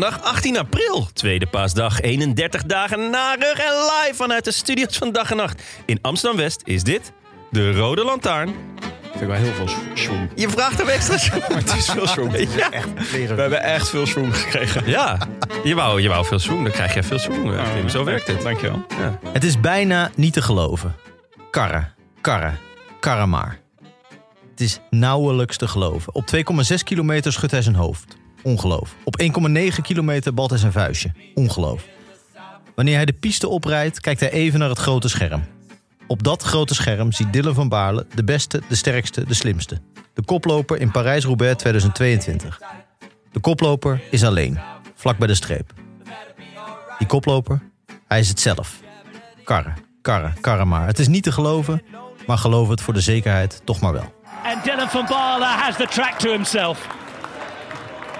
Maandag 18 april, tweede paasdag, 31 dagen na rug en live vanuit de studios van Dag en Nacht. In Amsterdam-West is dit de Rode Lantaarn. Vind ik wel heel veel schoen. Je vraagt hem extra Maar het is veel schoen. Ja. We hebben echt veel schoen gekregen. Ja, je wou, je wou veel zoen, dan krijg je veel zoen. eh. Zo werkt het. Dankjewel. Ja. Het is bijna niet te geloven. Karren, karren, karren maar. Het is nauwelijks te geloven. Op 2,6 kilometer schudt hij zijn hoofd. Ongeloof. Op 1,9 kilometer balt hij zijn vuistje. Ongeloof. Wanneer hij de piste oprijdt, kijkt hij even naar het grote scherm. Op dat grote scherm ziet Dylan van Baarle de beste, de sterkste, de slimste. De koploper in Parijs-Roubaix 2022. De koploper is alleen, vlak bij de streep. Die koploper, hij is het zelf. Karren, karren, karren maar. Het is niet te geloven, maar geloof het voor de zekerheid toch maar wel. And Dylan van Baarle has the track to himself.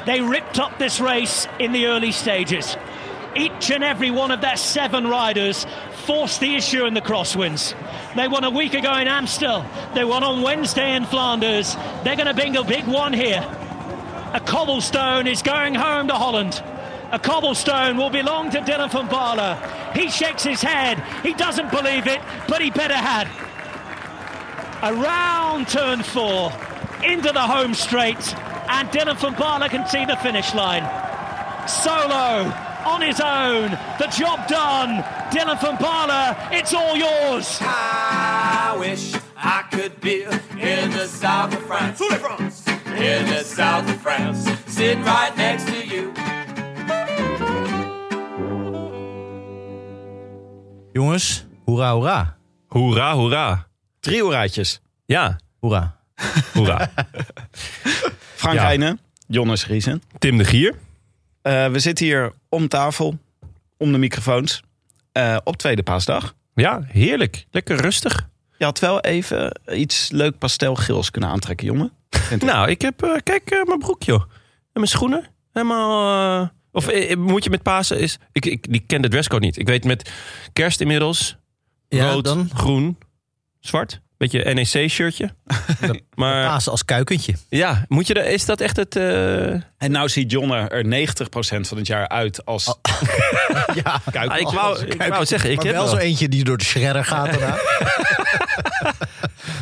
They ripped up this race in the early stages. Each and every one of their seven riders forced the issue in the crosswinds. They won a week ago in Amstel. They won on Wednesday in Flanders. They're going to bring a big one here. A cobblestone is going home to Holland. A cobblestone will belong to Dylan van. He shakes his head. He doesn't believe it, but he better had. Around turn four, into the home straight, and Dylan van Baarle can see the finish line. Solo, on his own, the job done. Dylan van Baarle, it's all yours. I wish I could be in the south of France. In the south of France, sitting right next to you. Jongens, hoera, hoera. Hoera, hoera. Drie hoeraatjes. Ja, Hoera. hoera. Frank Ja. Heijnen, Jonas Riesen. Tim de Gier. Eh, we zitten hier om tafel, om de microfoons, eh, op tweede paasdag. Ja, heerlijk. Lekker rustig. Je had wel even iets leuk pastelgeels kunnen aantrekken, jongen. Nou, ik heb, eh, kijk, mijn broek, joh. En mijn schoenen. Helemaal, eh, of eh, moet je met Pasen is... Ik, ik die ken de dresscode niet. Ik weet met kerst inmiddels. Ja, rood, dan groen, zwart. Beetje NEC-shirtje. maar Pasen als kuikentje. ja, moet je er, is dat echt het... eh, En nou ziet John er 90% van het jaar uit als Ja, kuik. ah, ik, wou, ik wou het zeggen, ik maar heb, wel wel, zo eentje die door de shredder gaat daarna.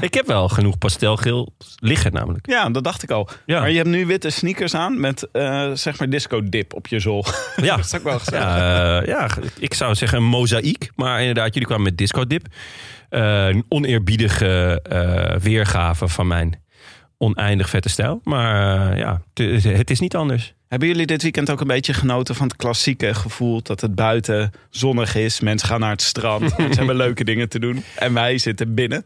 ik heb wel genoeg pastelgeel liggen namelijk. Ja, dat dacht ik al. Ja. Maar je hebt nu witte sneakers aan met eh, zeg maar disco dip op je zool. Ja, dat is ook wel gezellig. Ja, eh, ja, ik zou zeggen een mozaïek. Maar inderdaad, jullie kwamen met disco dip. Eh, een oneerbiedige eh, weergave van mijn oneindig vette stijl. Maar eh, ja, het, het is niet anders. Hebben jullie dit weekend ook een beetje genoten van het klassieke gevoel dat het buiten zonnig is? Mensen gaan naar het strand, ze hebben leuke dingen te doen. En wij zitten binnen.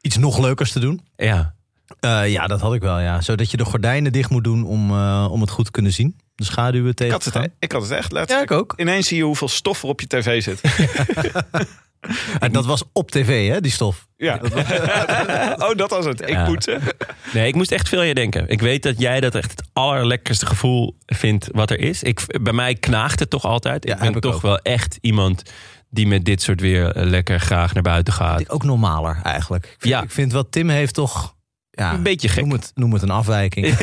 Iets nog leukers te doen. Ja, Eh, ja, dat had ik wel, ja. Zodat je de gordijnen dicht moet doen om, eh, om het goed te kunnen zien. De schaduwen Ik tegen had te het, ik had het echt Ja, letterlijk. ik ook. Ineens zie je hoeveel stof er op je tv zit. En dat was op tv, hè, die stof. Ja. oh, dat was het. Ik Ja. poetsen. nee, ik moest echt veel aan je denken. Ik weet dat jij dat echt het allerlekkerste gevoel vindt wat er is. Ik, bij mij knaagt het toch altijd. Ja, ik ben ik toch ook. wel echt iemand die met dit soort weer eh, lekker graag naar buiten gaat. Ook normaler, eigenlijk. Ik vind, Ja. ik vind wat Tim heeft toch... Ja, Een beetje gek. Noem het, noem het een afwijking.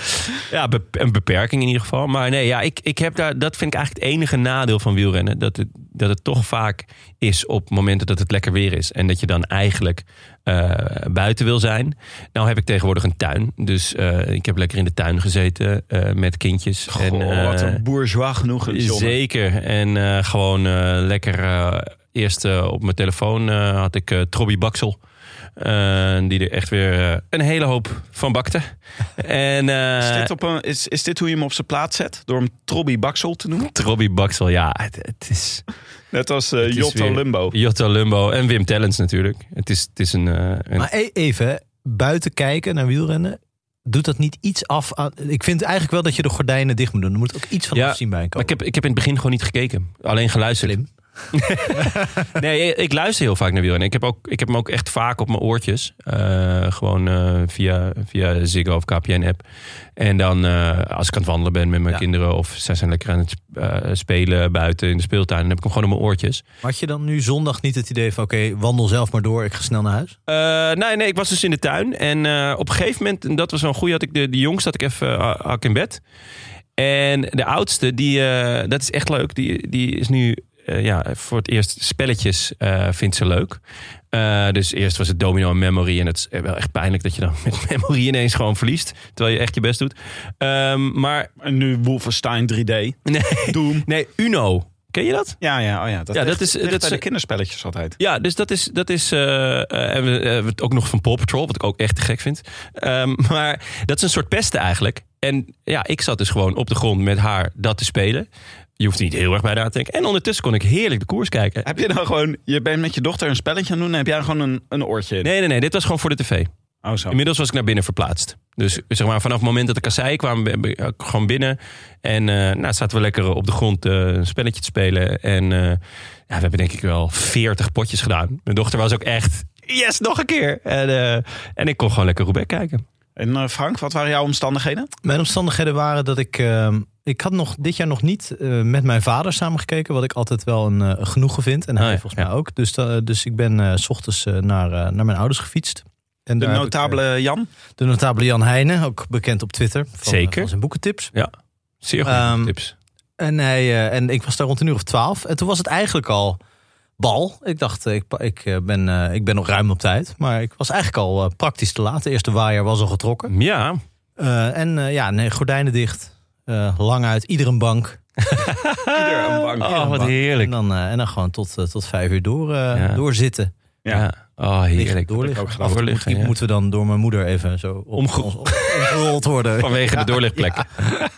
Ja, een beperking in ieder geval. Maar nee, ja, ik, ik heb daar, dat vind ik eigenlijk het enige nadeel van wielrennen. Dat het, dat het toch vaak is op momenten dat het lekker weer is. En dat je dan eigenlijk eh, buiten wil zijn. Nou heb ik tegenwoordig een tuin. Dus eh, ik heb lekker in de tuin gezeten eh, met kindjes. Goh, en, wat een bourgeois genoegen. Zeker. En gewoon lekker... eerst op mijn telefoon had ik Trobby Baksel. Eh, die er echt weer eh, een hele hoop van bakte. en eh, Is dit, op een, is, is dit hoe je hem op zijn plaats zet? Door hem Trobby Baksel te noemen? Robbie Baxel, ja, het, het is... Net als is Jotto weer- Lumbo. Jotto Lumbo en Wim Tellens natuurlijk. Het is, het is een... eh, een Maar e- even, buiten kijken naar wielrennen. Doet dat niet iets af aan... Ik vind eigenlijk wel dat je de gordijnen dicht moet doen. Er moet ook iets van Ja, afzien bij maar komen. ik heb, ik heb in het begin gewoon niet gekeken. Alleen geluisterd. Slim. Nee, ik luister heel vaak naar wielrennen. Ik heb, ook, ik heb hem ook echt vaak op mijn oortjes. Eh, gewoon eh, via, via Ziggo of KPN-app. En dan eh, als ik aan het wandelen ben met mijn Ja. kinderen... of zij zijn lekker aan het spelen buiten in de speeltuin... dan heb ik hem gewoon op mijn oortjes. Had je dan nu zondag niet het idee van... oké, wandel zelf maar door, ik ga snel naar huis? Nee, nee, ik was dus in de tuin. En op een gegeven moment, en dat was wel een goeie... had ik de, de jongste had ik even in bed. En de oudste, die, dat is echt leuk. Die, die is nu ja, voor het eerst spelletjes eh, vindt ze leuk. Eh, dus eerst was het domino en memory. En het is wel echt pijnlijk dat je dan met memory ineens gewoon verliest. Terwijl je echt je best doet. Ehm, maar En nu Wolfenstein 3D. nee, Doom. nee, Uno. Ken je dat? Ja, ja, oh ja. Dat, Ja, ligt- dat is- dat is- de kinderspelletjes altijd. Ja, dus dat is. Dat is eh, eh, en we eh, hebben het ook nog van Paw Patrol, wat ik ook echt te gek vind. Ehm, maar dat is een soort pesten eigenlijk. En ja, ik zat dus gewoon op de grond met haar dat te spelen. Je hoeft er niet heel erg bij na te denken. En ondertussen kon ik heerlijk de koers kijken. Heb je dan gewoon, je bent met je dochter een spelletje aan het doen en heb jij gewoon een, een oortje in? Nee, nee, nee. Dit was gewoon voor de tv. Oh, zo. Inmiddels was ik naar binnen verplaatst. Dus zeg maar, vanaf het moment dat de kasseien kwamen, ben ik gewoon binnen. En eh nou, zaten we lekker op de grond eh, een spelletje te spelen. En eh, ja, we hebben denk ik wel 40 potjes gedaan. Mijn dochter was ook echt, yes, nog een keer. En, eh, en ik kon gewoon lekker Roubaix kijken. En eh, Frank, wat waren jouw omstandigheden? Mijn omstandigheden waren dat ik... ik had nog dit jaar nog niet eh, met mijn vader samengekeken. Wat ik altijd wel een eh, genoegen vind. En hij Ah, ja, volgens ja. mij ook. Dus, da- dus ik ben eh, s ochtends eh, naar, eh, naar mijn ouders gefietst. En De ik, notabele Jan? eh, de notabele Jan Heijnen, ook bekend op Twitter. Van, Zeker. eh, Van zijn boekentips. Zeer goede Ehm, tips. En, hij, eh, en ik was daar rond een uur of twaalf. En toen was het eigenlijk al bal. Ik dacht, eh, ik, ik, eh, ben, eh, ik ben nog ruim op tijd. Maar ik was eigenlijk al eh, praktisch te laat. De eerste waaier was al getrokken. Ja, Eh, en eh, ja, nee, gordijnen dicht. Eh, lang uit, ieder een bank. Ieder een bank. oh, wat Bank. En heerlijk. dan, eh, en dan gewoon tot, eh, tot vijf uur door, eh, Ja. doorzitten. Ja. Ja. Oh, heerlijk. Doorliggen. ook Doorliggen, moet- ja. moeten we dan door mijn moeder even zo op, Omge- ons- op- omgerold worden. Vanwege de doorlichtplek.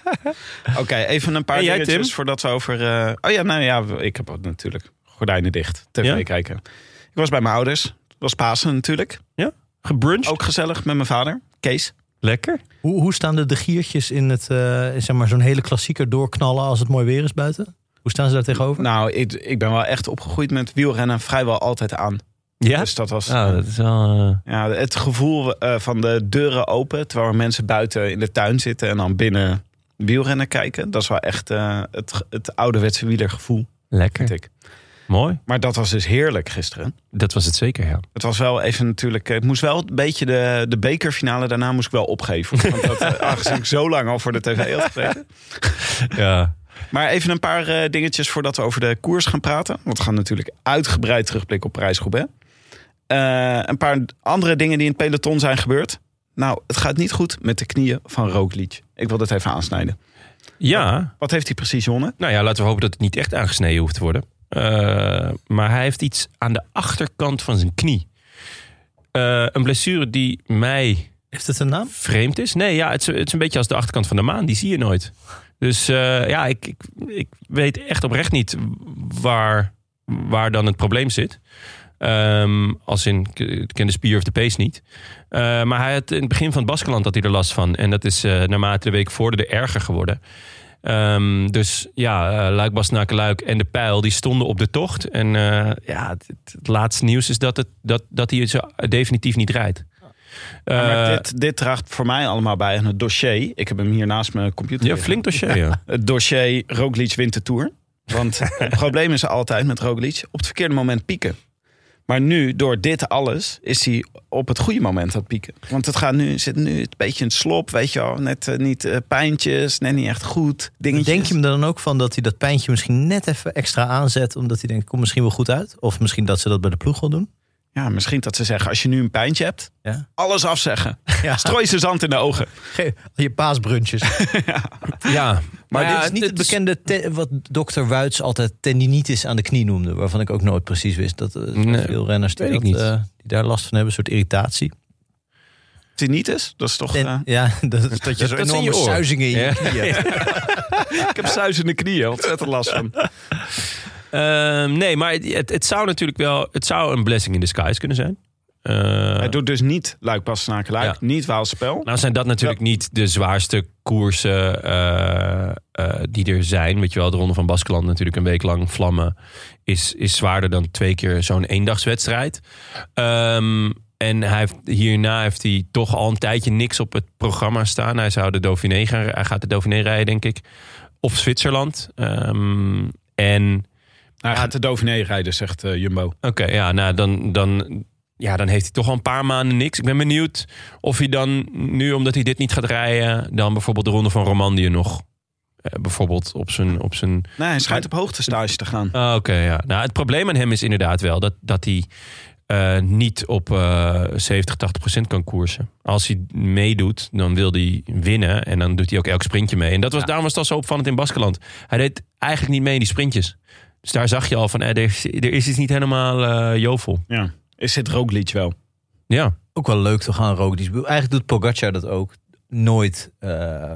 Oké, even een paar dingetjes Tim? voordat we over... eh, oh ja, nou ja, ik heb natuurlijk gordijnen dicht. TV Ja? kijken. Ik was bij mijn ouders. Het was Pasen natuurlijk. Gebruncht. Ook gezellig met mijn vader, Kees. Lekker. Hoe, hoe staan de, de giertjes in het, eh, zeg maar, zo'n hele klassieker doorknallen als het mooi weer is buiten? Hoe staan ze daar tegenover? Nou, ik, ik ben wel echt opgegroeid met wielrennen vrijwel altijd aan. Ja? Dus dat was Oh, dat is wel... eh, ja, het gevoel eh, van de deuren open... terwijl er mensen buiten in de tuin zitten... en dan binnen wielrennen kijken. Dat is wel echt eh, het, het ouderwetse wielergevoel, lekker. vind ik. Mooi. Maar dat was dus heerlijk gisteren. Dat was het zeker, ja. Het was wel even natuurlijk. Het moest wel een beetje de, de bekerfinale daarna moest ik wel opgeven. Want dat, eh, aangezien ik zo lang al voor de tv had gezeten. Ja. Maar even een paar eh, dingetjes voordat we over de koers gaan praten. Want we gaan natuurlijk uitgebreid terugblikken op Parijs-Roubaix. Eh, een paar andere dingen die in het peloton zijn gebeurd. Nou, het gaat niet goed met de knieën van Roglic. Ik wil dit even aansnijden. Ja, Wat heeft hij precies, Jonne? nou ja, laten we hopen dat het niet echt aangesneden hoeft te worden. Eh, maar hij heeft iets aan de achterkant van zijn knie. Eh, een blessure die mij Heeft het een naam? vreemd is. Nee, ja, het is, het is een beetje als de achterkant van de maan. Die zie je nooit. Dus eh, ja, ik, ik, ik weet echt oprecht niet waar, waar dan het probleem zit. Ehm, als in, ik ken de spier of de pees niet. Maar hij had in het begin van het Baskeland had hij er last van. En dat is naarmate de week vorder erger geworden. Ehm, dus ja, uh, Luik, Bastenaken, Luik en de Pijl, die stonden op de tocht. En eh, ja, het, het laatste nieuws is dat, het, dat, dat hij zo definitief niet rijdt. maar Eh, dit, dit draagt voor mij allemaal bij aan het dossier. Ik heb hem hier naast mijn computer. ja, flink dossier, ja. Het dossier Roglic wint de Tour. Want het probleem is altijd met Roglic op het verkeerde moment pieken. Maar nu, door dit alles, is hij op het goede moment aan het pieken. Want het gaat nu, zit nu een beetje het slop, weet je wel. Net eh, niet eh, pijntjes, net niet echt goed. Denk je hem dan ook van dat hij dat pijntje misschien net even extra aanzet... omdat hij denkt, kom misschien wel goed uit? Of misschien dat ze dat bij de ploeg wel doen? Ja, misschien dat ze zeggen, als je nu een pijntje hebt, Ja. alles afzeggen. Ja. Strooi ze zand in de ogen. Ge- Je paasbrunches. Ja, Maar ja, dit is niet het bekende te- wat dokter Wuits altijd tendinitis aan de knie noemde. Waarvan ik ook nooit precies wist. Dat er Nee, veel renners die, dat, eh, die daar last van hebben. Een soort irritatie. Tinnitus, dat is toch... Eh, ja, dat is dat je zo dat enorme suizingen in je Ja. knie hebt. ik heb suizende knieën, ontzettend last van. Ehm, nee, maar het, het zou natuurlijk wel... Het zou een blessing in disguise kunnen zijn. Eh, Hij doet dus niet Luik Bastenaken Luik, Ja. niet Waalspel. Nou zijn dat natuurlijk niet de zwaarste koersen eh, eh, die er zijn. Weet je wel, de Ronde van Baskeland natuurlijk een week lang vlammen... is, is zwaarder dan twee keer zo'n eendagswedstrijd. Ehm, en hij heeft, hierna heeft hij toch al een tijdje niks op het programma staan. Hij, zou de Dauphiné gaan, hij gaat de Dauphiné rijden, denk ik. Of Zwitserland. Ehm, en Hij gaat de Dauphiné rijden, zegt eh, Jumbo. Oké, ja, nou dan, dan, ja, dan heeft hij toch al een paar maanden niks. Ik ben benieuwd of hij dan nu, omdat hij dit niet gaat rijden, dan bijvoorbeeld de ronde van Romandie nog. eh, bijvoorbeeld op zijn. Op zijn... Nee, hij schijnt op hoogtestage te gaan. Ah, Oké, ja. Nou, het probleem aan hem is inderdaad wel dat, dat hij eh, niet op eh 70, 80 procent kan koersen. Als hij meedoet, dan wil hij winnen. En dan doet hij ook elk sprintje mee. En dat was, daarom was het al zo opvallend in Baskeland. Hij deed eigenlijk niet mee in die sprintjes. Dus daar zag je al van, eh, er, is, er is iets niet helemaal eh jovel. Ja. Is dit Roglic wel? Ja. Ook wel leuk te gaan roken. Eigenlijk doet Pogacar dat ook nooit eh,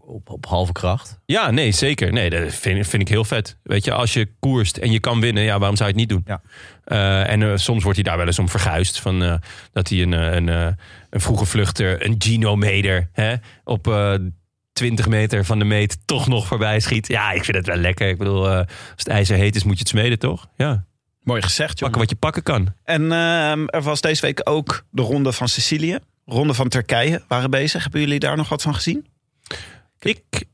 op, op halve kracht. Ja, nee, zeker. Nee, dat vind, vind ik heel vet. Weet je, als je koerst en je kan winnen, ja, waarom zou je het niet doen? Ja. Eh, en eh, soms wordt hij daar wel eens om verguisd. Van, eh, dat hij een, een, eh, een vroege vluchter, een Gino-meter, hè, op eh 20 meter van de meet toch nog voorbij schiet. Ja, ik vind het wel lekker. Ik bedoel, eh, als het ijzer heet is, moet je het smeden, toch? Ja, Mooi gezegd, jongen. pakken wat je pakken kan. En ehm, er was deze week ook de ronde van Sicilië. Ronde van Turkije waren bezig. Hebben jullie daar nog wat van gezien? Ik,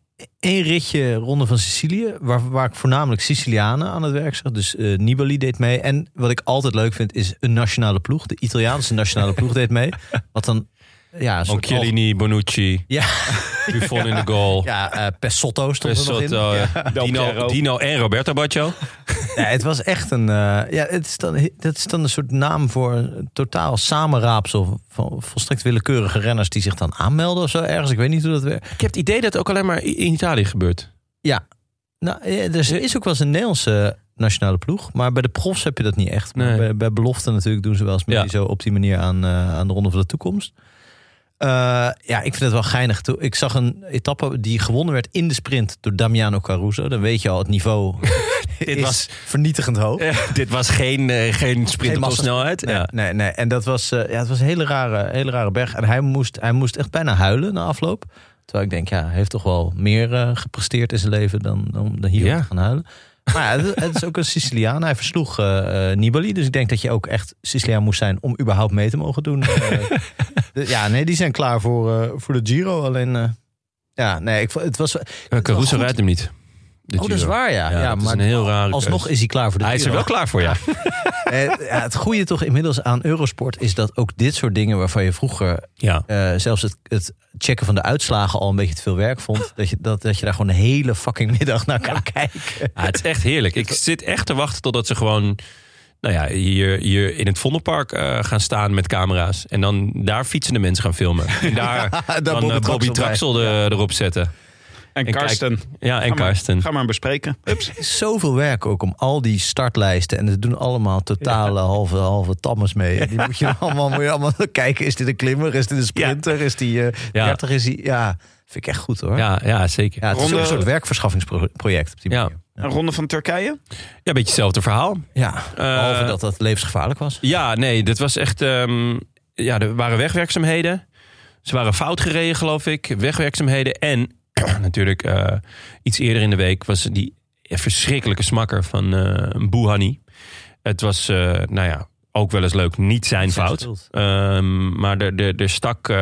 Eén ritje Ronde van Sicilië, waar, waar ik voornamelijk Sicilianen aan het werk zag. Dus eh, Nibali deed mee. En wat ik altijd leuk vind, is een nationale ploeg. De Italiaanse nationale ploeg deed mee. Wat dan... Ja, een soort Occhiellini, Bonucci, Ja, Buffon in de goal. ja eh, Pesotto stond er nog in. Ja. Dino. Dino en Roberto Baccio. Ja, het was echt een. eh, ja, het is dan, dat is dan een soort naam voor een totaal samenraapsel van volstrekt willekeurige renners die zich dan aanmelden of zo ergens. Ik weet niet hoe dat werkt. Ik heb het idee dat het ook alleen maar in Italië gebeurt. Ja, nou, er is- ook wel eens een Nederlandse nationale ploeg, maar bij de profs heb je dat niet echt. Maar Nee. bij, bij belofte natuurlijk doen ze wel eens mee Ja. zo op die manier aan, eh, aan de ronde van de toekomst. Eh, ja, ik vind het wel geinig. Ik zag een etappe die gewonnen werd in de sprint door Damiano Caruso. Dan weet je al, het niveau Dit was- vernietigend hoog. dit was geen, eh, geen sprint op snelheid. Nee, Ja. nee, nee. En dat was, eh, ja, het was een hele rare, hele rare berg. En hij moest, hij moest echt bijna huilen na afloop. Terwijl ik denk, ja, hij heeft toch wel meer gepresteerd in zijn leven dan, dan, dan hier Ja. te gaan huilen. Maar ja, het, is ook een Siciliaan. Hij versloeg eh, eh, Nibali. Dus ik denk dat je ook echt Siciliaan moest zijn om überhaupt mee te mogen doen. Eh, ja, nee, die zijn klaar voor, voor de Giro. Alleen, ja, nee, ik, het was... Caruso rijdt hem niet. De Oh, dat is waar, ja. Ja, ja, is maar een heel rare alsnog keus. is hij klaar voor de Hij is er wel klaar voor, ja. Eh, ja, het goede toch inmiddels aan Eurosport is dat ook dit soort dingen waarvan je vroeger ja. eh, zelfs het, het checken van de uitslagen al een beetje te veel werk vond, dat je, dat, dat je daar gewoon de hele fucking middag naar kan kijken. Ja, het is echt heerlijk. Ik zit echt te wachten totdat ze gewoon... Nou ja, hier, hier in het Vondelpark eh, gaan staan met camera's. En dan daar fietsende mensen gaan filmen. En daar daar dan Bobby Bobby Traxel bij. Traxel de- erop zetten. En, En Karsten. Ja, en Ga maar- Karsten. Ga maar bespreken. Is zoveel werk ook om al die startlijsten. En ze doen allemaal totale halve, halve tammes mee. En die moet je allemaal, moet je allemaal kijken. Is dit een klimmer? Is dit een sprinter? Is die eh Ja. 30? Is die, ja, vind ik echt goed hoor. Ja, Ja, ja zeker. het is ook een soort werkverschaffingsproject op die Ja. manier. Een ronde van Turkije. Ja, een beetje hetzelfde verhaal. Ja, behalve dat dat levensgevaarlijk was. Ja, nee, dit was echt. ehm, ja, er waren wegwerkzaamheden. Ze waren fout gereden, geloof ik. Wegwerkzaamheden. En natuurlijk eh, iets eerder in de week was die verschrikkelijke smakker van eh Bouhanni. Het was, eh, nou ja, ook wel eens leuk. Niet zijn fout. Ehm, maar er, er, er stak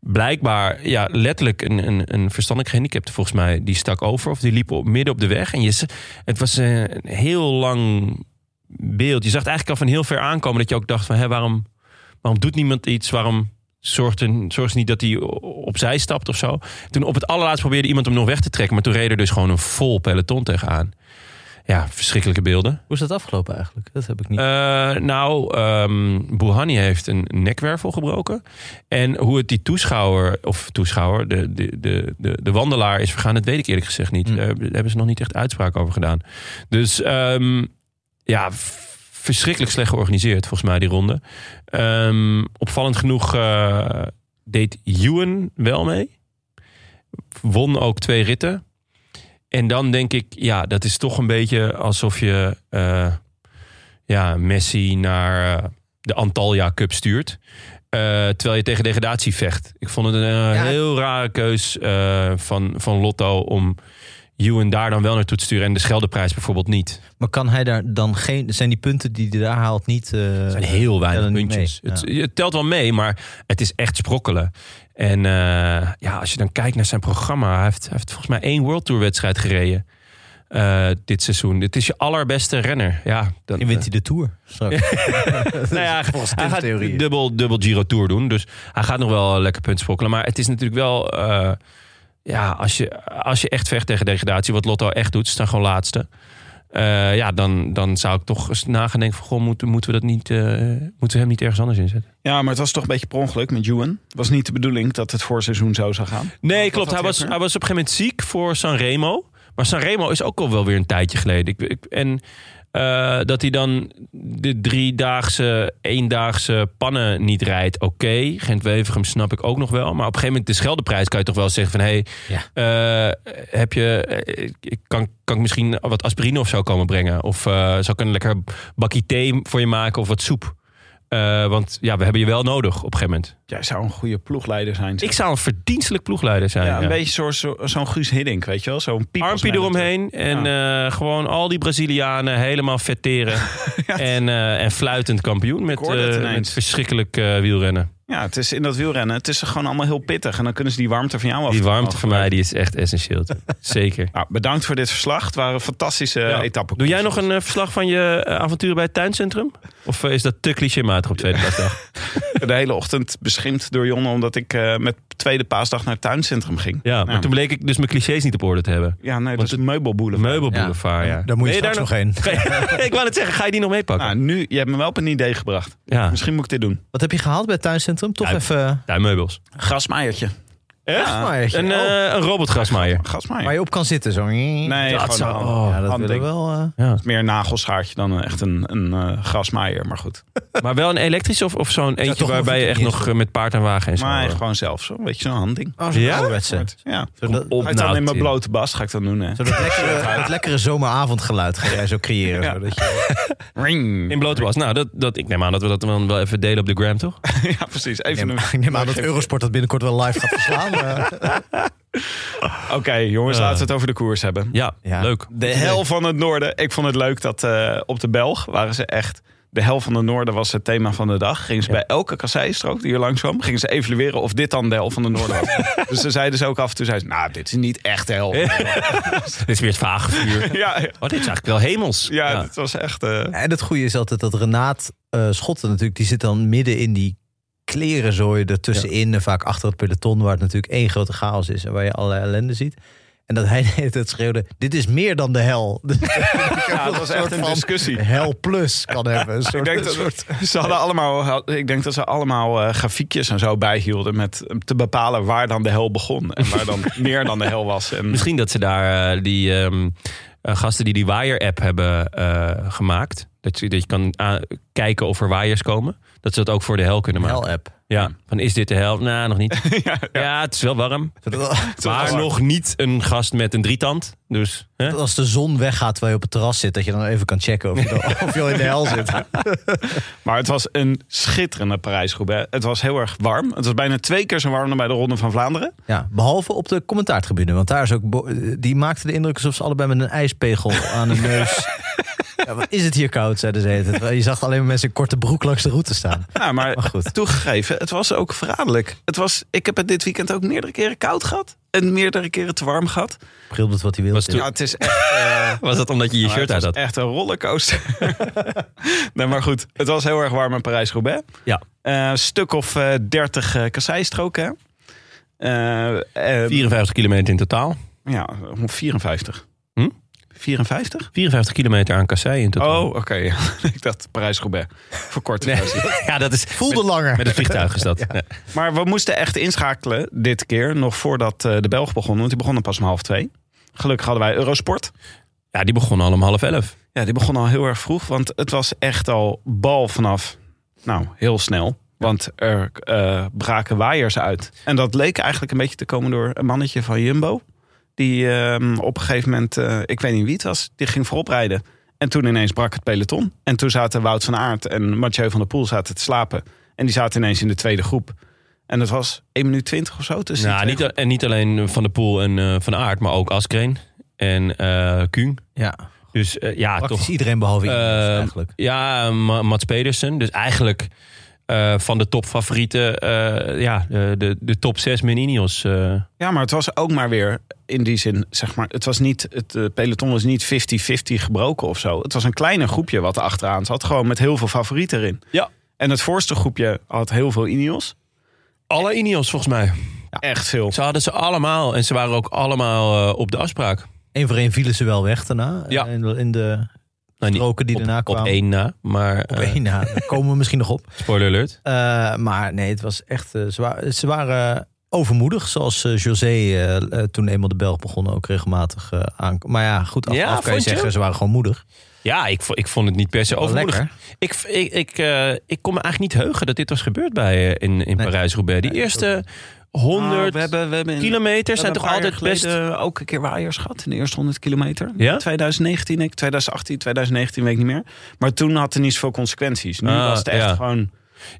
blijkbaar ja, letterlijk een, een, een verstandelijk gehandicapte volgens mij. Die stak over of die liep op, midden op de weg. En je, het was een heel lang beeld. Je zag het eigenlijk al van heel ver aankomen. Dat je ook dacht van hé, waarom, waarom doet niemand iets? Waarom zorgt, er, zorgt ze niet dat hij opzij stapt of zo? Toen op het allerlaatst probeerde iemand hem nog weg te trekken. Maar toen reed er dus gewoon een vol peloton tegenaan. ja, verschrikkelijke beelden. Hoe is dat afgelopen eigenlijk? Dat heb ik niet. Eh, nou, ehm Bouhanni heeft een nekwervel gebroken. En hoe het die toeschouwer, of toeschouwer, de, de, de, de, de wandelaar is vergaan, dat weet ik eerlijk gezegd niet. Hm. Daar hebben ze nog niet echt uitspraak over gedaan. Dus ehm, ja, verschrikkelijk slecht georganiseerd, volgens mij, die ronde. Ehm, opvallend genoeg eh, deed Ewan wel mee. Won ook twee ritten. En dan denk ik, ja, dat is toch een beetje alsof je eh, ja, Messi naar eh, de Antalya Cup stuurt. Terwijl je tegen degradatie vecht. Ik vond het een heel rare keus van, van Lotto om Ewan daar dan wel naartoe te sturen. En de Scheldeprijs bijvoorbeeld niet. maar kan hij daar dan geen... Zijn die punten die hij daar haalt niet... Het zijn heel weinig puntjes. Het, het telt wel mee, maar het is echt sprokkelen. En eh, ja, als je dan kijkt naar zijn programma, hij heeft, hij heeft volgens mij één World Tour wedstrijd gereden. eh, dit seizoen. Dit is je allerbeste renner. Ja, dan, En wint hij de Tour nou ja, hij gaat dubbel, dubbel Giro Tour doen. Dus hij gaat nog wel lekker punten sprokkelen. Maar het is natuurlijk wel... ja, als je, als je echt vecht tegen degradatie... wat Lotto echt doet, ze staan gewoon laatste. eh, ja, dan, dan zou ik toch eens nagaan denken van... Goh, moeten, moeten we dat niet... eh, moeten we hem niet ergens anders inzetten? Ja, maar het was toch een beetje per ongeluk met Ewan. Het was niet de bedoeling dat het voorseizoen zo zou gaan. Nee, klopt. Hij was, hij was op een gegeven moment ziek voor Sanremo. Maar Sanremo is ook al wel weer een tijdje geleden. Ik, ik- en eh, dat hij dan de driedaagse, eendaagse pannen niet rijdt, oké. Gent-Wevergem snap ik ook nog wel. Maar op een gegeven moment de Scheldeprijs kan je toch wel zeggen van... hé, hey, eh, heb je, eh, kan, kan ik misschien wat aspirine of zo komen brengen? Of eh, zou ik een lekker bakje thee voor je maken of wat soep? Eh, want ja, we hebben je wel nodig op een gegeven moment. Jij zou een goede ploegleider zijn. zeg. Ik zou een verdienstelijk ploegleider zijn. ja, een ja. beetje zo, zo'n Guus Hiddink, weet je wel? Zo'n Armpje eromheen en eh, gewoon al die Brazilianen helemaal vetteren. en, eh, en fluitend kampioen met, met verschrikkelijk wielrennen. Ja, het is in dat wielrennen. Het is gewoon allemaal heel pittig. En dan kunnen ze die warmte van jou af. Die warmte van mij die is echt essentieel. Zeker. Nou, bedankt voor dit verslag. Het waren fantastische Ja. etappen. Doe jij nog een eh, verslag van je eh, avonturen bij het tuincentrum? Of eh, is dat te clichématig op tweede paasdag? De hele ochtend beschimpt door Jonne omdat ik eh, met tweede paasdag naar het tuincentrum ging. Ja, maar Ja. toen bleek ik dus mijn clichés niet op orde te hebben. Ja, nee, dat is een meubelboulevard. Meubelboulevard, ja. Daar moet je straks nog heen. ik wou net zeggen, ga je die nog meepakken? Nou, nu, je hebt me wel op een idee gebracht. ja, Misschien moet ik dit doen. Wat heb je gehaald bij het tuincentrum? Toch Ja. even... tuinmeubels. Grasmaaiertje. Grasmaaiertje. Een, Oh, eh, een robotgrasmaaier. Grasmaaier. waar je op kan zitten. Zo. Nee, Dat zou- oh, ja, dat handding. willen we wel... eh, Ja. Meer een nagelschaartje dan echt een, een eh, grasmaaier. Maar goed. Maar wel een elektrisch of, of zo'n eentje toch waarbij je echt nog is, eh, met paard en wagen en zo. Maar eh, gewoon zelf zo. Weet je, zo'n handding. Oh, zo'n Ja? ouderwetse. Ja. Zodat, op Ga je dan nou, in mijn Tim. blote bast ga ik dan doen, hè? zodat lekkere, het lekkere zomeravondgeluid ga jij zo creëren. Ja. Zodat je, Ring. In blote was. Nou, dat, dat, ik neem aan dat we dat dan wel even delen op de gram, toch? Ja, precies. Even ik neem, een... ik neem aan dat Eurosport dat binnenkort wel live gaat verslaan. Oké, jongens, laten we het over de koers hebben. Ja, Ja. leuk. De hel van het noorden. Ik vond het leuk dat eh, op de Belg waren ze echt... De hel van het noorden was het thema van de dag. Gingen ze bij elke kasseistrook die hier langs kwam... gingen ze evalueren of dit dan de hel van het noorden was. dus ze zeiden ze ook af en toe... Zeiden, ze, nou, dit is niet echt de hel. Dit is weer het vage vuur. ja, ja, Oh, dit is eigenlijk wel hemels. ja, het was echt... eh, En het goede is altijd dat Renaat eh, Schotten natuurlijk... die zit dan midden in die klerenzooi ertussenin... en vaak achter het peloton waar het natuurlijk één grote chaos is... en waar je allerlei ellende ziet. En dat hij tijd schreeuwde... dit is meer dan de hel. Dus ja, het was echt een discussie. Hel plus kan hebben. Een soort, Ik denk, soort- dat, ze hadden allemaal, ik denk dat ze allemaal eh, grafiekjes en zo bijhielden... met te bepalen waar dan de hel begon. En waar dan meer dan de hel was. En, Misschien dat ze daar eh, die ehm, eh, gasten die die Wire-app hebben eh, gemaakt... Dat je, dat je kan ah, kijken of er waaiers komen. Dat ze dat ook voor de hel kunnen maken. hel-app. Ja, van is dit de hel? Nou, nog niet. ja, Ja, het is wel warm. Maar warm. nog niet een gast met een drietand. Dus, hè? dat Als de zon weggaat terwijl je op het terras zit... dat je dan even kan checken of je, dan- of je al in de hel zit. Maar het was een schitterende Parijs-Roubaix. Het was heel erg warm. Het was bijna twee keer zo warm dan bij de Ronde van Vlaanderen. Ja, behalve op de commentaartribune. Want daar is ook. Die maakte de indruk alsof ze allebei met een ijspegel aan hun neus. Ja, wat is het hier koud, zeiden ze. Je zag alleen maar mensen in korte broek langs de route staan. Ja, maar, Maar goed. toegegeven, het was ook verraderlijk. Het was, ik heb het dit weekend ook meerdere keren koud gehad. En meerdere keren te warm gehad. Bril doet wat hij wil. Was. Ja, het is echt... eh, Was dat omdat je je maar shirt uit was had? echt een rollercoaster. nee, maar goed. Het was heel erg warm in Parijs-Roubaix. Ja. Eh, Een stuk of eh 30 uh, kasseistroken. hè. Eh, eh, 54 kilometer in totaal. Ja, 54. Hm? 54? 54 kilometer aan Kassei in totaal. Oh, oké. ik dacht Parijs-Roubaix. Voor korte Nee. versie. ja, dat is Voelde met, langer. Met het vliegtuig is dat. Ja. Maar we moesten echt inschakelen dit keer. Nog voordat eh, de Belg begon. Want die begonnen pas om half twee. Gelukkig hadden wij Eurosport. Ja, die begonnen al om half elf. Ja, die begon al heel erg vroeg. Want het was echt al bal vanaf, nou, heel snel. Want er eh, braken waaiers uit. En dat leek eigenlijk een beetje te komen door een mannetje van Jumbo. Die ehm, op een gegeven moment, eh, ik weet niet wie het was, die ging voorop rijden. En toen ineens brak het peloton. En toen zaten Wout van Aert en Mathieu van der Poel zaten te slapen. En die zaten ineens in de tweede groep. En dat was 1 minuut 20 of zo. tussen Nou, niet, en niet alleen Van der Poel en eh, Van Aert, maar ook Askreen en eh Kuhn. Ja, Dus ja, praktisch toch. iedereen behalve Eh, eigenlijk. Ja, Ma- Mats Pedersen. Dus eigenlijk eh, van de topfavorieten, eh, ja, de, de, de top 6 min Ineos. eh. Ja, maar het was ook maar weer in die zin, zeg maar, het was niet, het eh, peloton was niet 50-50 gebroken of zo. Het was een kleiner groepje wat er achteraan zat, gewoon met heel veel favorieten erin. Ja. En het voorste groepje had heel veel Ineos. Alle Ineos volgens mij. Echt veel. Ze hadden ze allemaal en ze waren ook allemaal eh, op de afspraak. Eén voor één vielen ze wel weg daarna. Ja. In, de- in de Nou, stroken die op, daarna op kwamen. één na, maar Op eh, één na. Daar komen we misschien nog op. spoiler alert. Eh, maar nee, het was echt. eh, ze, waren, ze waren overmoedig, zoals José toen eenmaal de Belg begon ook regelmatig aan. aankwam. Maar ja, goed, achteraf Ja, kan je zeggen, ze waren gewoon moedig. Ja, ik, ik vond het niet per se overmoedig. lekker. Ik, ik, ik, ik kon me eigenlijk niet heugen dat dit was gebeurd bij, in, in Nee. Parijs-Roubaix. Die Nee, eerste 100 Nou, we hebben, we hebben in- kilometer we zijn toch altijd best... geleden ook een keer waaiers gehad in de eerste 100 kilometer. Ja? 2019, ik, 2018, 2019, weet ik niet meer. Maar toen had het niet zoveel consequenties. Nu Ah, was het echt ja. gewoon...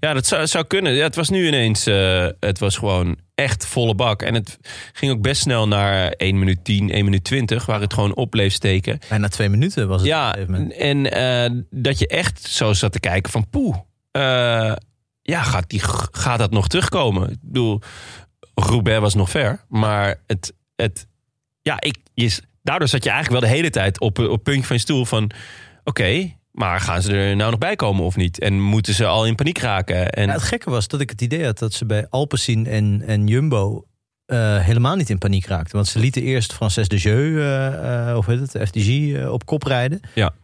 Ja, dat zou, zou kunnen. Ja, het was nu ineens... eh, het was gewoon echt volle bak. En het ging ook best snel naar 1 minuut 10, 1 minuut 20... waar het gewoon op bleef steken. Bijna twee minuten was het. op Ja, een gegeven moment. en eh, dat je echt zo zat te kijken van... poeh, eh, ja, gaat, die, gaat dat nog terugkomen? Ik bedoel, Roubaix was nog ver. Maar het... het ja, ik, je, daardoor zat je eigenlijk wel de hele tijd op, op het puntje van je stoel van... Oké, maar gaan ze er nou nog bij komen of niet? En moeten ze al in paniek raken? En, Ja, het gekke was dat ik het idee had dat ze bij Alpecin en, en Jumbo eh, helemaal niet in paniek raakten. Want ze lieten eerst Frances de Jeu, eh, eh, of heet het, FDG, op kop rijden. Ja.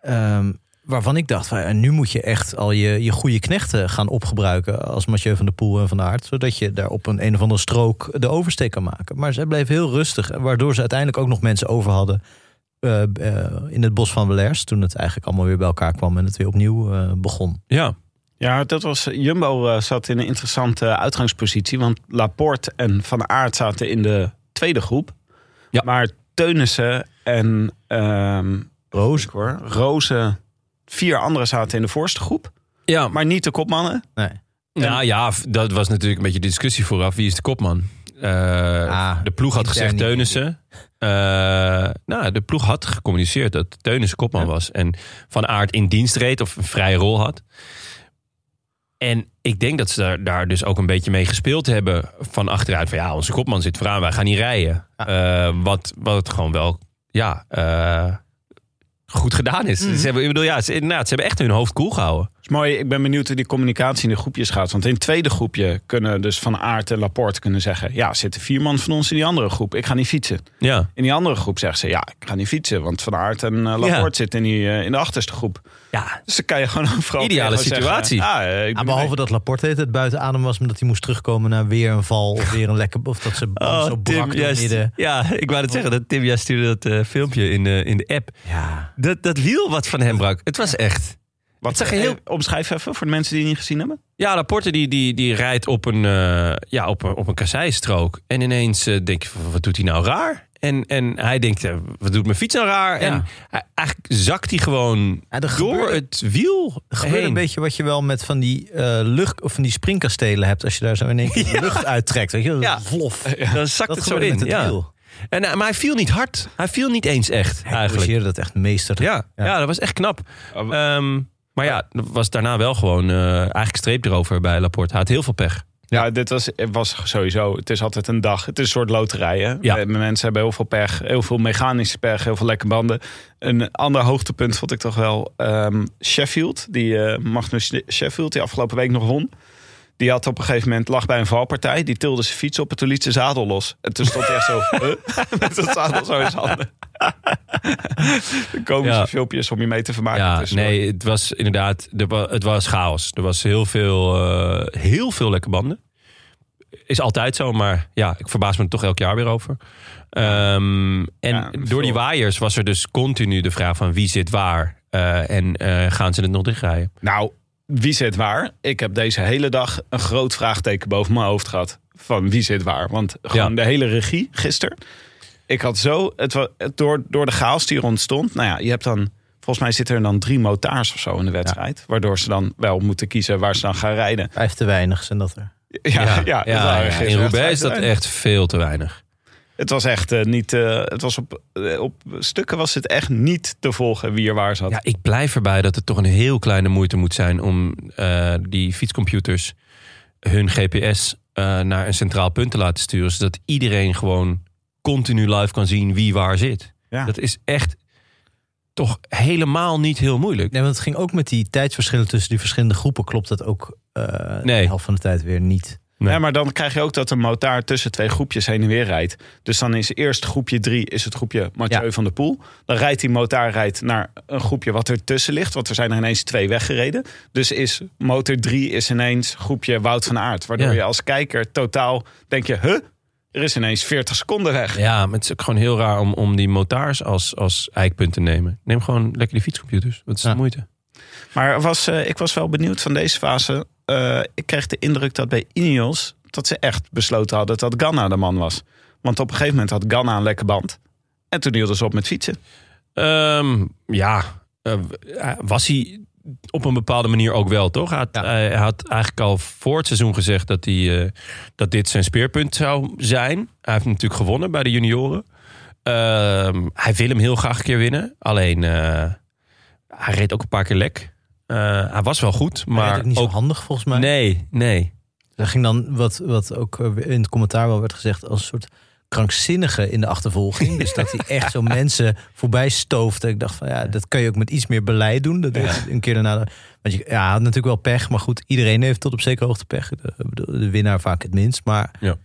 Ehm, waarvan ik dacht, van, ja, nu moet je echt al je, je goede knechten gaan opgebruiken als Mathieu van der Poel en Van Aert. Zodat je daar op een een of andere strook de oversteek kan maken. Maar zij bleef heel rustig, waardoor ze uiteindelijk ook nog mensen over hadden. eh, eh, in het bos van Belers, toen het eigenlijk allemaal weer bij elkaar kwam en het weer opnieuw eh, begon. ja, Ja, dat was, Jumbo eh, zat in een interessante uitgangspositie. Want Laporte en Van Aert zaten in de tweede groep. Ja. Maar Teunissen en ehm Roos. hoor, Rozen, vier anderen zaten in de voorste groep. ja Maar niet de kopmannen. Nee. Nou ja, dat was natuurlijk een beetje de discussie vooraf. Wie is de kopman? Eh, Ah, de ploeg had gezegd niet. Teunissen. Eh, nou, de ploeg had gecommuniceerd dat Teunissen kopman Ja. was. En Van Aert in dienst reed of een vrije rol had. En ik denk dat ze daar, daar dus ook een beetje mee gespeeld hebben van achteruit. Van ja, onze kopman zit vooraan, wij gaan niet rijden. Eh, wat, wat het gewoon wel, ja, eh, goed gedaan is. Mhm. Ze hebben, ik bedoel, ja, ze, inderdaad, ze hebben echt hun hoofd koel gehouden. Is mooi. Ik ben benieuwd hoe die communicatie in de groepjes gaat. Want in het tweede groepje kunnen dus Van Aert en Laporte kunnen zeggen... ja, zitten vier man van ons in die andere groep. Ik ga niet fietsen. Ja, In die andere groep zeggen ze... ja, ik ga niet fietsen. Want Van Aert en eh, Laporte Ja. zitten in, die, eh, in de achterste groep. ja Dus dan kan je gewoon overal... Ideale situatie. Zeggen, ah, eh, ik Ja, ben behalve dat Laporte het buiten adem was, omdat hij moest terugkomen naar weer een val of weer een lekker. Of dat ze band zo brak midden. Ja, ik wou het zeggen. Dat Tim, jij stuurde dat filmpje in, de in de app. Ja. Dat, dat wiel wat van hem brak. Het was echt... Wat zeg je heel- eh, Omschrijf even voor de mensen die het niet gezien hebben. Ja, Laporte die, die, die rijdt op een, eh ja, op een, op een kasseistrook. En ineens eh, denk je, van, wat doet hij nou raar? En, en hij denkt, eh, wat doet mijn fiets nou raar? En hij, eigenlijk zakt hij gewoon Ja, door gebeurde- het wiel Er gebeurt een beetje wat je wel met van die eh, lucht of van die springkastelen hebt. Als je daar zo in één keer de lucht uittrekt. Weet je, Ja. vlof. Dan zakt Dat het zo in. met het ja. wiel. En, eh, maar hij viel niet hard. Hij viel niet eens echt, Hij eigenlijk. dat echt meester. Ja, ja. Ja. dat was echt knap. Oh, Ehm, maar ja, was daarna wel gewoon eh, eigenlijk streep erover bij Laporte. Hij had heel veel pech. Ja, dit was, was sowieso. Het is altijd een dag. Het is een soort loterij. Hè? Ja. Eh, Mensen hebben heel veel pech. Heel veel mechanische pech. Heel veel lekke banden. Een ander hoogtepunt vond ik toch wel ehm, Sheffield. Die eh, Magnus Sheffield, die afgelopen week nog won. Die had op een gegeven moment lag bij een valpartij. Die tilde zijn fiets op en toen liet zijn zadel los. En toen stond hij echt zo huh? met het zadel zo in zijn handen. Komische Ja. filmpjes om je mee te vermaken. Ja, nee, het was inderdaad, er het was chaos. Er was heel veel, eh, heel veel lekke banden. Is altijd zo, maar ja, ik verbaas me er toch elk jaar weer over. Ehm, en Ja, door die waaiers was er dus continu de vraag van wie zit waar. Eh, en eh, gaan ze het nog dichtrijden? Nou, wie zit waar? Ik heb deze hele dag een groot vraagteken boven mijn hoofd gehad. Van wie zit waar? Want gewoon Ja. de hele regie gisteren. Ik had zo, het, door, door de chaos die er ontstond. Nou ja, je hebt dan, volgens mij zitten er dan drie motards of zo in de wedstrijd. Waardoor ze dan wel moeten kiezen waar ze dan gaan rijden. Vijf te weinig zijn dat er. Ja, ja, in Roubaix is dat echt veel te weinig. Het was echt eh, niet, eh, het was op, eh, op stukken was het echt niet te volgen wie er waar zat. Ja, ik blijf erbij dat het toch een heel kleine moeite moet zijn om eh, die fietscomputers hun GPS eh, naar een centraal punt te laten sturen. Zodat iedereen gewoon continu live kan zien wie waar zit. Ja. Dat is echt toch helemaal niet heel moeilijk. Nee, want het ging ook met die tijdsverschillen tussen die verschillende groepen. Klopt dat ook eh Nee. de helft van de tijd weer niet. Nee. Ja, maar dan krijg je ook dat een motaar tussen twee groepjes heen en weer rijdt. Dus dan is eerst groepje drie is het groepje Mathieu Ja. van der Poel. Dan rijdt die motaar rijdt naar een groepje wat er tussen ligt. Want er zijn er ineens twee weggereden. Dus is motor drie is ineens groepje Wout van Aert. Waardoor Ja. je als kijker totaal denk je, huh? Er is ineens 40 seconden weg. Ja, maar het is ook gewoon heel raar om, om die motaars als, als eikpunt te nemen. Neem gewoon lekker die fietscomputers. Wat is Ja. de moeite? Maar was, eh, ik was wel benieuwd van deze fase. Eh, ik kreeg de indruk dat bij Ineos... dat ze echt besloten hadden dat Ganna de man was. Want op een gegeven moment had Ganna een lekke band. En toen hielden ze op met fietsen. Ehm, ja, eh, was hij op een bepaalde manier ook wel, toch? Hij had, Ja. hij had eigenlijk al voor het seizoen gezegd dat, hij, eh, dat dit zijn speerpunt zou zijn. Hij heeft natuurlijk gewonnen bij de junioren. Ehm, hij wil hem heel graag een keer winnen. Alleen, hij reed ook een paar keer lek. Eh, hij was wel goed, Maar ook niet ook... zo handig volgens mij. Nee, nee. Er ging dan wat, wat ook eh, in het commentaar wel werd gezegd als een soort krankzinnige in de achtervolging. Dus dat hij echt zo mensen voorbij stoofde. Ik dacht van ja, dat kan je ook met iets meer beleid doen. Dat hij een keer daarna. Want je, ja, had natuurlijk wel pech, maar goed, iedereen heeft tot op zekere hoogte pech. De, de winnaar vaak het minst, maar Ja.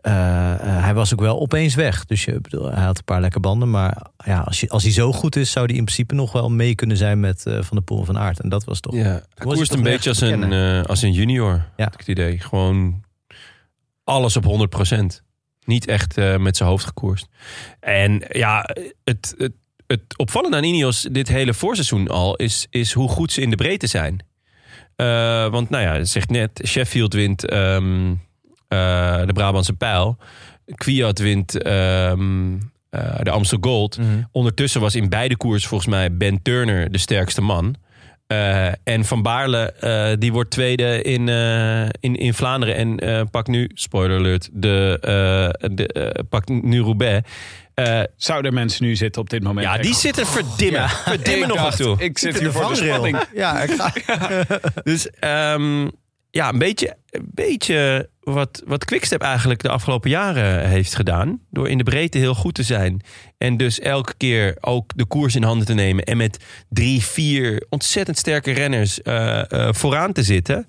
Eh, eh, hij was ook wel opeens weg. Dus je, bedoel, hij had een paar lekke banden, maar ja, als, je, als hij zo goed is, zou hij in principe nog wel mee kunnen zijn met eh, Van der Poel en Van Aert. En dat was toch. Ja, hij koerst een beetje als een, als een junior, Ja. had ik het idee. Gewoon alles op 100%. Niet echt met zijn hoofd gekoerst. En ja, het, het, het opvallende aan Ineos dit hele voorseizoen al... is, is hoe goed ze in de breedte zijn. Want nou ja, zegt net, Sheffield wint ehm, eh, de Brabantse pijl. Kwiat wint ehm, eh, de Amstel Gold. Mhm. Ondertussen was in beide koers volgens mij Ben Turner de sterkste man. Eh, en Van Baarle, eh, die wordt tweede in, eh, in, in Vlaanderen. En eh, pakt nu, spoiler alert, de, eh, de, eh, pakt nu Roubaix. Eh, Zouden mensen nu zitten op dit moment? ja, die zitten verdimmen. Verdimmen Ik nog dacht, toe. Ik zit In hier de voor de spanning. Ja, ik ga, Dus ehm, ja, een beetje, een beetje wat, wat Quickstep eigenlijk de afgelopen jaren heeft gedaan. Door in de breedte heel goed te zijn. En dus elke keer ook de koers in handen te nemen. En met drie, vier ontzettend sterke renners eh, eh, vooraan te zitten.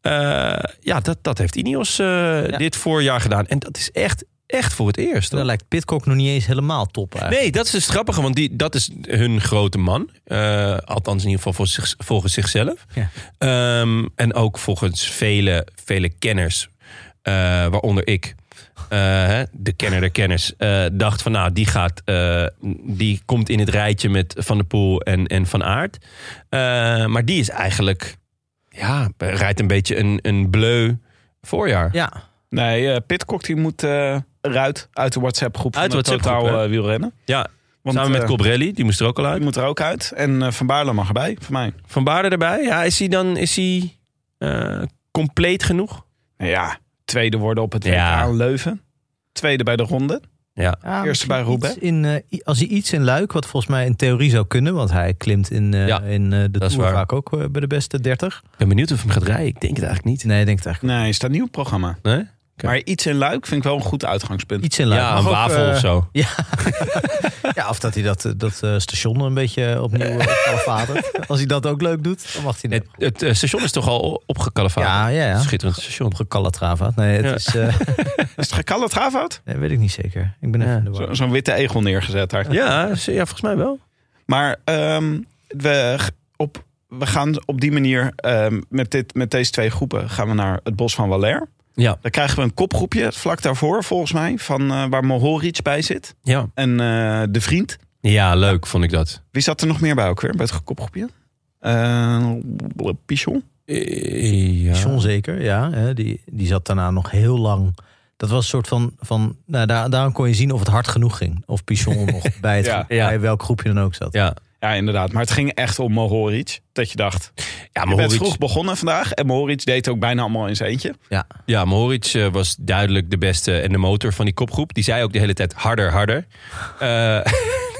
Eh, ja, dat, dat heeft Ineos dit voorjaar gedaan. En dat is echt, echt voor het eerst. Dan lijkt Pitcock nog niet eens helemaal top eigenlijk. Nee, dat is dus grappige, want die, dat is hun grote man. Eh, althans, in ieder geval voor zich, volgens zichzelf. Ja. Ehm, en ook volgens vele, vele kenners, eh, waaronder ik. eh, hè, de kenner der kenners, eh, dacht van nou, die gaat, eh, die komt in het rijtje met Van der Poel en, en Van Aert. Eh, maar die is eigenlijk, ja, rijdt een beetje een, een bleu voorjaar. Ja, Nee, Pitcock die moet eh, eruit uit de WhatsApp-groep Uit van de het WhatsApp-groep, totaal hè? eh, wielrennen. Ja, Want, samen met eh, Colbrelli, die moest er ook al uit. Die moet er ook uit. En eh, Van Baarle mag erbij, voor mij. Van Baarden erbij. Ja, is hij dan is hij, eh, compleet genoeg? Nou ja, tweede worden op het. WK in Leuven. Tweede bij de ronde. Ja. Ja, Eerste bij Roubaix. In, eh, als hij iets in Luik, wat volgens mij in theorie zou kunnen, want hij klimt in, eh, Ja, in eh, de dat is Tour waar. vaak ook bij de beste 30. Ik ben benieuwd of hij hem gaat rijden. Ik denk het eigenlijk niet. Nee, ik denk het eigenlijk Nee, is dat nieuw op programma. Nee? Maar iets in Luik vind ik wel een goed uitgangspunt. iets in Luik. Ja, een wafel eh, of zo. Ja, ja of af dat hij dat, dat eh, station een beetje opnieuw uh. Als hij dat ook leuk doet, dan mag hij net. Het, het eh, station is toch al opgekalefaterd? Ja, ja, ja. Schitterend station. Opgekalatravaat. Nee, het Ja. is... eh, Is het nee, weet ik niet zeker. Ik ben even war. Zo- Zo'n witte egel neergezet daar. Ja, ja, volgens mij wel. Maar ehm, we, op, we gaan op die manier ehm, met, dit, met deze twee groepen gaan we naar het bos van Waller. Ja. Dan krijgen we een kopgroepje vlak daarvoor, volgens mij, van eh, waar Mohoric bij zit. Ja. En eh, de vriend. ja, leuk vond ik dat. Wie zat er nog meer bij ook weer, bij het kopgroepje? Eh Pichon. Ja. John zeker, ja. Hè, die, die zat daarna nog heel lang. Dat was een soort van. van nou, daar, daarom kon je zien of het hard genoeg ging. Of Pichon nog bij, het, Ja. Ja. bij welk groepje dan ook zat. Ja. Ja, inderdaad. Maar het ging echt om Mohoric. Dat je dacht, Ja, je bent Mohoric, vroeg begonnen vandaag. En Mohoric deed ook bijna allemaal in zijn eentje. ja, Mohoric eh, was duidelijk de beste en de motor van die kopgroep. Die zei ook de hele tijd harder, harder.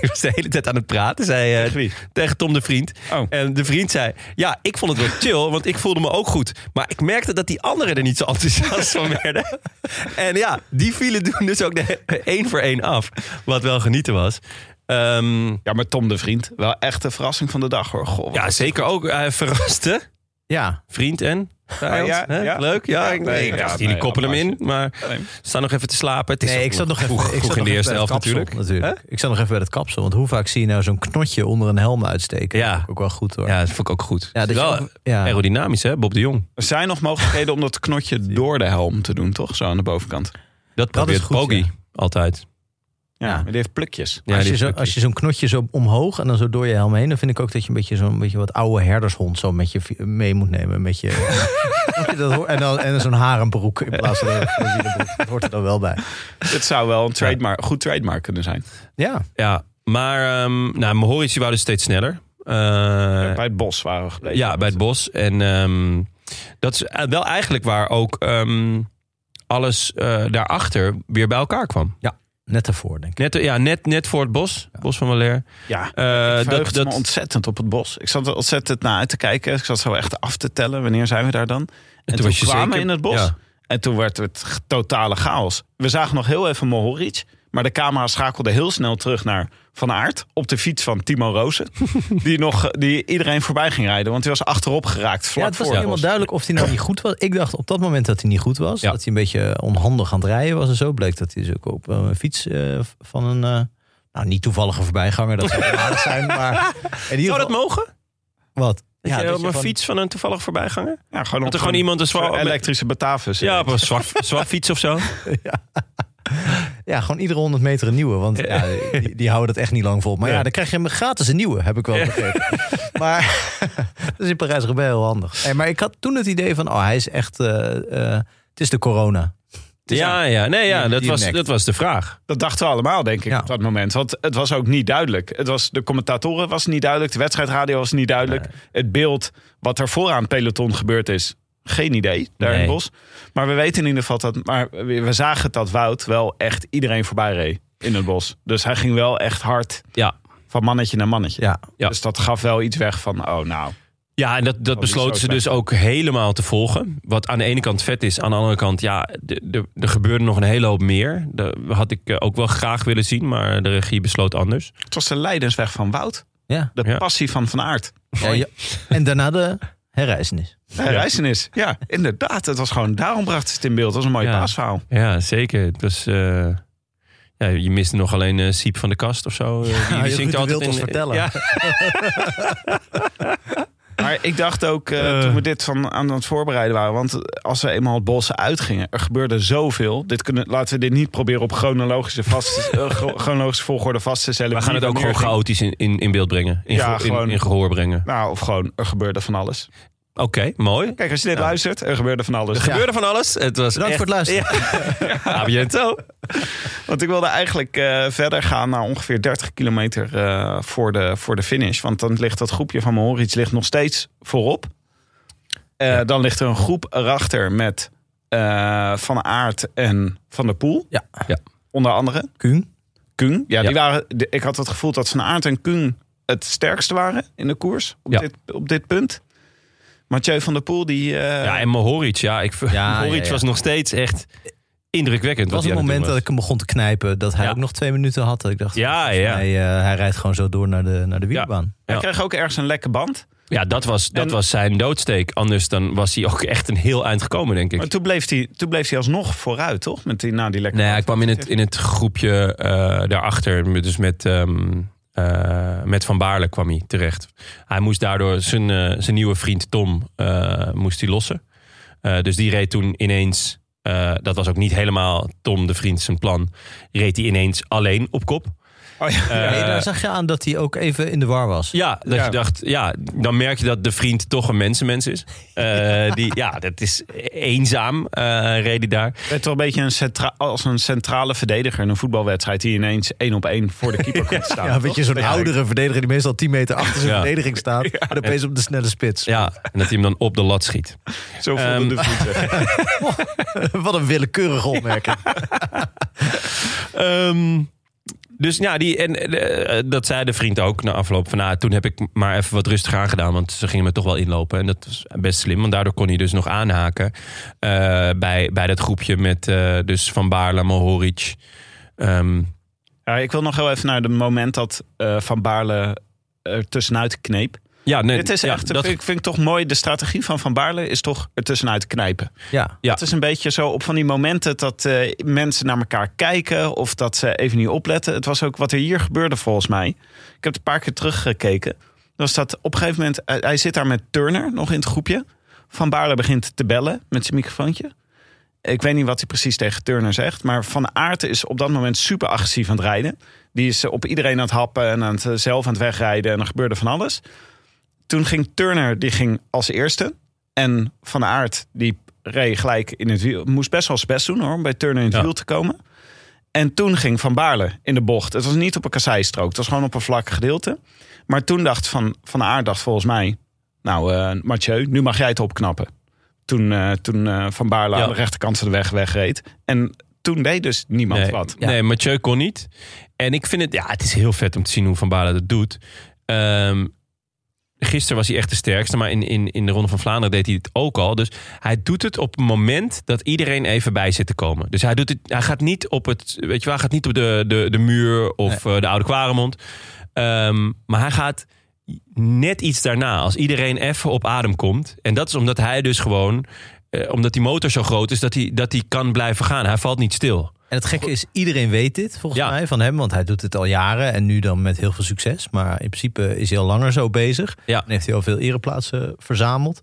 Die was de hele tijd aan het praten, zei eh, Tegen wie? tegen Tom de Vriend. Oh. En de vriend zei, ja, ik vond het wel chill, want ik voelde me ook goed. Maar ik merkte dat die anderen er niet zo enthousiast van werden. En ja, die vielen toen dus ook de één voor één af. Wat wel genieten was. Ehm, Ja, maar Tom de Vriend, wel echt een verrassing van de dag hoor. Goh, ja, zeker ook. Hij verraste. Ja, Vriend en vijand, ja. Leuk, ja. Ja, ik, nee, ik ja, dacht, jullie koppelen hem in. Maar Nee. staan nog even te slapen. Het is nee, ik zat nog vroeg, even, ik vroeg zat in de nog eerste even bij helft het kapsel, natuurlijk. natuurlijk. Ik zat nog even bij het kapsel. Want hoe vaak zie je nou zo'n knotje onder een helm uitsteken? Ja. Dat ook wel goed hoor. Ja, dat vond ik ook goed. Ja, dat wel aerodynamisch, hè, Bob de Jong. Er zijn nog mogelijkheden om dat knotje door de helm te doen, toch? Zo aan de bovenkant. Dat probeert goed, Poggi ja. altijd. Ja, Ja. die heeft plukjes. Ja, als, je zo, als je zo'n knotje zo omhoog en dan zo door je helm heen, dan vind ik ook dat je een beetje zo'n beetje wat oude herdershond zo met je mee moet nemen. Met je, en dan en zo'n harenbroek in plaats van. Dat hoort er dan wel bij. Dit zou wel een trademark, goed trademark kunnen zijn. Ja, Ja, maar um, nou, Mohoric die wou dus steeds sneller. Eh, bij het bos waren we gebleven. ja, bij het bos. En ehm, dat is wel eigenlijk waar ook ehm, alles eh, daarachter weer bij elkaar kwam. Net daarvoor denk ik. Net, ja, net, net voor het bos, bos van Waller. Ja, Eh, ik dat, dat, me ontzettend op het bos. Ik zat er ontzettend naar uit te kijken. Ik zat zo echt af te tellen. Wanneer zijn we daar dan? En toen, was je kwamen we zeker- in het bos. Ja. En toen werd het totale chaos. We zagen nog heel even Mohoric. Maar de camera schakelde heel snel terug naar Van Aert. Op de fiets van Timo Rozen. die, nog, die iedereen voorbij ging rijden. Want hij was achterop geraakt. Vlak Ja, het was voor niet helemaal duidelijk of hij nou niet goed was. Ik dacht op dat moment dat hij niet goed was. Ja. Dat hij een beetje onhandig aan het rijden was en zo. Bleek dat hij dus ook op een fiets eh, van een... eh, nou, niet toevallige voorbijganger, dat zou wel aardig zijn. Maar in ieder Zou dat mogen? Wat? Dat je dat op een van- fiets van een toevallig voorbijganger? Ja, gewoon Dat op er gewoon iemand een zwaar... elektrische Batavus. Ja, op een zwart, zwart fiets of zo. Ja, gewoon iedere 100 meter een nieuwe. Want ja, die, die houden dat echt niet lang vol. Maar ja, Ja. dan krijg je hem gratis een nieuwe, heb ik wel begrepen. Maar dat is in Parijs roubaix heel handig. Hey, maar ik had toen het idee van, oh, hij is echt... eh, eh, het is de corona. Ja, ja, nee, ja dat, was, dat was de vraag. Dat dachten we allemaal, denk ik, Ja. op dat moment. Want het was ook niet duidelijk. Het was, de commentatoren was niet duidelijk. De wedstrijdradio was niet duidelijk. Het beeld wat er vooraan peloton gebeurd is... Geen idee, daar in het bos. Maar we weten in ieder geval dat... Maar we we zagen dat Wout wel echt iedereen voorbij reed in het bos. Dus hij ging wel echt hard Ja, van mannetje naar mannetje. Ja, Ja. Dus dat gaf wel iets weg van... Oh, nou, ja en dat, dat besloten ze dus ook helemaal te volgen. Wat aan de ene kant vet is, aan de andere kant, ja, de- de- er gebeurde nog een hele hoop meer. Dat had ik eh, ook wel graag willen zien, maar de regie besloot anders. het was de leidensweg van Wout. ja. De Ja. passie van Van Aert. Ja, ja. En daarna de herreizenis. Reizenis. Ja, inderdaad. Het was gewoon, daarom bracht ze het in beeld. Dat was een mooi Ja. paasverhaal. Ja, zeker. Het was, eh, ja, je miste nog alleen eh, Siep van de Kast of zo. Eh, die, Ja, die je zingt altijd Wild ons in vertellen. Ja, Maar ik dacht ook, toen we dit van aan het voorbereiden waren... want als we eenmaal het bos uitgingen, er gebeurde zoveel. Dit kunnen, laten we dit niet proberen op chronologische, vast, chro- chronologische volgorde vast te stellen. we gaan het ook gewoon chaotisch in, in, in beeld brengen. In, Ja, geho- in, gewoon- in gehoor brengen. Nou, of gewoon, er gebeurde van alles. Oké, mooi. Kijk, als je dit Ja. luistert, er gebeurde van alles. Er gebeurde van alles. Het was Bedankt echt, voor het luisteren. Ja. A biento. Want ik wilde eigenlijk eh, verder gaan naar ongeveer 30 kilometer eh, voor, de, voor de finish. Want dan ligt dat groepje van Mohoric ligt nog steeds voorop. Eh, Dan ligt er een groep erachter met eh, Van Aert en Van der Poel. Ja. Ja. Onder andere. Kuhn. Kuhn. Ja, Ja. Die waren, de- ik had het gevoel dat Van Aert en Kuhn het sterkste waren in de koers. Op, Ja. dit, op dit punt. Mathieu van der Poel, die... eh, Ja, en Mohoric. Ja, ik, Ja, Mohoric ja, ja. was nog steeds echt indrukwekkend. Het was een hij aan moment dat ik hem begon te knijpen. Dat hij Ja. ook nog twee minuten had. Dat ik dacht, Ja, ja. mij, eh, hij rijdt gewoon zo door naar de, naar de wielerbaan. Hij Ja. kreeg ook ergens een lekke band. Ja, dat was, dat En- was zijn doodsteek. Anders dan was hij ook echt een heel eind gekomen, denk ik. Maar toen bleef hij, toen bleef hij alsnog vooruit, toch? Met die, na die lekke Nee, band. hij kwam in het, in het groepje eh, daarachter. Dus met, ehm, eh, met Van Baarle kwam hij terecht. Hij moest daardoor zijn, eh, zijn nieuwe vriend Tom eh, moest hij lossen. Dus die reed toen ineens... dat was ook niet helemaal Tom, de vriend, zijn plan. Reed hij ineens alleen op kop. Oh, ja. Eh, Nee, daar zag je aan dat hij ook even in de war was. Ja, dat Ja. je dacht, ja, dan merk je dat de vriend toch een mensenmens is. Eh, die, ja, dat is eenzaam, eh reed hij daar. werd wel een beetje een centra- als een centrale verdediger in een voetbalwedstrijd die ineens één op één voor de keeper komt staan. Ja, weet je, zo'n oudere verdediger die meestal 10 meter achter zijn Ja. verdediging staat. En opeens op de snelle spits. Ja, en dat hij hem dan op de lat schiet. Zo voelde Ehm, de voeten. Wat een willekeurige opmerking. Ehm, dus ja, die, en, eh, dat zei de vriend ook na afloop. Van, nou, toen heb ik maar even wat rustiger aangedaan. Want ze gingen me toch wel inlopen. En dat was best slim. Want daardoor kon hij dus nog aanhaken. eh, bij, bij dat groepje met eh, dus Van Baarle, Mohoric. Ehm, Ja, ik wil nog heel even naar het moment dat eh, Van Baarle er tussenuit kneep. Ja, nee, Dit is ja, echt, dat, vind, ik, vind ik toch mooi. De strategie van Van Baarle is toch er tussenuit knijpen. Ja. Ja. Het is een beetje zo op van die momenten dat eh, mensen naar elkaar kijken of dat ze even niet opletten. Het was ook wat er hier gebeurde volgens mij. Ik heb het een paar keer teruggekeken. Was dat op een gegeven moment, hij- hij zit daar met Turner nog in het groepje. Van Baarle begint te bellen met zijn microfoontje. Ik weet niet wat hij precies tegen Turner zegt. Maar Van Aert is op dat moment super agressief aan het rijden. Die is eh, op iedereen aan het happen en aan het, eh, zelf aan het wegrijden. En er gebeurde van alles. Toen ging Turner die ging als eerste. En Van Aert die reed gelijk in het wiel. Moest best wel zijn best doen hoor, om bij Turner in het Ja. wiel te komen. En toen ging Van Baarle in de bocht. Het was niet op een kasseistrook. Het was gewoon op een vlak gedeelte. Maar toen dacht Van, van Aert dacht volgens mij... Nou, eh Mathieu, nu mag jij het opknappen. Toen, eh, toen eh, Van Baarle Ja. aan de rechterkant van de weg wegreed. En toen deed dus niemand nee, wat. Nee, Mathieu kon niet. En ik vind het, ja, het is heel vet om te zien hoe Van Baarle dat doet. Ehm, gisteren was hij echt de sterkste, maar in, in, in de Ronde van Vlaanderen deed hij het ook al. Dus hij doet het op het moment dat iedereen even bij zit te komen. Dus hij, doet het, hij gaat niet op het, weet je wel, hij gaat niet op de, de, de muur of eh, de Oude Kwaremond. Ehm, maar hij gaat net iets daarna, als iedereen even op adem komt. En dat is omdat hij dus gewoon, eh, omdat die motor zo groot is, dat hij, dat hij kan blijven gaan. Hij valt niet stil. En het gekke is, iedereen weet dit volgens Ja. mij van hem. Want hij doet het al jaren en nu dan met heel veel succes. Maar in principe is hij al langer zo bezig. Ja. En heeft hij al veel ereplaatsen verzameld.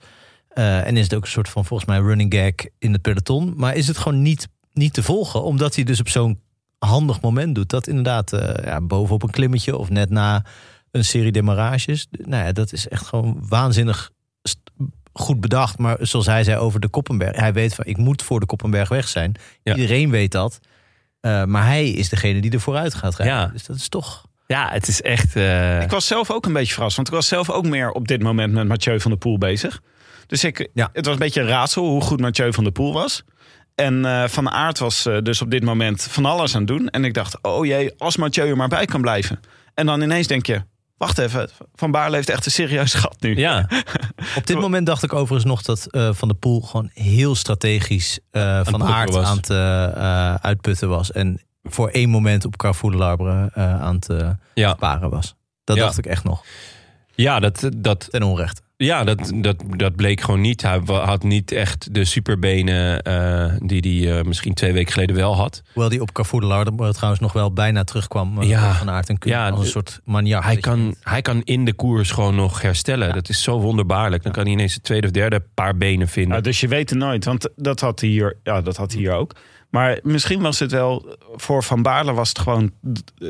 Eh, en is het ook een soort van volgens mij running gag in het peloton. Maar is het gewoon niet, niet te volgen. Omdat hij dus op zo'n handig moment doet. Dat inderdaad eh, ja, bovenop een klimmetje of net na een serie demarages. Nou ja, dat is echt gewoon waanzinnig goed bedacht. Maar zoals hij zei over de Koppenberg. Hij weet van ik moet voor de Koppenberg weg zijn. Ja. Iedereen weet dat. Eh, maar hij is degene die er vooruit gaat rijden. Ja. Dus dat is toch... Ja, het is echt. eh, Ik was zelf ook een beetje verrast. Want ik was zelf ook meer op dit moment met Mathieu van der Poel bezig. Dus ik, Ja. het was een beetje een raadsel hoe goed Mathieu van der Poel was. En eh, Van Aert was dus op dit moment van alles aan het doen. En ik dacht, oh jee, als Mathieu er maar bij kan blijven. En dan ineens denk je, wacht even, Van Baarle heeft echt een serieus gat nu. ja, Op dit moment dacht ik overigens nog dat eh, Van der Poel gewoon heel strategisch eh, van aard was. aan het eh, uitputten was. En voor één moment op Carrefour de Larbre eh, aan het ja. sparen was. Dat Ja. dacht ik echt nog, ja, dat, dat, ten onrechte. Ja dat, dat, dat bleek gewoon niet. Hij had niet echt de superbenen eh, die hij eh, misschien twee weken geleden wel had. Hoewel die op Carrefour de Larbre trouwens nog wel bijna terugkwam eh, Ja. van Aert en Kuhn. Ja, als een soort maniak. Hij kan, hij kan in de koers gewoon nog herstellen. Dat is zo wonderbaarlijk. Dan kan hij ineens het tweede of derde paar benen vinden. Nou, dus je weet het nooit, want dat had hij hier, ja, dat had hij hier ook. Maar misschien was het wel, voor Van Baarle was het gewoon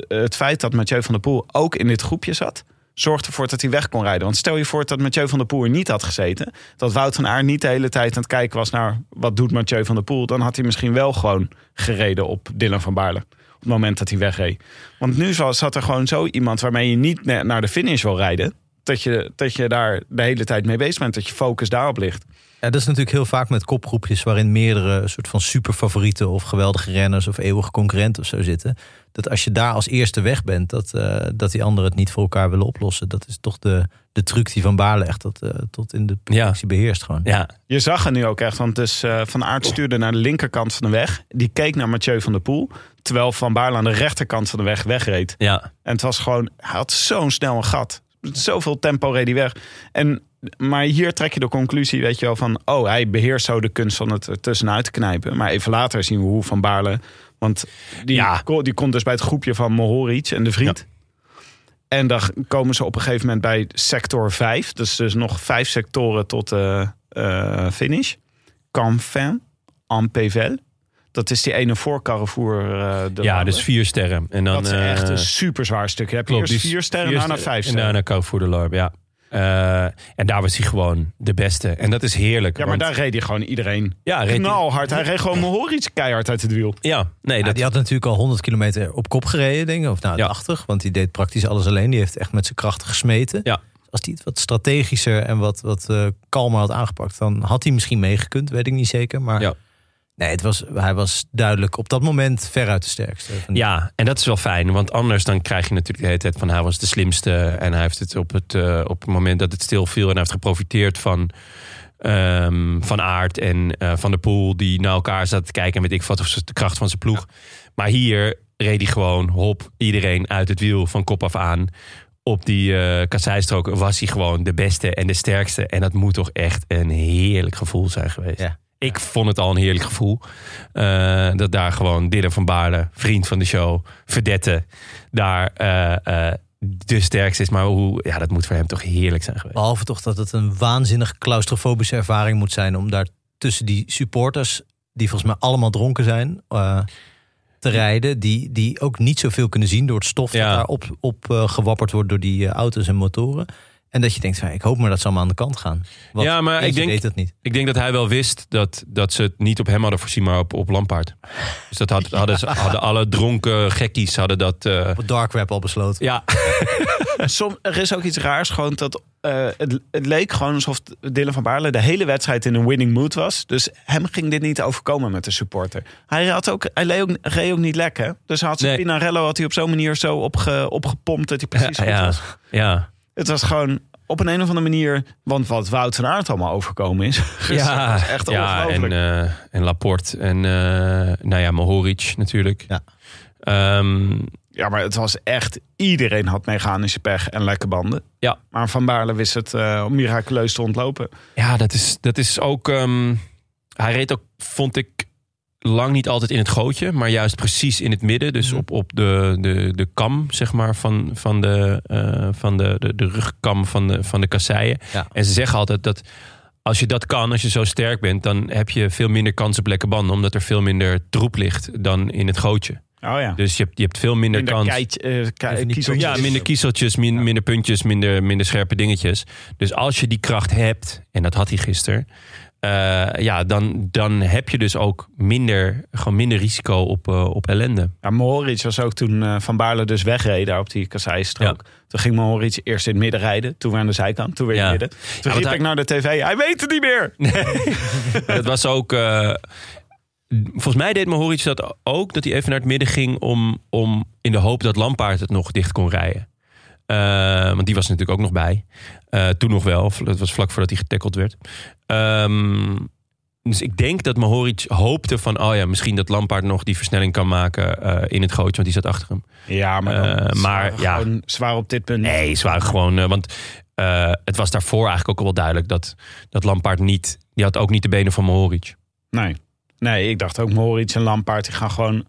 het feit dat Mathieu van der Poel ook in dit groepje zat. Zorgde ervoor dat hij weg kon rijden. Want stel je voor dat Mathieu van der Poel niet had gezeten. Dat Wout van Aert niet de hele tijd aan het kijken was naar wat doet Mathieu van der Poel. Dan had hij misschien wel gewoon gereden op Dylan van Baarle. Op het moment dat hij wegreed. Want nu zat er gewoon zo iemand waarmee je niet na- naar de finish wil rijden. Dat je, dat je daar de hele tijd mee bezig bent. Dat je focus daarop ligt. Ja, dat is natuurlijk heel vaak met kopgroepjes waarin meerdere soort van superfavorieten of geweldige renners of eeuwige concurrenten of zo zitten. Dat als je daar als eerste weg bent, dat, eh, dat die anderen het niet voor elkaar willen oplossen. Dat is toch de, de truc die Van Baarle echt tot, eh, tot in de perfectie beheerst gewoon. Ja, Je zag het nu ook echt, want dus, eh, Van Aert stuurde naar de linkerkant van de weg. Die keek naar Mathieu van der Poel. Terwijl Van Baarle aan de rechterkant van de weg wegreed. ja. En het was gewoon, hij had zo'n snel een gat. Zoveel tempo reed hij weg. En, maar hier trek je de conclusie, weet je wel, van... oh, hij beheerst zo de kunst van het er tussenuit te knijpen. Maar even later zien we hoe Van Baarle... want die, Ja. die komt dus bij het groepje van Mohoric en de vriend. En dan komen ze op een gegeven moment bij sector 5. Dus, dus nog vijf sectoren tot de eh, finish. Canfin, Ampével. Dat is die ene voor Carrefour. eh, de ja dus vier sterren. En dan, dat is echt een super zwaar stuk. Je hebt klopt, eerst vier sterren, daarna vijf En sterren. daarna Carrefour de Lorbe, ja. Eh, en daar was hij gewoon de beste. En dat is heerlijk. Ja, maar want- daar reed hij gewoon iedereen ja, reed hij- knalhard. Hij reed gewoon Mohoric keihard uit het wiel. Ja, nee, Ja, dat, die had natuurlijk al 100 kilometer op kop gereden, denk ik. Of nou, Ja. 80, want die deed praktisch alles alleen. Die heeft echt met zijn krachten gesmeten. Ja. Als hij het wat strategischer en wat, wat eh, kalmer had aangepakt... dan had hij misschien meegekund, weet ik niet zeker. Maar Ja. Nee, het was, hij was duidelijk op dat moment veruit de sterkste. Ja, en dat is wel fijn. Want anders dan krijg je natuurlijk de hele tijd van hij was de slimste. En hij heeft het op het, eh, op het moment dat het stilviel. En hij heeft geprofiteerd van, ehm, van Aard en eh, van de Poel. Die naar elkaar zaten te kijken. En weet ik wat of de kracht van zijn ploeg. Maar hier reed hij gewoon hop iedereen uit het wiel van kop af aan. Op die eh kasseistrook was hij gewoon de beste en de sterkste. En dat moet toch echt een heerlijk gevoel zijn geweest. Ja. Ik vond het al een heerlijk gevoel. eh, dat daar gewoon Dylan van Baarle, vriend van de show, verdette, daar eh, de sterkste is. Maar hoe, ja, dat moet voor hem toch heerlijk zijn geweest. Behalve toch dat het een waanzinnig claustrofobische ervaring moet zijn... om daar tussen die supporters, die volgens mij allemaal dronken zijn... te rijden, die, die ook niet zoveel kunnen zien door het stof... Ja. dat daar op, op gewapperd wordt door die auto's en motoren. En dat je denkt, van, ik hoop maar dat ze allemaal aan de kant gaan. Want Ja, maar ik denk- deed dat niet. Ik denk dat hij wel wist dat, dat ze het niet op hem hadden voorzien, maar op, op Lampaard. Dus dat had, hadden, ze- hadden alle dronken gekkies hadden dat. eh, Op het dark web al besloten. ja, Som, er is ook iets raars. Gewoon dat, eh, het, het leek gewoon alsof Dylan van Baarle de hele wedstrijd in een winning mood was. Dus hem ging dit niet overkomen met de supporter. Hij, had ook, hij reed, ook, reed ook niet lek, hè? Dus hij had zijn Nee. Pinarello had hij op zo'n manier zo opge, opgepompt dat hij precies goed ja, was. ja. Het was gewoon op een, een of andere manier... Want wat Wout van Aert allemaal overkomen is... Ja, dat is echt ja en, eh, en Laporte en eh, nou ja, Mohoric natuurlijk. Ja. Ehm, Ja, maar het was echt... Iedereen had mechanische pech en lekke banden. Ja. Maar Van Baarle wist het eh, miraculeus te ontlopen. ja, dat is, dat is ook. ehm, hij reed ook, vond ik, lang niet altijd in het gootje, maar juist precies in het midden. Dus Mhm. op, op de, de, de kam, zeg maar, van, van, de, eh, van de, de, de rugkam van de, van de kasseien. Ja. En ze zeggen altijd dat als je dat kan, als je zo sterk bent, dan heb je veel minder kans op lekke banden, omdat er veel minder troep ligt dan in het gootje. Oh ja. Dus je hebt, je hebt veel minder, Minder kans. eh. Ja, minder kiezeltjes, min- minder puntjes, minder, minder scherpe dingetjes. Dus als je die kracht hebt, en dat had hij gisteren, eh, ja, dan, dan heb je dus ook minder, gewoon minder risico op, eh, op ellende. Ja, Mohoric was ook toen eh, Van Baarle dus wegreed daar op die kasseistrook. Toen ging Mohoric eerst in het midden rijden. Toen weer aan de zijkant. Toen weer in Ja. het midden. Toen want riep hij- ik naar de tv. Hij weet het niet meer. dat was ook. volgens mij deed Mohoric dat ook, dat hij even naar het midden ging om, om in de hoop dat Lampaard het nog dicht kon rijden. Eh, want die was natuurlijk ook nog bij. Eh, toen nog wel. Dat was vlak voordat hij getackeld werd. Ehm, dus ik denk dat Mohoric hoopte van... oh ja, misschien dat Lampaard nog die versnelling kan maken eh, in het gootje. Want die zat achter hem. Ja, maar, maar, ja. gewoon zwaar op dit punt. Nee, waren gewoon... want het was daarvoor eigenlijk ook al wel duidelijk... dat, dat Lampaard niet... die had ook niet de benen van Mohoric. Nee. nee, ik dacht ook Mohoric en Lampaard die gaan gewoon...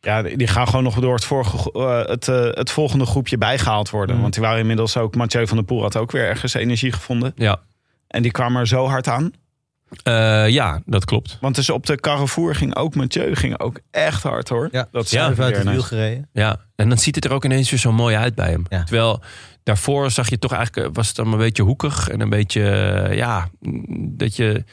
Ja, die gaan gewoon nog door het, vorige, eh, het, eh, het volgende groepje bijgehaald worden. Mhm. Want die waren inmiddels ook... Mathieu van der Poel had ook weer ergens energie gevonden. Ja, En die kwam er zo hard aan. Eh, ja dat klopt. Want dus op de Carrefour ging ook Mathieu ging ook echt hard hoor. Ja. dat Ja, uit het wiel gereden. Ja, en dan ziet het er ook ineens weer zo mooi uit bij hem. Ja. Terwijl daarvoor zag je toch eigenlijk, was het allemaal een beetje hoekig en een beetje, ja, mm, dat je,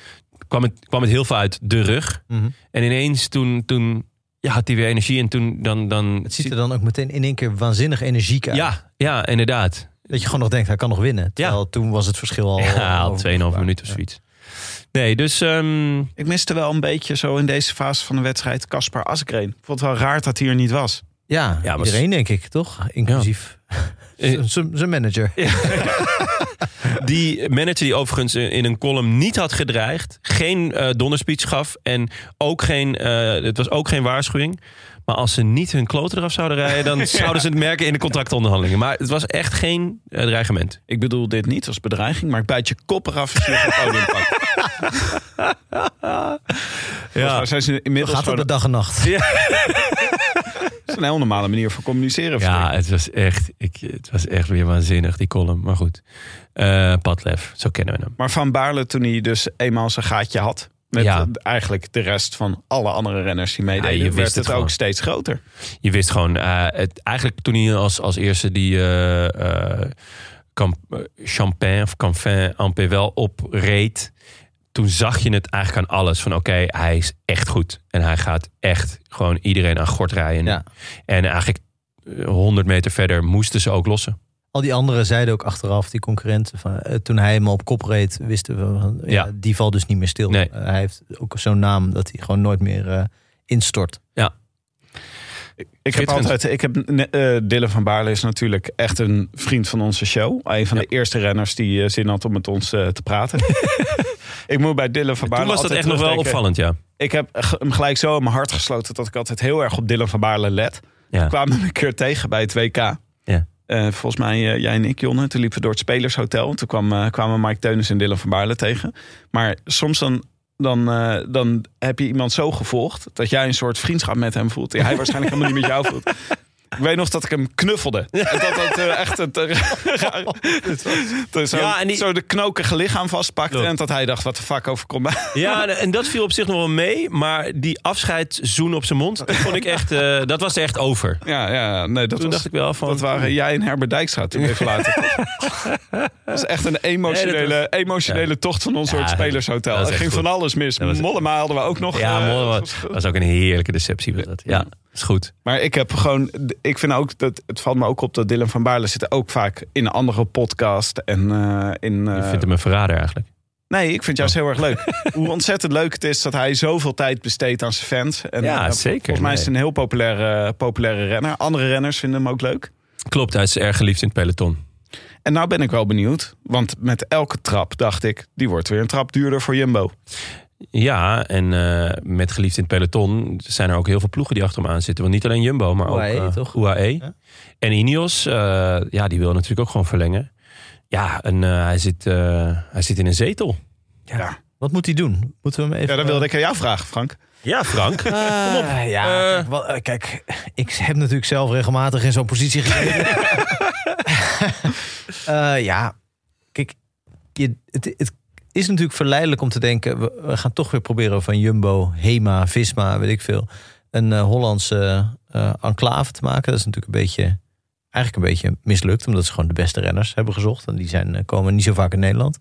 kwam het, kwam het heel veel uit de rug. Mhm. En ineens toen, toen ja, had hij weer energie en toen dan... dan Het ziet er dan ook meteen in één keer waanzinnig energiek uit. Ja, ja, inderdaad. Dat je gewoon nog denkt, hij kan nog winnen. Terwijl toen was het verschil al... Ja, al onoverbrugbaar. 2,5 minuten of Ja. zoiets. Nee, dus ehm, Ik miste wel een beetje zo in deze fase van de wedstrijd Caspar Asgreen. Ik vond het wel raar dat hij er niet was. Ja, Ja, iedereen denk ik, toch? Inclusief zijn manager. die manager die overigens in een column niet had gedreigd, geen eh donderspeech gaf en ook geen, eh, het was ook geen waarschuwing. Maar als ze niet hun kloten eraf zouden rijden, dan zouden ze het merken in de contractonderhandelingen. Maar het was echt geen eh, dreigement. Ik bedoel dit niet als bedreiging, maar ik bijt je kop eraf als je het podium pakt. Ja. Zijn ze inmiddels Gaat de dag en nacht. dat is een heel normale manier van communiceren. Ja, het was echt, ik, het was echt weer waanzinnig, die column. Maar goed, Eh Padlef, zo kennen we hem. Maar Van Baarle, toen hij dus eenmaal zijn gaatje had... met Ja. eigenlijk de rest van alle andere renners die meededen... Ja, je wist werd het het, gewoon. ook steeds groter. Je wist gewoon, eh, het, eigenlijk toen hij als, als eerste die Camp, eh, Champagne of Canfin Ampé opreed. Toen zag je het eigenlijk aan alles. Van oké, hij is echt goed. En hij gaat echt gewoon iedereen aan gort rijden. Ja. En eigenlijk eh, 100 meter verder moesten ze ook lossen. Al die anderen zeiden ook achteraf, die concurrenten, van, eh, toen hij hem op kop reed, wisten we, van, ja, Ja. die valt dus niet meer stil. Nee. Eh, hij heeft ook zo'n naam dat hij gewoon nooit meer eh, instort. Ik heb altijd, ik heb, eh Dylan van Baarle is natuurlijk echt een vriend van onze show. Een van de eerste renners die eh, zin had om met ons eh, te praten. ik moet bij Dylan van Baarle Toen was dat echt nog wel opvallend, ja. Ik heb hem gelijk zo in mijn hart gesloten dat ik altijd heel erg op Dylan van Baarle let. ja. We kwamen hem een keer tegen bij het WK. Ja. Volgens mij jij en ik, Jonne. Toen liepen we door het Spelershotel. Toen kwam, kwamen Mike Teunis en Dylan van Baarle tegen. Maar soms dan, dan, eh, dan heb je iemand zo gevolgd... dat jij een soort vriendschap met hem voelt... die hij waarschijnlijk helemaal niet met jou voelt. Ik weet nog dat ik hem knuffelde. En dat dat eh, echt het, eh, dat zo, Ja, en die- zo de knokige lichaam vastpakte. En dat hij dacht, wat de fuck overkomt mij. Ja, en- dat viel op zich nog wel mee. Maar die afscheidszoen op zijn mond, dat vond ik echt, eh, dat was echt over. Ja, ja nee, dat Toen was, dacht ik wel van... Dat waren jij en Herbert Dijkstra toen even later. dat was echt een emotionele, Nee, emotionele tocht van ons Ja, het Spelershotel. Er ging goed. van alles mis. Mollema hadden we ook nog. Ja, was- was ook een heerlijke deceptie. Was dat. Ja, is goed. Maar ik heb gewoon... Ik vind ook dat... Het valt me ook op dat Dylan van Baarle zit ook vaak in een andere podcast. En eh, in... Je eh, vindt hem een verrader eigenlijk. Nee, ik vind juist heel erg leuk. Hoe ontzettend leuk het is dat hij zoveel tijd besteedt aan zijn fans. En, Ja, eh, zeker. Volgens mij is het een heel populaire, populaire renner. Andere renners vinden hem ook leuk. Klopt, hij is erg geliefd in het peloton. En nou ben ik wel benieuwd. Want met elke trap dacht ik, die wordt weer een trap duurder voor Jumbo. Ja, en eh, met geliefd in het peloton zijn er ook heel veel ploegen die achter hem aan zitten. Want niet alleen Jumbo, maar UAE, ook eh, toch? UAE. Ja. En Ineos, eh, ja, die wil natuurlijk ook gewoon verlengen. Ja, en eh, hij, zit, eh, hij zit in een zetel. Ja, Wat moet hij doen? Moeten we hem even... ja dat wilde ik aan jou vragen, Frank. Ja, Frank. Kom op. Ja, Eh. kijk, wel, eh, kijk, ik heb natuurlijk zelf regelmatig in zo'n positie gezeten. Eh, ja, kijk, je, het, het is natuurlijk verleidelijk om te denken... We, we gaan toch weer proberen van Jumbo, Hema, Visma, weet ik veel... een eh, Hollandse eh, enclave te maken. Dat is natuurlijk een beetje, eigenlijk een beetje mislukt... omdat ze gewoon de beste renners hebben gezocht. En die zijn, eh, komen niet zo vaak in Nederland.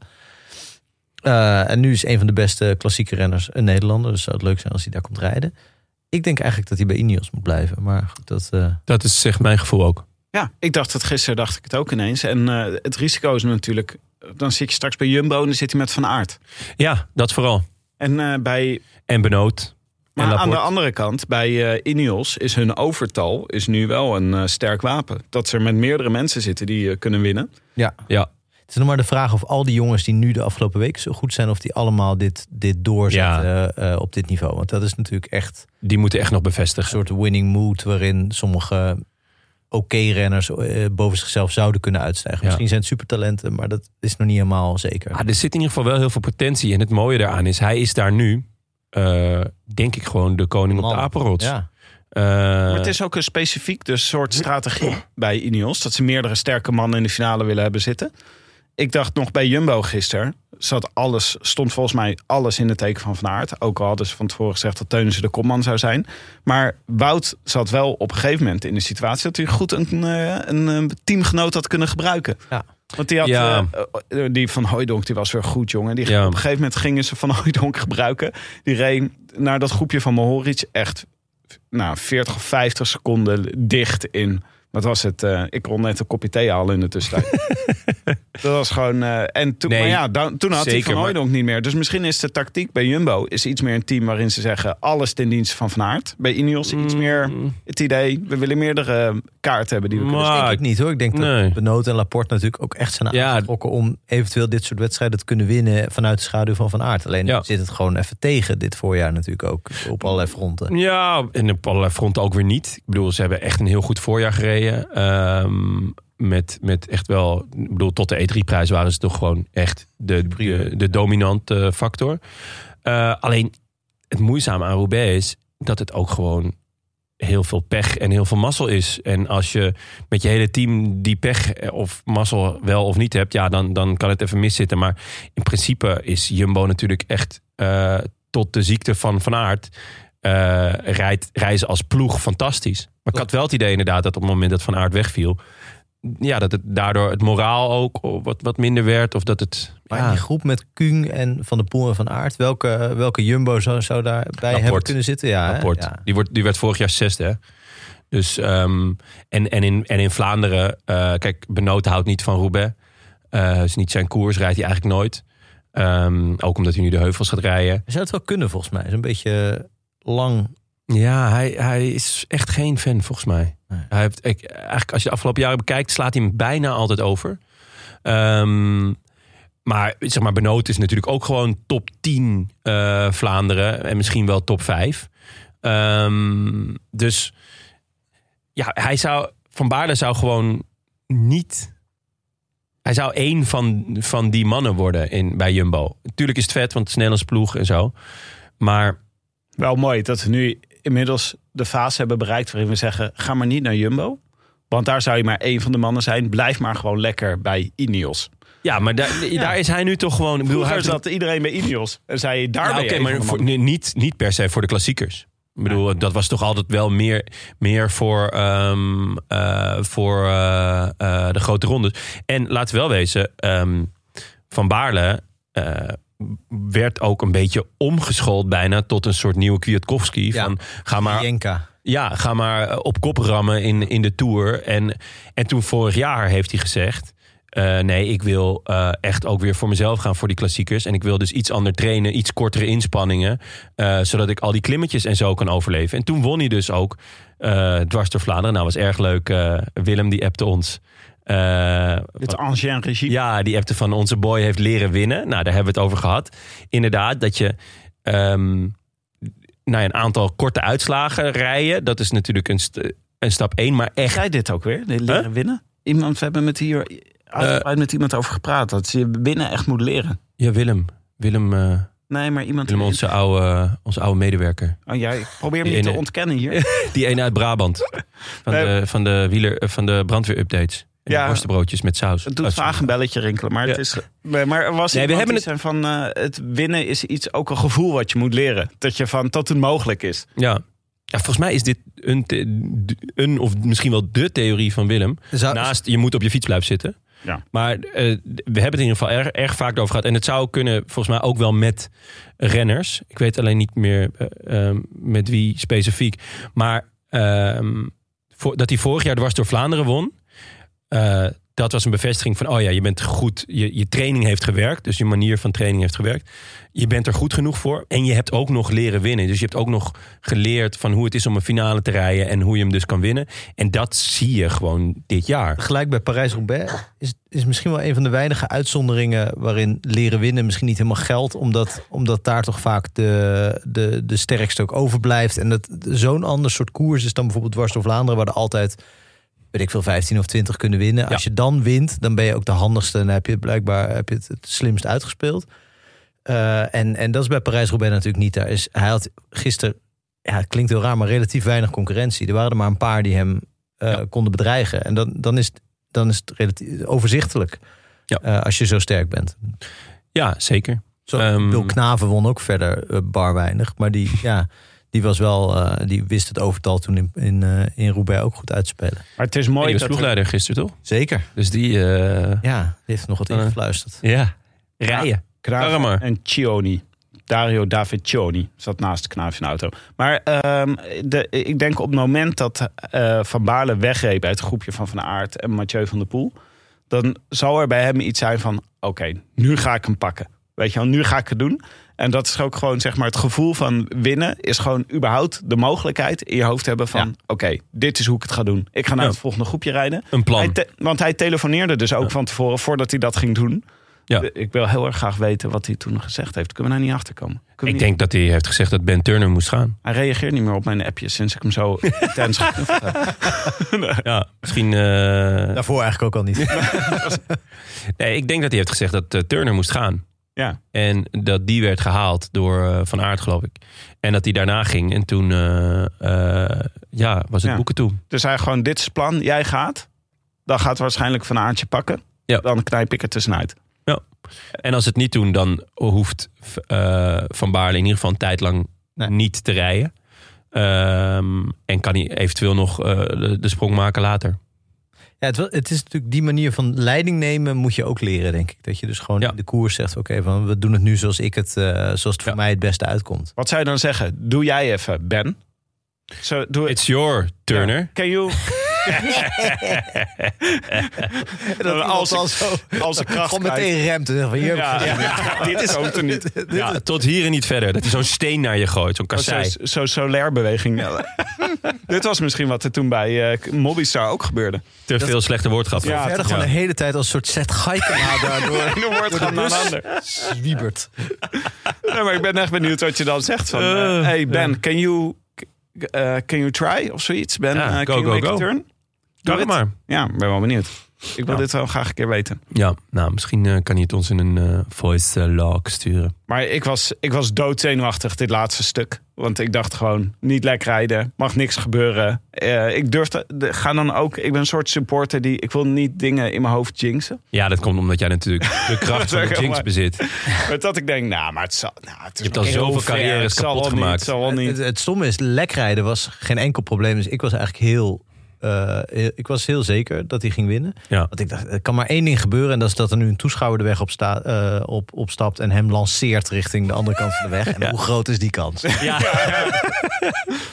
Eh, en nu is een van de beste klassieke renners een Nederlander. Dus zou het leuk zijn als hij daar komt rijden. Ik denk eigenlijk dat hij bij Ineos moet blijven. Maar goed, dat... eh, Dat is zeg mijn gevoel ook. Ja, ik dacht het gisteren, dacht ik het ook ineens. En eh, het risico is natuurlijk, dan zit je straks bij Jumbo en dan zit hij met Van Aert. Ja, dat vooral. En bij, En Benoot. maar aan de andere kant, bij eh Ineos is hun overtal is nu wel een eh, sterk wapen. Dat ze er met meerdere mensen zitten die kunnen winnen. ja. Ja, Het is nog maar de vraag of al die jongens die nu de afgelopen weken zo goed zijn... of die allemaal dit, dit doorzetten eh, op dit niveau. Want dat is natuurlijk echt die moeten echt nog een bevestigen. soort winning mood... waarin sommige oké-renners eh, boven zichzelf zouden kunnen uitstijgen. Ja. Misschien zijn het supertalenten, maar dat is nog niet helemaal zeker. Ah, er zit in ieder geval wel heel veel potentie. En het mooie daaraan is, hij is daar nu, eh, denk ik, gewoon de koning op de apenrots. Ja. Eh, Maar het is ook een specifiek dus soort strategie bij Ineos. Dat ze meerdere sterke mannen in de finale willen hebben zitten. Ik dacht nog bij Jumbo gisteren. Zat alles, stond volgens mij alles in het teken van Van Aert. Ook al hadden ze van tevoren gezegd dat Teunissen de kopman zou zijn. Maar Wout zat wel op een gegeven moment in de situatie... dat hij goed een, eh, een, eh, teamgenoot had kunnen gebruiken. Ja. Want die, had, Ja. eh, die van Hooijdonk die was weer goed, jongen. Die, Ja. Op een gegeven moment gingen ze van Hooijdonk gebruiken. Die reed naar dat groepje van Mohoric echt nou, 40 of 50 seconden dicht in. Wat was het? eh, ik kon net een kopje thee halen in de tussentijd. dat was gewoon... eh, en toen, Nee, maar ja, dan, toen had hij zeker, Van maar- Hooydonk niet meer. Dus misschien is de tactiek bij Jumbo is iets meer een team waarin ze zeggen... alles ten dienste van Van Aert. Bij Ineos iets meer het idee... we willen meerdere kaarten hebben die we kunnen denk ik niet hoor. Ik denk Nee. dat Benoot en Laporte natuurlijk ook echt zijn Ja. aangetrokken om eventueel dit soort wedstrijden te kunnen winnen vanuit de schaduw van Van Aert. Alleen Ja. zit het gewoon even tegen dit voorjaar natuurlijk ook op allerlei fronten. Ja, en op allerlei fronten ook weer niet. Ik bedoel, ze hebben echt een heel goed voorjaar gereden. Ehm, met, met echt wel... Ik bedoel, tot de E3-prijs waren ze toch gewoon echt de, de, de dominante factor. Eh, alleen, het moeizame aan Roubaix is dat het ook gewoon heel veel pech en heel veel mazzel is. En als je met je hele team die pech of mazzel wel of niet hebt... ja, dan, dan kan het even miszitten. Maar in principe is Jumbo natuurlijk echt eh, tot de ziekte van Van Aert... eh, rijdt, reizen als ploeg fantastisch. Maar ik had wel het idee inderdaad dat op het moment dat Van Aert wegviel... ja, dat het daardoor het moraal ook wat, wat minder werd. Of dat het... Maar ja, die groep met Kung en Van der Poel en Van Aert, welke, welke Jumbo zou, zou daarbij hebben kunnen zitten? Ja, hè? rapport. ja. Die, wordt, die werd vorig jaar zesde. Hè? Dus, ehm, en, en, in, en in Vlaanderen, eh, kijk, Benoot houdt niet van Roubaix. Eh is niet zijn koers, rijdt hij eigenlijk nooit. Ehm, ook omdat hij nu de heuvels gaat rijden. Zou het wel kunnen volgens mij. Is een beetje lang. Ja, hij, hij is echt geen fan volgens mij. Nee. Hij heeft, ik, eigenlijk als je de afgelopen jaren bekijkt, slaat hij hem bijna altijd over. Ehm, maar zeg maar, Benoot is natuurlijk ook gewoon top 10 eh, Vlaanderen. En misschien wel top 5. Ehm, dus ja, hij zou, Van Baarle zou gewoon niet... Hij zou één van, van die mannen worden in, bij Jumbo. Natuurlijk is het vet, want het is Nederlands ploeg en zo. Maar Wel mooi dat we nu inmiddels de fase hebben bereikt waarin we zeggen: ga maar niet naar Jumbo. Want daar zou je maar één van de mannen zijn. Blijf maar gewoon lekker bij Ineos. Ja, maar daar, daar is hij nu toch gewoon. Ik bedoel, hij zat iedereen bij Ineos. En zei je daar Ja, ben oké, maar een voor- nee, niet, niet per se voor de klassiekers. Ik bedoel, dat was toch altijd wel meer, meer voor, ehm, eh, voor eh, eh, de grote rondes. En laten we wel wezen, ehm, Van Baarle werd ook een beetje omgeschoold bijna tot een soort nieuwe Kwiatkowski. Ja. Van, ga maar Jenka. ja, ga maar eh, op kop rammen in, in de Tour. En, en toen vorig jaar heeft hij gezegd... eh, nee, ik wil eh, echt ook weer voor mezelf gaan voor die klassiekers. En ik wil dus iets anders trainen, iets kortere inspanningen. zodat ik al die klimmetjes en zo kan overleven. En toen won hij dus ook dwars door Vlaanderen. Nou, was erg leuk. Willem, die appte ons. Eh, Het ancien regime. ja, die appte van onze boy heeft leren winnen. Nou, daar hebben we het over gehad. Inderdaad, dat je ehm, nou ja, een aantal korte uitslagen rijden. Dat is natuurlijk een, st- een stap één. Maar echt Jij dit ook weer? Leren winnen? Iemand, we hebben met hier uitgebreid met iemand over gepraat. Dat je winnen echt moet leren. Ja, Willem. Willem, eh, Nee, maar iemand... Willem onze, oude, onze oude medewerker. Oh, jij probeer hem niet te ontkennen hier. Die ene uit Brabant. Van, Nee. de, van, de, wieler, van de brandweerupdates. En Ja. worstenbroodjes met saus. Het doet Oh, vaag een belletje rinkelen. Maar, het Ja. is, maar er was Nee, we hebben zei van... eh, het winnen is iets, ook een gevoel wat je moet leren. Dat je van tot het mogelijk is. Ja. ja, volgens mij is dit een, een of misschien wel de theorie van Willem. Zou- Naast je moet op je fiets blijven zitten. Ja. Maar eh, we hebben het in ieder geval erg, erg vaak over gehad. En het zou kunnen, volgens mij ook wel met renners. Ik weet alleen niet meer eh, ehm, met wie specifiek. Maar ehm, voor, dat hij vorig jaar dwars door Vlaanderen won. Eh, dat was een bevestiging van, oh ja, je bent goed. Je, je training heeft gewerkt. Dus je manier van training heeft gewerkt. Je bent er goed genoeg voor. En je hebt ook nog leren winnen. Dus je hebt ook nog geleerd van hoe het is om een finale te rijden. En hoe je hem dus kan winnen. En dat zie je gewoon dit jaar. Gelijk bij Parijs-Roubaix is, is misschien wel een van de weinige uitzonderingen waarin leren winnen misschien niet helemaal geldt. Omdat, omdat daar toch vaak de, de, de sterkste ook overblijft. En dat zo'n ander soort koers is dan bijvoorbeeld dwars door Vlaanderen, waar er altijd, weet ik veel, 15 of 20 kunnen winnen. Als je dan wint, dan ben je ook de handigste en heb je blijkbaar heb je het, het slimst uitgespeeld. Eh, en, en dat is bij Parijs-Roubaix natuurlijk niet. Daar is, hij had gisteren, ja, het klinkt heel raar, maar relatief weinig concurrentie. Er waren er maar een paar die hem eh, Ja. konden bedreigen. En dan, dan, is, het, dan is het relatief overzichtelijk Ja. eh, als je zo sterk bent. Ja, zeker. Zo, Ehm, Bill Knaven won ook verder bar weinig. Maar die, ja, die, was wel, eh, die wist het overtal toen in, in, eh, in Roubaix ook goed uit te spelen. Maar het is Mooi die was dat... er- ploegleider gisteren, toch? Zeker. Dus die, eh, Ja, die heeft nog wat ingefluisterd. ja, rijden. Karma. en Chioni. Dario Daviccioni zat naast de knaapje in de auto. Maar ehm, de, ik denk op het moment dat eh, Van Baarle wegreed bij het groepje van Van Aert en Mathieu van der Poel... dan zal er bij hem iets zijn van, oké, nu ga ik hem pakken. Weet je wel, nu ga ik het doen. En dat is ook gewoon, zeg maar, het gevoel van winnen... is gewoon überhaupt de mogelijkheid in je hoofd hebben van... Ja. oké, dit is hoe ik het ga doen. Ik ga naar Ja. het volgende groepje rijden. Een plan. Hij want hij telefoneerde dus ook van tevoren, voordat hij dat ging doen. Ja. Ik wil heel erg graag weten wat hij toen gezegd heeft. Kunnen we daar niet achter komen? Ik niet- denk dat hij heeft gezegd dat Ben Turner moest gaan. Hij reageert niet meer op mijn appjes sinds ik hem zo intens heb. Ja, misschien... eh, Daarvoor eigenlijk ook al niet. nee, ik denk dat hij heeft gezegd dat eh, Turner moest gaan. Ja. En dat die werd gehaald door eh, Van Aert, geloof ik. En dat hij daarna ging. En toen eh, eh, ja, was het Ja. boeken toe. Dus hij gewoon, dit is het plan, jij gaat. Dan gaat waarschijnlijk Van Aartje pakken. Ja. Dan knijp ik er tussenuit. En als het niet doen, dan hoeft Van Baarle in ieder geval een tijd lang Nee. niet te rijden. Ehm, en kan hij eventueel nog de, de sprong maken later. Ja, het, is natuurlijk die manier van leiding nemen moet je ook leren, denk ik. Dat je dus gewoon Ja. de koers zegt, oké, van we doen het nu zoals ik het, eh, zoals het voor Ja. mij het beste uitkomt. Wat zou je dan zeggen? Doe jij even, Ben. Zo, doe It's your Turner. Ja. Can you... Dat als al zo als ik kracht gewoon meteen remt en van hier, Ja, ja, dit is ook er niet. Ja, tot hier en niet verder. Dat hij zo'n steen naar je gooit, zo'n kassei. Zo'n zo solaire beweging. Dit was misschien wat er toen bij eh Mobbystar ook gebeurde. Te veel slechte woordgrappen. Ja, verder gewoon de hele tijd als een soort set Gaikema daardoor En dan wordt het gewoon naar een ander. zwiebert. Nee, maar ik ben echt benieuwd wat je dan zegt. Van, eh, Eh, hey Ben, can you, eh, can you try? Of zoiets. Ben, Ja, go, can you go, make go. a turn? Doe het maar. Ja, ik ben wel benieuwd. Ik wil Ja. dit wel graag een keer weten. Ja, nou, misschien eh, kan hij het ons in een eh, voice eh, log sturen. Maar ik was, ik was doodzenuwachtig dit laatste stuk. Want ik dacht gewoon, niet lek rijden. Mag niks gebeuren. Eh, ik durfde, de- ga dan ook... Ik ben een soort supporter die... Ik wil niet dingen in mijn hoofd jinxen. Ja, dat komt omdat jij natuurlijk de kracht van de Jinx bezit. Maar dat ik denk, nou, maar het zal... Nou, het is Je hebt al zoveel carrières zal kapot wel niet, gemaakt. Het Het, niet. het stomme is, lekrijden was geen enkel probleem. Dus ik was eigenlijk heel, eh, heel- ik was heel zeker dat hij ging winnen. Ja. Want ik dacht, er kan maar één ding gebeuren. En dat is dat er nu een toeschouwer de weg op, sta, eh, op, opstapt en hem lanceert richting de andere kant van de weg. En hoe groot is die kans? Ja,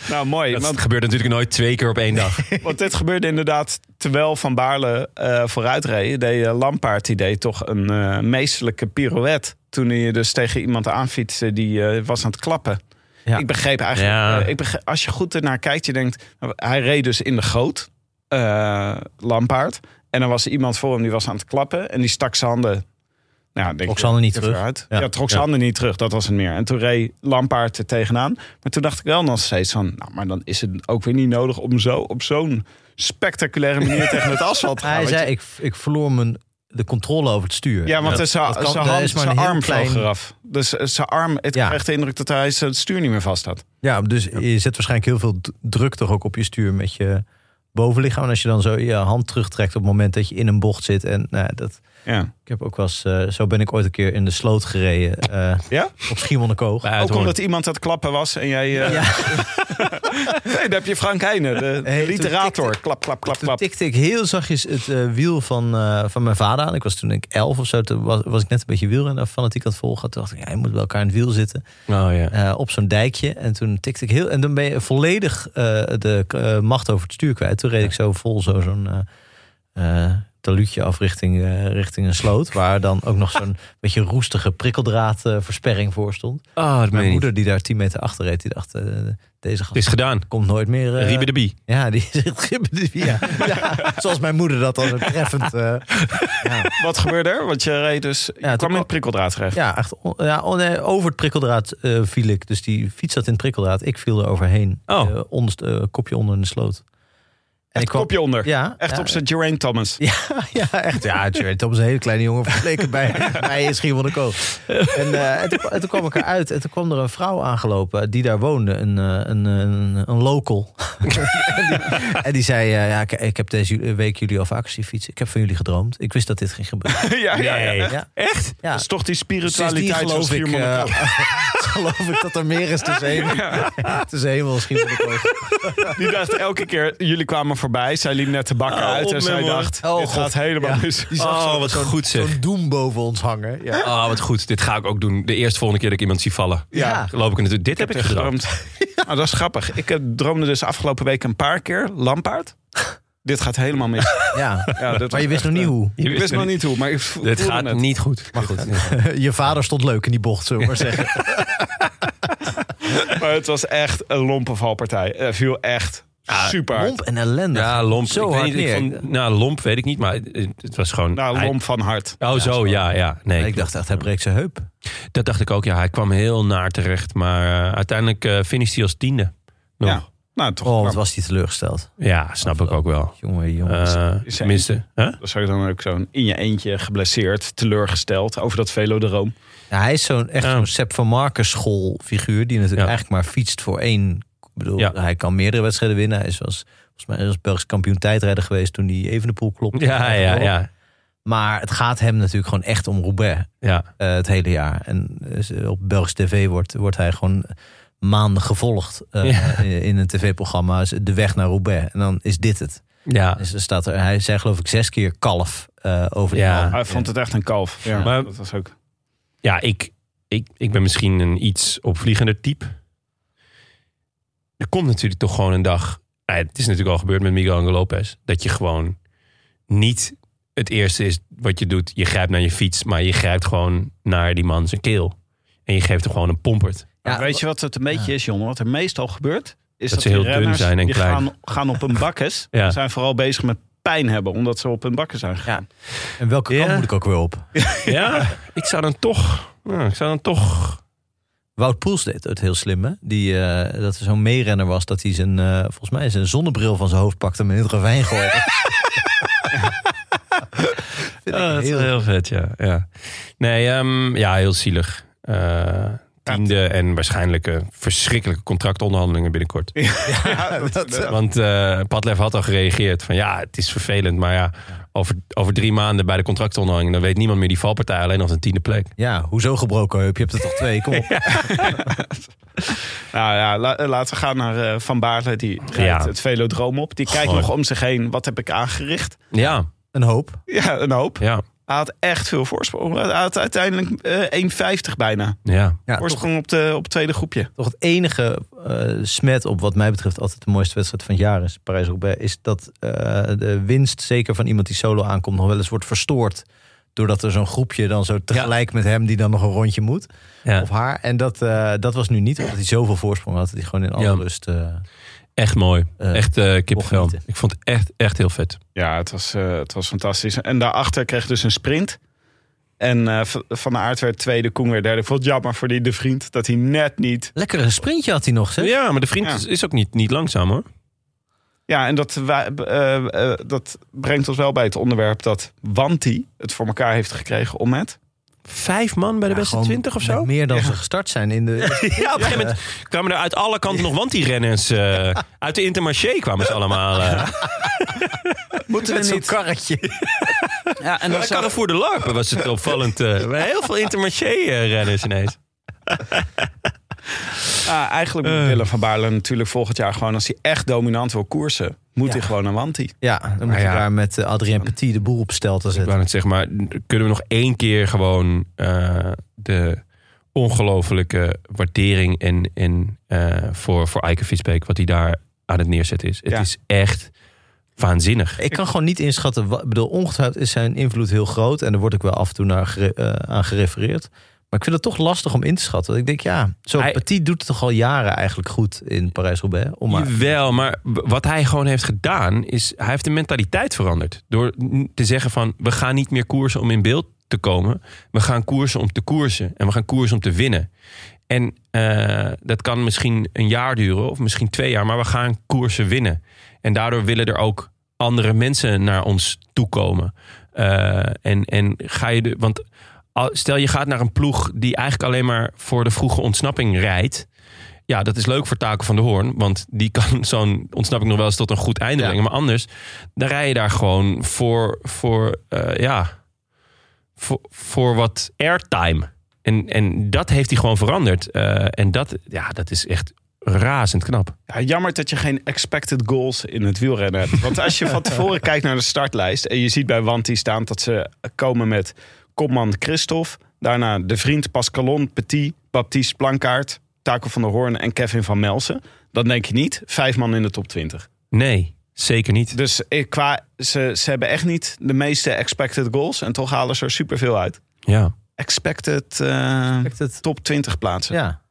Nou, mooi. dat Want, gebeurt natuurlijk nooit twee keer op één dag. want dit gebeurde inderdaad terwijl Van Baarle eh vooruit reed. Deed eh, Lampaard die deed toch een eh, meesterlijke pirouette. Toen hij dus tegen iemand aanfietste die eh, was aan het klappen. Ja. Ik begreep eigenlijk, Ja. eh, ik begreep, als je goed ernaar kijkt, je denkt, nou, hij reed dus in de goot, eh Lampaard. En dan was er iemand voor hem die was aan het klappen en die stak zijn handen. Nou, denk Trok zijn handen niet te terug. uit. Ja. Ja, trok zijn handen niet terug, dat was het meer. En toen reed Lampaard er tegenaan. Maar toen dacht ik wel nog steeds van, nou, maar dan is het ook weer niet nodig om zo op zo'n spectaculaire manier tegen het asfalt te gaan. Hij zei, je- ik, ik verloor mijn, de controle over het stuur. ja, want zijn zijn arm klein- vloog eraf. Dus eh, zijn arm, het Ja. kreeg de indruk dat hij zijn stuur niet meer vast had. Ja, dus je zet waarschijnlijk heel veel druk toch ook op je stuur met je bovenlichaam. En als je dan zo je hand terugtrekt op het moment dat je in een bocht zit. En nou, dat, Ja. ik heb ook wel eens, eh, zo ben ik ooit een keer in de sloot gereden. eh, Ja? op Schiermonnikoog. Ook omdat iemand aan het klappen was en jij... eh, Ja. nee, dan heb je Frank Heijnen, de Hey, literator. tikte- klap, klap, klap, Toen klap. tikte ik heel zachtjes het eh, wiel van, eh, van mijn vader aan. Ik was toen ik elf of zo. Toen was, was ik net een beetje wielrennen fanatiek aan het volgen. Toen dacht ik, ja, je moet bij elkaar in het wiel zitten. Oh ja. eh, op zo'n dijkje. En toen tikte ik heel. En dan ben je volledig eh, de macht over het stuur kwijt. Toen reed ik zo vol zo, zo'n eh, eh, taluutje af richting, eh, richting een sloot. Waar dan ook nog zo'n beetje roestige prikkeldraadversperring voor stond. Oh, dat meen Mijn moeder die daar 10 meter achter reed, die dacht. eh, deze gast Het is gedaan. komt nooit meer. eh, Riebe de Bie. Ja, die zegt Riebe de Bie, ja. ja. Zoals mijn moeder dat zo treffend. eh, ja. Wat gebeurde er? Want je reed dus... Je Ja, toen kwam in het prikkeldraad terecht. Ja, echt, ja, nee, over het prikkeldraad eh, viel ik. Dus die fiets zat in het prikkeldraad. Ik viel er overheen. Oh. Eh, onderst, eh, kopje onder in de sloot. Echt kopje onder. Ja. Echt ja, op zijn Geraint Thomas. Ja, ja, echt. Ja, Jared Thomas is een hele kleine jongen vergeleken bij, bij in Schiermonnikoog. En, eh, en, toen, en toen kwam ik eruit en toen kwam er een vrouw aangelopen die daar woonde. Een, eh, een, een, een local. en, die, en die zei, eh, ja, ik, ik heb deze week jullie al zien fietsen. Ik heb van jullie gedroomd. Ik wist dat dit ging gebeuren. ja, ja, ja. Nee. Ja. Echt? Ja. Dat is toch die spiritualiteit van geloof ik, Schiermonnikoog. eh, geloof ik dat er meer is tussen hemel, tussen hemel en Schiermonnikoog. Die dacht elke keer, jullie kwamen voorbij. Zij liep net de bak Oh, uit en zij dacht, Oh, dit God. gaat helemaal Ja. mis. Die zag Oh, zo- wat zo'n- goed zeg. Zo'n doem boven ons hangen. Ja. Oh, wat goed. Dit ga ik ook doen. De eerste volgende keer dat ik iemand zie vallen. Ja. Dan loop ik natuurlijk. Dit heb ik gedroomd. gedroomd. Nou, dat is grappig. Ik eh, droomde dus afgelopen week een paar keer lampaard. dit gaat helemaal mis. Ja. Ja, dit Maar je wist echt, nog niet eh, hoe. Je Ik wist nog niet hoe, maar ik Dit voelde gaat het. niet goed. Maar goed, je vader stond leuk in die bocht, zullen we maar zeggen. Maar het was echt een lompe valpartij. Het viel echt super hard. Lomp en ellende. Ja, lomp. Zo ik weet hard niet, ik vond- nou, lomp weet ik niet, maar het, het was gewoon... Nou, hij- lomp van hart. Oh, zo, ja, ja. Nee, ik dacht echt, hij breekt zijn heup. Dat dacht ik ook, ja. Hij kwam heel naar terecht. Maar eh, uiteindelijk eh finisht hij als tiende. Nog. Ja. Ja, Nou, toch. Oh, wat knap. was hij teleurgesteld. snap ik ook wel. Jongen, jongens. Eh Is hij- tenminste, hè? Dan zou je dan ook zo'n in je eentje geblesseerd, teleurgesteld over dat velodroom. Ja, hij is zo'n echt Ja. zo'n Sepp van Marken schoolfiguur die natuurlijk Ja. eigenlijk maar fietst voor één. Ik bedoel, Ja. hij kan meerdere wedstrijden winnen. Hij is was, volgens mij als Belgisch kampioen tijdrijder geweest toen hij even de poel klopte. Ja, ja, ja. Maar het gaat hem natuurlijk gewoon echt om Roubaix ja. eh, het hele jaar. En eh, op Belgisch tv wordt, wordt hij gewoon maanden gevolgd eh, Ja. in een tv-programma. De weg naar Roubaix. En dan is dit het. ja. Dus er staat er, hij zei geloof ik zes keer kalf eh, over die Ja. man. Hij vond het echt een kalf. Ja, Maar- dat was ook. Ja, ik, ik, ik ben misschien een iets opvliegender type. Er komt natuurlijk toch gewoon een dag. Nou, ja, het is natuurlijk al gebeurd met Miguel Angel Lopez. Dat je gewoon niet het eerste is wat je doet. Je grijpt naar je fiets, maar je grijpt gewoon naar die man zijn keel. En je geeft hem gewoon een pompert. Ja, weet je wat het een beetje is, jongen? Wat er meestal gebeurt, is dat, ze heel dun zijn en die klein. Gaan, gaan op een bakkes. Ja. zijn vooral bezig met pijn hebben, omdat ze op hun bakken zijn gegaan. En welke Ja. kant moet ik ook weer op? Ja, ik zou dan toch. Ja, ik zou dan toch. Wout Poels deed het heel slim, hè? Die, eh, dat er zo'n meerenner was dat hij zijn, eh, volgens mij zijn zonnebril van zijn hoofd pakte en in het ravijn gooide. Ja, dat is heel- wel heel vet, ja. ja. Nee, ehm, ja, heel zielig. Eh, tiende en waarschijnlijk een verschrikkelijke contractonderhandelingen binnenkort. Ja, dat, Want eh Padlef had al gereageerd van ja, het is vervelend, maar ja, over, over drie maanden bij de contractonderhandelingen, dan weet niemand meer die valpartij alleen nog een tiende plek. Ja, hoezo gebroken heup? Je hebt er toch twee? Kom op. Nou ja, la- laten we gaan naar eh, Van Baarle. Die rijdt Ja. het velodroom op. Die kijkt Goh. nog om zich heen. Wat heb ik aangericht? Ja, Een hoop. Ja, een hoop. ja, Hij had echt veel voorsprong. Hij had uiteindelijk eh 1,50 bijna. ja. Ja, toch, Voorsprong op, de, op het tweede groepje. toch het enige eh, smet op wat mij betreft altijd de mooiste wedstrijd van het jaar is, Parijs-Roubaix, is dat eh, de winst, zeker van iemand die solo aankomt, nog wel eens wordt verstoord. Doordat er zo'n groepje dan zo tegelijk met hem die dan nog een rondje moet. ja. Of haar. En dat, eh, dat was nu niet, omdat hij zoveel voorsprong had. Dat hij gewoon in alle Ja. Echt mooi. Eh, echt eh kippenvel. genieten. Ik vond het echt, echt heel vet. Ja, het was, eh, het was fantastisch. En daarachter kreeg dus een sprint. En eh, Van der Aert werd tweede, Koen weer derde. Ik vond het jammer voor die de vriend dat hij net niet... Lekkere sprintje had hij nog, zeg. Ja, maar de vriend Ja. is, is ook niet, niet langzaam hoor. Ja, en dat, wij- eh, eh, dat brengt ons wel bij het onderwerp dat Wanti het voor elkaar heeft gekregen om met... Vijf man bij de Ja, beste twintig of zo? Meer dan ze gestart zijn in de... Ja, op een gegeven moment kwamen er uit alle kanten nog wanti-renners. eh, uit de Intermarché kwamen ze allemaal. eh. Moeten Met zo'n karretje. Ja, en Bij Carrefour de Larpen was het opvallend. eh, heel veel Intermarché-renners ineens. Ah, eigenlijk moet Eh. Willem van Baarle natuurlijk volgend jaar gewoon... als hij echt dominant wil koersen, moet Ja. hij gewoon een Wanti. Ja, dan moet je ja. daar met eh, Adrien Petit de boel op stel te Ik zetten. wou net zeggen, maar kunnen we nog één keer gewoon eh, de ongelofelijke waardering en, en, eh, voor, voor Eike Fietsbeek, wat hij daar aan het neerzetten is. Het Ja. is echt waanzinnig. Ik kan gewoon niet inschatten. wa- Ik bedoel, ongetwijfeld is zijn invloed heel groot. En daar word ik wel af en toe naar eh, aan gerefereerd. Maar ik vind het toch lastig om in te schatten. Want ik denk, ja, zo Hij- Petit doet het toch al jaren eigenlijk goed in Parijs-Roubaix. Maar... Wel, maar wat hij gewoon heeft gedaan, is hij heeft de mentaliteit veranderd. Door te zeggen van, we gaan niet meer koersen om in beeld te komen. We gaan koersen om te koersen. En we gaan koersen om te winnen. En eh, dat kan misschien een jaar duren of misschien twee jaar, maar we gaan koersen winnen. En daardoor willen er ook andere mensen naar ons toekomen. Eh, en, en ga je de. Want stel je gaat naar een ploeg die eigenlijk alleen maar voor de vroege ontsnapping rijdt. Ja, dat is leuk voor Taken van de Hoorn. Want die kan zo'n ontsnapping nog wel eens tot een goed einde Ja. brengen. Maar anders, dan rij je daar gewoon voor, voor eh, ja, voor, voor wat airtime. En, en dat heeft hij gewoon veranderd. Eh, en dat, ja, dat is echt razend knap. Ja, jammer dat je geen expected goals in het wielrennen hebt. Want als je van tevoren kijkt naar de startlijst... en je ziet bij Wanti staan dat ze komen met kopman Christophe... daarna de vriend Pascalon, Petit, Baptiste Plankaart... Taco van der Hoorn en Kevin van Melsen... dan denk je niet, vijf man in de top 20. Nee, zeker niet. Dus qua, ze, ze hebben echt niet de meeste expected goals... en toch halen ze er superveel uit. Ja. Expected, eh, Expected- top 20 plaatsen. Ja.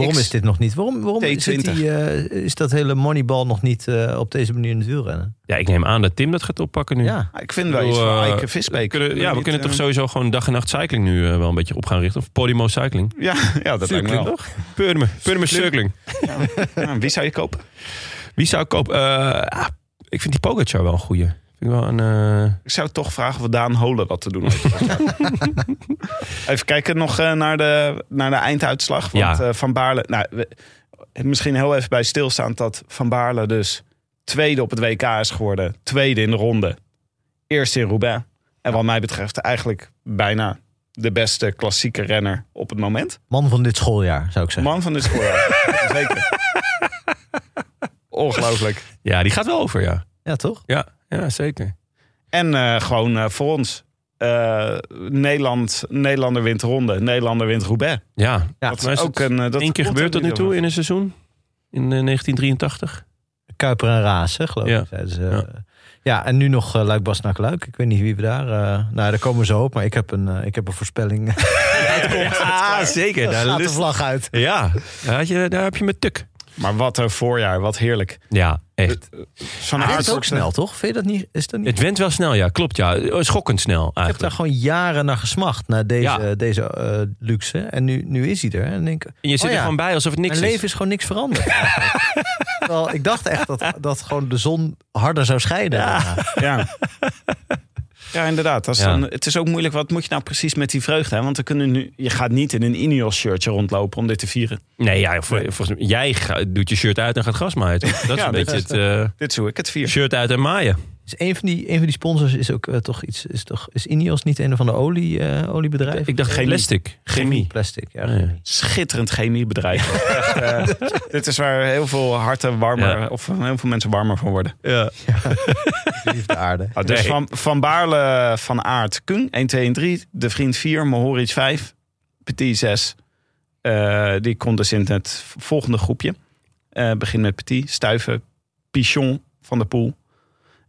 Waarom X is dit nog niet? Waarom, waarom T20. zit die, eh, is dat hele moneybal nog niet eh, op deze manier in het wielrennen? ja, ik neem aan dat Tim dat gaat oppakken nu. Ja. Ik vind wel iets voor eh, Eike Visbeek. we kunnen, ja, we Niet, kunnen toch sowieso gewoon dag en nacht cycling nu wel een beetje op gaan richten. Of Podimo Cycling. Ja, ja dat lijkt me wel. toch? Purme, Purme Cycling. Ja, wie zou je kopen? Wie zou ik kopen? Eh, ah, ik vind die Pogacar wel een goeie. Vind ik wel een, eh, Ik zou toch vragen of Daan Holen wat te doen heeft. Even kijken nog eh, naar, de, naar de einduitslag. Want Ja. eh, Van Baarle... Nou, we- misschien heel even bij stilstaan dat Van Baarle dus tweede op het WK is geworden. Tweede in de ronde. Eerste in Roubaix. En wat mij betreft eigenlijk bijna de beste klassieke renner op het moment. Man van dit schooljaar, zou ik zeggen. Man van de schooljaar. Zeker. Ongelooflijk. ja, die gaat wel over, ja. Ja, toch? Ja, ja zeker. En eh, gewoon eh, voor ons. Eh, Nederland, Nederlander wint de ronde. Nederlander wint Roubaix. Ja, Ja, dat maar is ook een... dat één keer gebeurd er tot nu toe in een seizoen. In eh, 1983. Kuiper en Raas, hè, geloof Ja. ik. ze. Ja. Ja. en nu nog uh, Luik Bas naar Luik. Ik weet niet wie we daar... eh, nou, daar komen we zo op. Maar ik heb een, ik heb een voorspelling. Ja, zeker. Daar gaat de vlag uit. Ja, daar, had je, daar heb je met tuk. Maar wat een voorjaar. Wat heerlijk. Ja, echt. Van Hij Aert is ook snel, toch? Vind je dat niet? Is dat niet? Het went wel snel, ja. Klopt, ja. Schokkend snel Ik heb eigenlijk. daar gewoon jaren naar gesmacht. Naar deze, Ja. deze eh, luxe. En nu, nu is hij er. En denk, ik, En je zit oh er gewoon bij alsof het niks Mijn is. leven is gewoon niks veranderd. Terwijl ik dacht echt dat, dat gewoon de zon harder zou schijnen. daarna. Ja. Ja, inderdaad. Dat is Ja. Dan, het is ook moeilijk. Wat moet je nou precies met die vreugde? Hè? Want we kunnen nu, je gaat niet in een Ineos shirtje rondlopen om dit te vieren. Nee, ja, vol- volgens mij, jij doet je shirt uit en gaat gras maaien. Dat is Ja, een beetje is het eh, Dit is hoe ik het vier. shirt uit en maaien. Dus een van die, een van die sponsors is ook eh, toch iets. Is, toch, is Ineos niet een van de olie, eh, oliebedrijven? Ik dacht Chemie. plastic. Chemie. Plastic, ja. Ja, ja. chemie. Schitterend chemiebedrijf. Echt, eh, dit is waar heel veel harten warmer, Ja. of heel veel mensen warmer van worden. Ja. Liefde aarde. Ah, dus Nee. van, van Baarle, Van Aert, Kung 1, 2 en 3. De Vriend 4, Mohoric 5. Petit 6. Eh, die komt dus in het volgende groepje. Eh begin met Petit, Stuiven, Pichon van de Poel.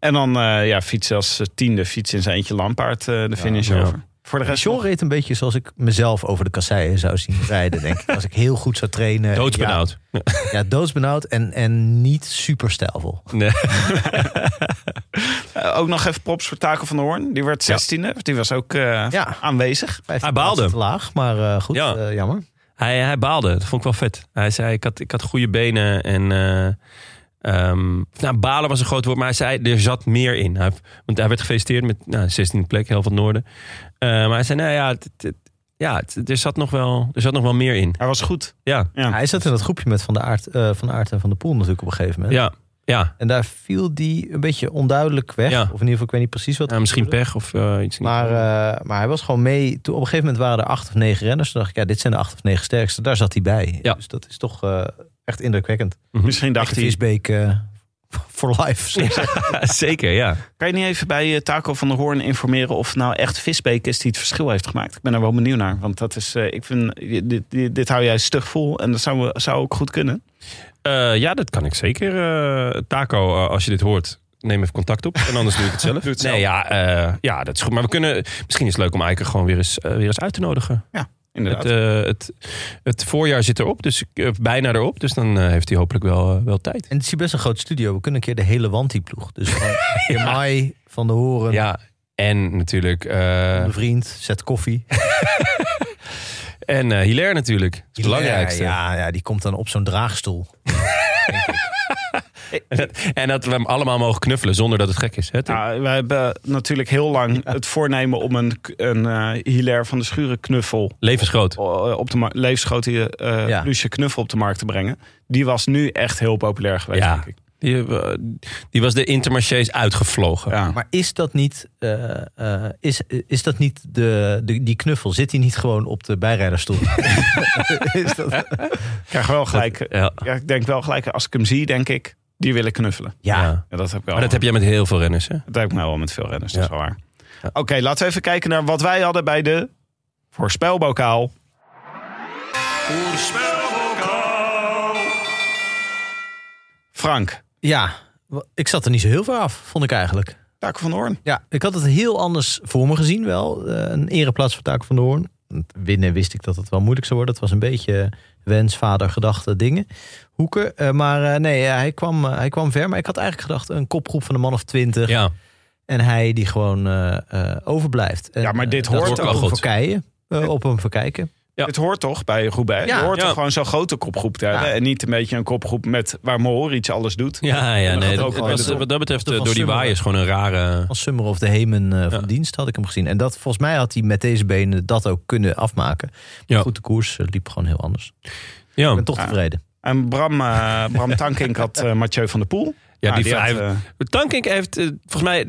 En dan eh, ja, fietsen als eh, tiende, fiets in zijn eentje Lampaard eh, de finish ja. over. Voor de rest nog- reed een beetje zoals ik mezelf over de kasseien zou zien rijden, denk ik. Als ik heel goed zou trainen. Doodsbenauwd. Ja, ja, doodsbenauwd en, en niet super stijlvol. Nee. Ook nog even props voor Taco van der Hoorn. Die werd 16e. Die was ook eh, Ja. aanwezig. Vijftien baalde. te laag, maar eh, goed, Ja. jammer. Hij, hij baalde. Dat vond ik wel vet. Hij zei, ik had, ik had goede benen en... eh, ehm, nou, balen was een groot woord, maar hij zei, er zat meer in. Hij, want hij werd gefeliciteerd met nou, 16e plek, heel van het noorden. Eh, maar hij zei, nou ja, het, het- ja het- er, zat nog wel, er zat nog wel meer in. Hij was goed. Ja, Ja. Hij zat in dat groepje met Van de Aert, eh, van de Aert en Van de Poel natuurlijk op een gegeven moment. ja, ja. En daar viel die een beetje onduidelijk weg. Ja. Of in ieder geval, ik weet niet precies wat. ja misschien gebeurde. pech of eh, iets. Maar, eh, maar hij was gewoon mee. Toen op een gegeven moment waren er acht of negen renners. Toen dacht ik, ja, dit zijn de acht of negen sterkste. Daar zat hij bij. Ja. Dus dat is toch eh, echt indrukwekkend. Misschien dacht hij... Visbeek eh for life. Zeker, ja. Kan je niet even bij eh, Taco van der Hoorn informeren of het nou echt Visbeek is die het verschil heeft gemaakt? Ik ben er wel benieuwd naar. Want dat is, eh, ik vind, dit, dit, dit hou jij stug vol en dat zou, zou ook goed kunnen. Eh, ja, dat kan ik zeker. Eh, Taco, als je dit hoort, neem even contact op. En anders doe ik het zelf. Doe het nee, ja, eh, ja, dat is goed. Maar we kunnen, misschien is het leuk om Eiker gewoon weer eens, weer eens uit te nodigen. Inderdaad. Het, eh, het, het voorjaar zit erop, dus eh, bijna erop. Dus dan eh, heeft hij hopelijk wel, wel tijd. En het is hier best een groot studio. We kunnen een keer de hele Wanti-ploeg. Dus van Mai, Van de Horen, Ja, en natuurlijk. eh, mijn vriend, zet koffie. en eh Hilaire natuurlijk. Dat is het belangrijkste. Ja, ja, die komt dan op zo'n draagstoel. en dat we hem allemaal mogen knuffelen zonder dat het gek is. Hè? Nou, we hebben natuurlijk heel lang het voornemen om een, een eh Hilaire van de Schuren knuffel Levensgroot. eh, op de mar- levensgrote eh Ja. Lucie knuffel op de markt te brengen. Die was nu echt heel populair geweest, Ja. denk ik. Die, die was de Intermarchés uitgevlogen. Ja. Maar is dat niet, eh, eh, is, is dat niet de, de, die knuffel? Zit hij niet gewoon op de bijrijderstoel? is dat, Ik krijg wel gelijk. Ja. Ja, ik denk wel gelijk, als ik hem zie, denk ik, die wil ik knuffelen. ja. Dat heb ik wel. Maar dat heb jij met heel veel renners, hè? Dat heb ik nou wel met veel renners, dat is wel waar. Ja. Oké, laten we even kijken naar wat wij hadden bij de voorspelbokaal. Frank, ja, ik zat er niet zo heel ver af, vond ik eigenlijk. Taco van Hoorn. Ja, ik had het heel anders voor me gezien wel. Eh, een ereplaats voor Taco van de Hoorn. Winnen wist ik dat het wel moeilijk zou worden. Het was een beetje wens, vader, gedachte, dingen. Hoeken. Eh, maar eh, nee, eh, hij, kwam, hij kwam ver. Maar ik had eigenlijk gedacht een kopgroep van een man of twintig. Ja. En hij die gewoon eh, eh, overblijft. En, Ja, maar dit hoort op ook verkeien. eh, op een verkijken. Ja. Het hoort toch bij Roubaix? Ja. je hoort Ja. toch gewoon zo'n grote kopgroep te hebben. Ja. En niet een beetje een kopgroep met waar Mohoric alles doet. Ja, ja, nee. Dat, was, wat dat betreft, eh, door die waaiers gewoon een rare... Als Summer of de Hemen eh, van Ja. dienst had ik hem gezien. En dat volgens mij had hij met deze benen dat ook kunnen afmaken. Maar Ja. goed, de koers eh, liep gewoon heel anders. Ja, Ik ben toch Ja. tevreden. En Bram, Bram Tankink had eh, Mathieu van der Poel. Ja Nou, die, hij, eh, Tankink heeft, eh, volgens mij,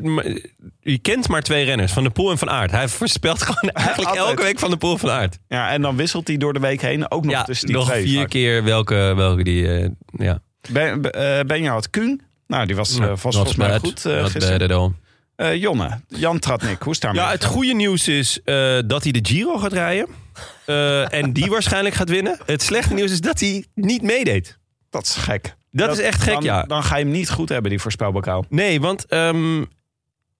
je kent maar twee renners, Van de Poel en Van Aert. Hij voorspelt gewoon eigenlijk Altijd. elke week Van de Poel Van Aert. ja, en dan wisselt hij door de week heen ook nog Ja, tussen die nog twee. vier vaak. keer welke, welke die, eh, ja. Ben, ben- Benja had Kuhn. Nou, die was, Ja, not volgens mij goed Not gisteren. Eh, Jonne, Jan Tratnik, hoe is het daarmee? Ja, het goede nieuws is dat hij de Giro gaat rijden. En die waarschijnlijk gaat winnen. Het slechte nieuws is dat hij niet meedeed. Dat is gek. Dat, is echt gek, dan, ja. Dan ga je hem niet goed hebben, die voorspelbokaal. Nee, want ehm,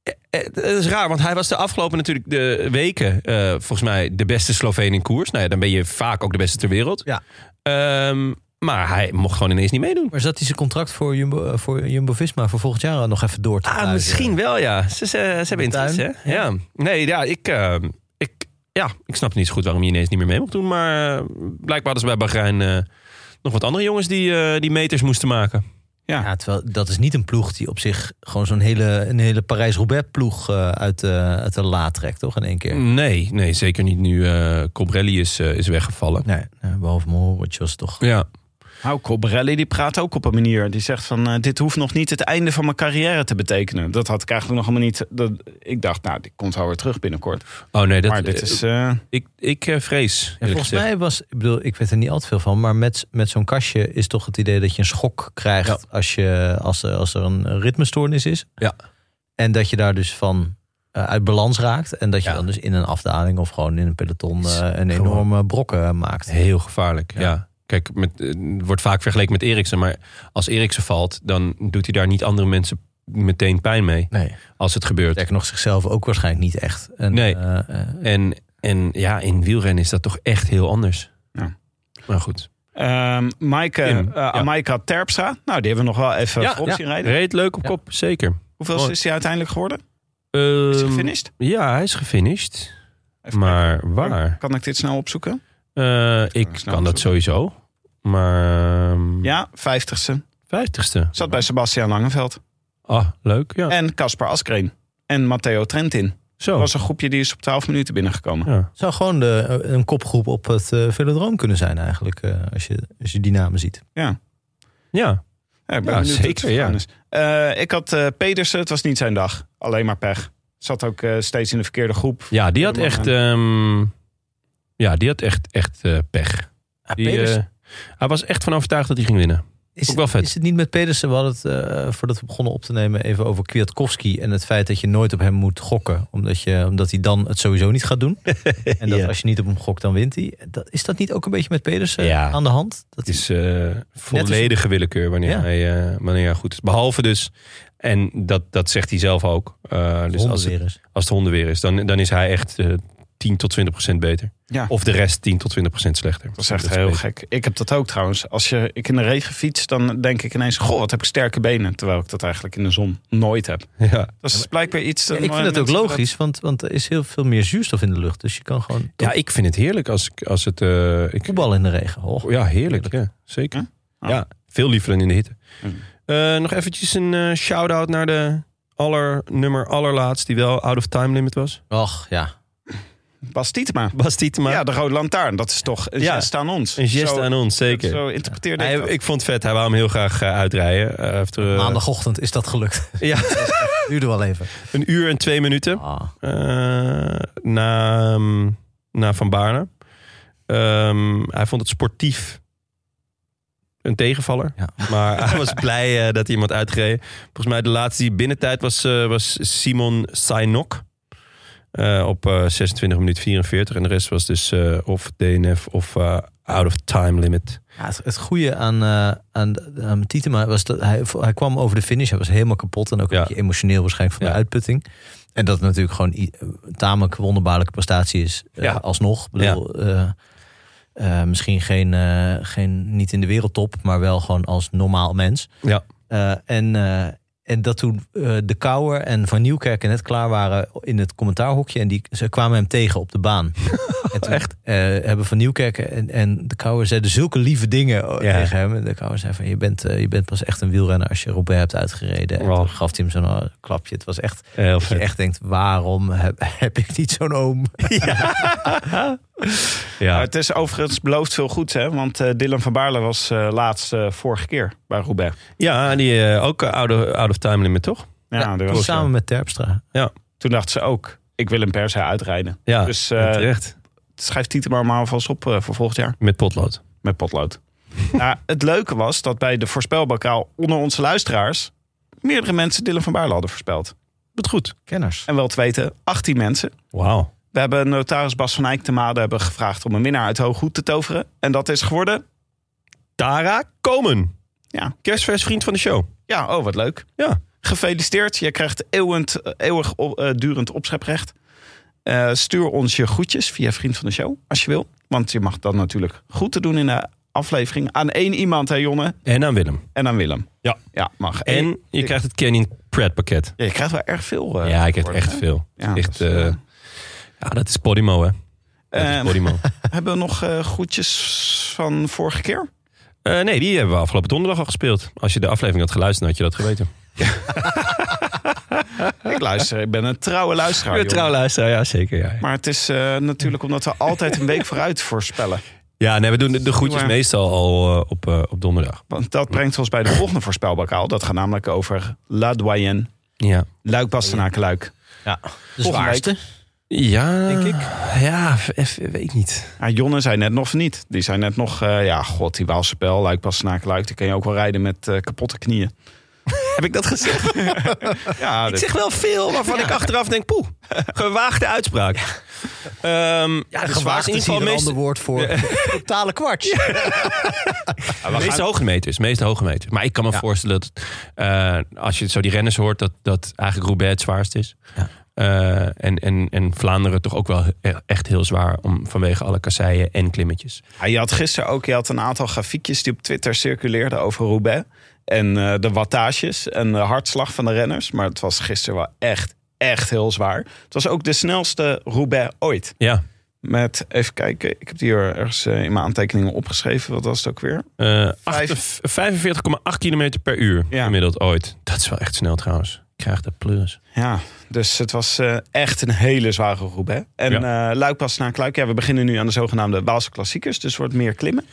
eh, eh, het is raar. Want hij was de afgelopen natuurlijk de weken eh, volgens mij de beste Sloveen in koers. Nou ja, dan ben je vaak ook de beste ter wereld. Ja. Ehm, maar hij mocht gewoon ineens niet meedoen. Maar zat hij zijn contract voor Jumbo, voor Jumbo-Visma voor volgend jaar nog even door te Ah, misschien wel, ja. Ze, ze, ze hebben interesse, hè? Ja. Nee, ja, ik, ehm, ik, ja, ik snap niet zo goed waarom hij ineens niet meer mee mocht doen. Maar blijkbaar hadden ze bij Bahrein eh, nog wat andere jongens die, eh, die meters moesten maken. Ja. Ja, terwijl dat is niet een ploeg die op zich gewoon zo'n hele, een hele Parijs-Roubaix ploeg eh, uit, de, uit de la trekt, toch? In één keer. Nee, nee, zeker niet nu eh Cobrelli is, eh, is weggevallen. Nee, eh, behalve het toch... Ja, Nou, Colbrelli die praat ook op een manier. Die zegt van, eh, dit hoeft nog niet het einde van mijn carrière te betekenen. Dat had ik eigenlijk nog helemaal niet. Dat, ik dacht, nou, die komt wel weer terug binnenkort. Oh nee, dat, maar dit is... eh, ik, ik eh, vrees. Ja, volgens gezegd. mij was, ik bedoel, ik weet er niet al te veel van, maar met, met zo'n kastje is toch het idee dat je een schok krijgt Ja. als, je, als, er, als er een ritmestoornis is. Ja. En dat je daar dus van eh, uit balans raakt. En dat je Ja. dan dus in een afdaling of gewoon in een peloton eh, een enorme brokken maakt. Heel gevaarlijk, ja. Ja. Kijk, met, eh, het wordt vaak vergeleken met Eriksen. Maar als Eriksen valt, dan doet hij daar niet andere mensen meteen pijn mee. Nee, Als het gebeurt. sterker nog zichzelf ook waarschijnlijk niet echt. En, Nee. eh, eh, En, en ja, in wielrennen is dat toch echt heel anders. Ja. Maar goed. ehm Maaike, Tim, eh, ja. Amaika Terpstra. Nou, die hebben we nog wel even Ja, voorop ja. zien rijden. Reed leuk op Ja. kop, zeker. Hoeveel Mooi. is hij uiteindelijk geworden? Is hij Ehm, gefinished? ja, hij is gefinished. Even Maar kijken. waar? Kan ik dit snel opzoeken? Eh, ik kan dat sowieso. Maar ehm, Ja, vijftigste. vijftigste. Zat bij Sebastian Langeveld. Ah, leuk. Ja. En Caspar Askreen. En Matteo Trentin. Zo. Dat was een groepje die is op 12 minuten binnengekomen. Ja. zou gewoon de, een kopgroep op het uh, velodroom kunnen zijn eigenlijk. eh, als, je, als je die namen ziet. Ja. ja. Ja, ik ben Ja, zeker, ja. Eh, ik had eh, Pedersen, het was niet zijn dag. Alleen maar pech. Zat ook eh, steeds in de verkeerde groep. Ja, die had echt, ehm, ja, die had echt, echt eh, pech. Die, Pedersen- eh, hij was echt van overtuigd dat hij ging winnen. Is, Ook wel vet. is het niet met Pedersen? We hadden het, eh, voordat we begonnen op te nemen, even over Kwiatkowski. En het feit dat je nooit op hem moet gokken. Omdat, je, omdat hij dan het sowieso niet gaat doen. En dat Ja. als je niet op hem gokt, dan wint hij. Dat, is dat niet ook een beetje met Pedersen Ja. aan de hand? Dat Het is eh, volledige willekeur wanneer, Ja. hij, eh, wanneer hij goed is. Behalve dus, en dat, dat zegt hij zelf ook. eh, dus als het, is. als het honden weer is, dan, dan is hij echt eh 10 tot 20 procent beter. Ja. Of de rest 10 tot 20 procent slechter. Dat is echt heel beter. gek. Ik heb dat ook trouwens. Als je, ik in de regen fiets, dan denk ik ineens... Goh, wat heb ik sterke benen. Terwijl ik dat eigenlijk in de zon nooit heb. Ja. Dat is blijkbaar iets... Ja, ik vind het ook logisch, want, want er is heel veel meer zuurstof in de lucht. Dus je kan gewoon ja, ik vind het heerlijk als, ik- als het... eh, ik, voetballen in de regen. Oh. ja, heerlijk. Ja, zeker. Ja? Ah. Ja, veel liever dan in de hitte. Eh, nog eventjes een eh, shout-out naar de aller, nummer allerlaatst... die wel out of time limit was. Och, ja. Bas Tietema. Bas Tietema. Ja, de Rode Lantaarn. Dat is toch een Ja. geste aan ons. Een geste Zo- aan ons, zeker. Zo interpreteerde Hij, ik dat. ik vond het vet. Hij wou hem heel graag eh, uitrijden. Eh, eh, Maandagochtend is dat gelukt. Ja, Duurde wel even. een uur en twee minuten. Ah. eh, na, ehm, na Van Baarne. Ehm, hij vond het sportief een tegenvaller. Ja. Maar hij was blij dat hij iemand uitgereden. Volgens mij de laatste die binnentijd was, eh, was Simon Sainok. Eh, op eh 26 minuten 44. En de rest was dus eh, of DNF of eh, out of time limit. Ja, het, het goede aan, eh aan, aan Tietema was dat hij, hij kwam over de finish. Hij was helemaal kapot en ook een beetje emotioneel waarschijnlijk van Ja. de uitputting. En dat het natuurlijk gewoon een tamelijk wonderbaarlijke prestatie is. eh, Ja. alsnog. Ik bedoel, eh, eh, misschien geen, eh, geen, niet in de wereldtop, maar wel gewoon als normaal mens. Ja. Eh, en, eh, en dat toen eh, de Kouwer en Van Nieuwkerken net klaar waren in het commentaarhokje. En die, ze kwamen hem tegen op de baan. en toen, Echt? eh, hebben Van Nieuwkerken en, en de Kouwer zeiden zulke lieve dingen Ja. tegen hem. En de Kouwer zei van je bent, eh, je bent pas echt een wielrenner als je Roubaix hebt uitgereden. En Wow. toen gaf hij hem zo'n eh, klapje. Het was echt, Heel dat je echt denkt waarom heb, heb ik niet zo'n oom? Maar Ja. het is overigens beloofd veel goeds, hè? Want eh, Dylan van Baarle was eh, laatst eh, vorige keer bij Roubaix. ja, die eh, ook out of, out of time limit, toch? Ja, Ja, samen met Terpstra. toen dachten ze ook, ik wil hem per se uitrijden. Ja, Dus, eh, terecht. Schrijf Tietema maar alvast op eh, voor volgend jaar Met potlood. met potlood. nou, het leuke was dat bij de voorspelbokaal onder onze luisteraars... meerdere mensen Dylan van Baarle hadden voorspeld. Wat goed. Kenners. En wel te weten, 18 mensen. Wauw. We hebben notaris Bas van Eyck te Made hebben gevraagd om een winnaar uit Hooghoed te toveren. En dat is geworden... Tara Komen. Ja, Kerstvers vriend van de show. ja oh wat leuk. Ja. Gefeliciteerd. Je krijgt eeuwend, eeuwig eh, durend opscheprecht. Eh, stuur ons je groetjes via Vriend van de Show, als je wil. Want je mag dat natuurlijk goed te doen in de aflevering. Aan één iemand, hè Jonne? En aan Willem. En aan Willem. Ja. Ja, mag. En je ik- krijgt het Canyon Pret pakket. Ja, je krijgt wel erg veel. eh, ja, ik heb echt hè? veel. Ja, echt, dat is, ja, dat is Podimo, hè. Dat is Ehm, Podimo. hebben we nog eh, groetjes van vorige keer? Eh, nee, die hebben we afgelopen donderdag al gespeeld. Als je de aflevering had geluisterd, had je dat geweten. Ik luister, ik ben een trouwe luisteraar. Ja, jongen. trouw luisteren, ja zeker. Ja, Maar het is eh, natuurlijk omdat we altijd een week vooruit voorspellen. ja nee, we doen de, de groetjes Maar- meestal al eh, op, eh, op donderdag. Want dat brengt ons bij de volgende voorspelbokaal. Dat gaat namelijk over La Doyenne. Ja. Luik Bastenaken Luik. Ja, de Volgende zwaarste. Ja, Denk ik. Ja, weet ik niet. Ja, Jonne zei net nog niet. Die zei net nog, eh, ja, god, die Waalspel, Luik Bastenaken Luik. Die kan je ook wel rijden met eh, kapotte knieën. Heb ik dat gezegd? Ja, ik dit- zeg wel veel waarvan ik achteraf denk, poeh, gewaagde uitspraak. Ja, de zwaarste Gewaagd in is een meest, ander woord voor totale kwarts. de meeste hoge meters. Meeste hoge meters. Maar ik kan me Ja. voorstellen dat eh, als je zo die renners hoort, dat, dat eigenlijk Roubaix het zwaarst is. Ja. Eh, en, en, en Vlaanderen toch ook wel e- echt heel zwaar om, vanwege alle kasseien en klimmetjes. Ja, je had gisteren ook je had een aantal grafiekjes die op Twitter circuleerden over Roubaix. En eh, de wattages en de hartslag van de renners. Maar het was gisteren wel echt, echt heel zwaar. Het was ook de snelste Roubaix ooit. Ja, Met, even kijken, ik heb het hier ergens eh, in mijn aantekeningen opgeschreven. Wat was het ook weer? Vijf- 45,8 kilometer per uur Ja. gemiddeld ooit. Dat is wel echt snel trouwens. Ik krijg de pleuris. Ja, dus het was eh, echt een hele zware Roubaix. En Ja. eh Luik pas na Kluik. Ja, we beginnen nu aan de zogenaamde Waalse klassiekers. Dus wordt meer klimmen.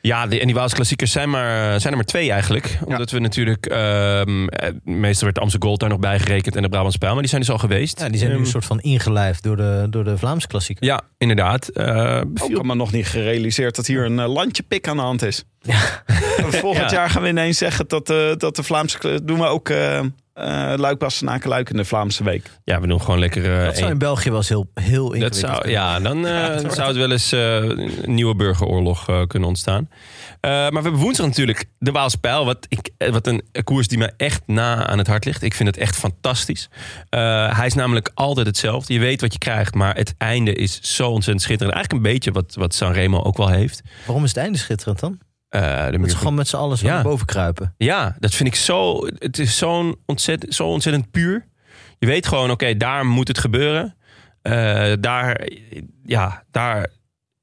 Ja, die, en die Waalse klassiekers zijn, maar, zijn er maar twee eigenlijk. Omdat we natuurlijk... ehm, eh, meestal werd Amsterdam Gold daar nog bij gerekend en de Brabants Spijl. Maar die zijn dus al geweest. Ja, die zijn nu Ehm, een soort van ingelijfd door de, door de Vlaamse klassieker. Ja, inderdaad. Eh, Ook allemaal nog niet gerealiseerd dat hier een eh, landje pik aan de hand is. Volgend Ja. jaar gaan we ineens zeggen dat, de dat de Vlaamse... Doen we ook eh uh, Luik Bastenaken Luik in de Vlaamse week. ja, we doen gewoon lekker... eh, Dat zou in België wel eens heel, heel dat ingewikkeld zou, kunnen ja, dan eh, zou het wel eens eh, een nieuwe burgeroorlog eh, kunnen ontstaan. Eh, maar we hebben woensdag natuurlijk de Waalse Pijl. Wat, ik, wat een koers die me echt na aan het hart ligt. Ik vind het echt fantastisch. Eh, hij is namelijk altijd hetzelfde. Je weet wat je krijgt, maar het einde is zo ontzettend schitterend. Eigenlijk een beetje wat, wat Sanremo ook wel heeft. Waarom is het einde schitterend dan? Eh, de muur gewoon met z'n allen zo Ja. naar boven kruipen. Ja, dat vind ik zo. Het is zo'n ontzettend, zo ontzettend puur. Je weet gewoon, oké, daar moet het gebeuren. Eh, daar, ja, daar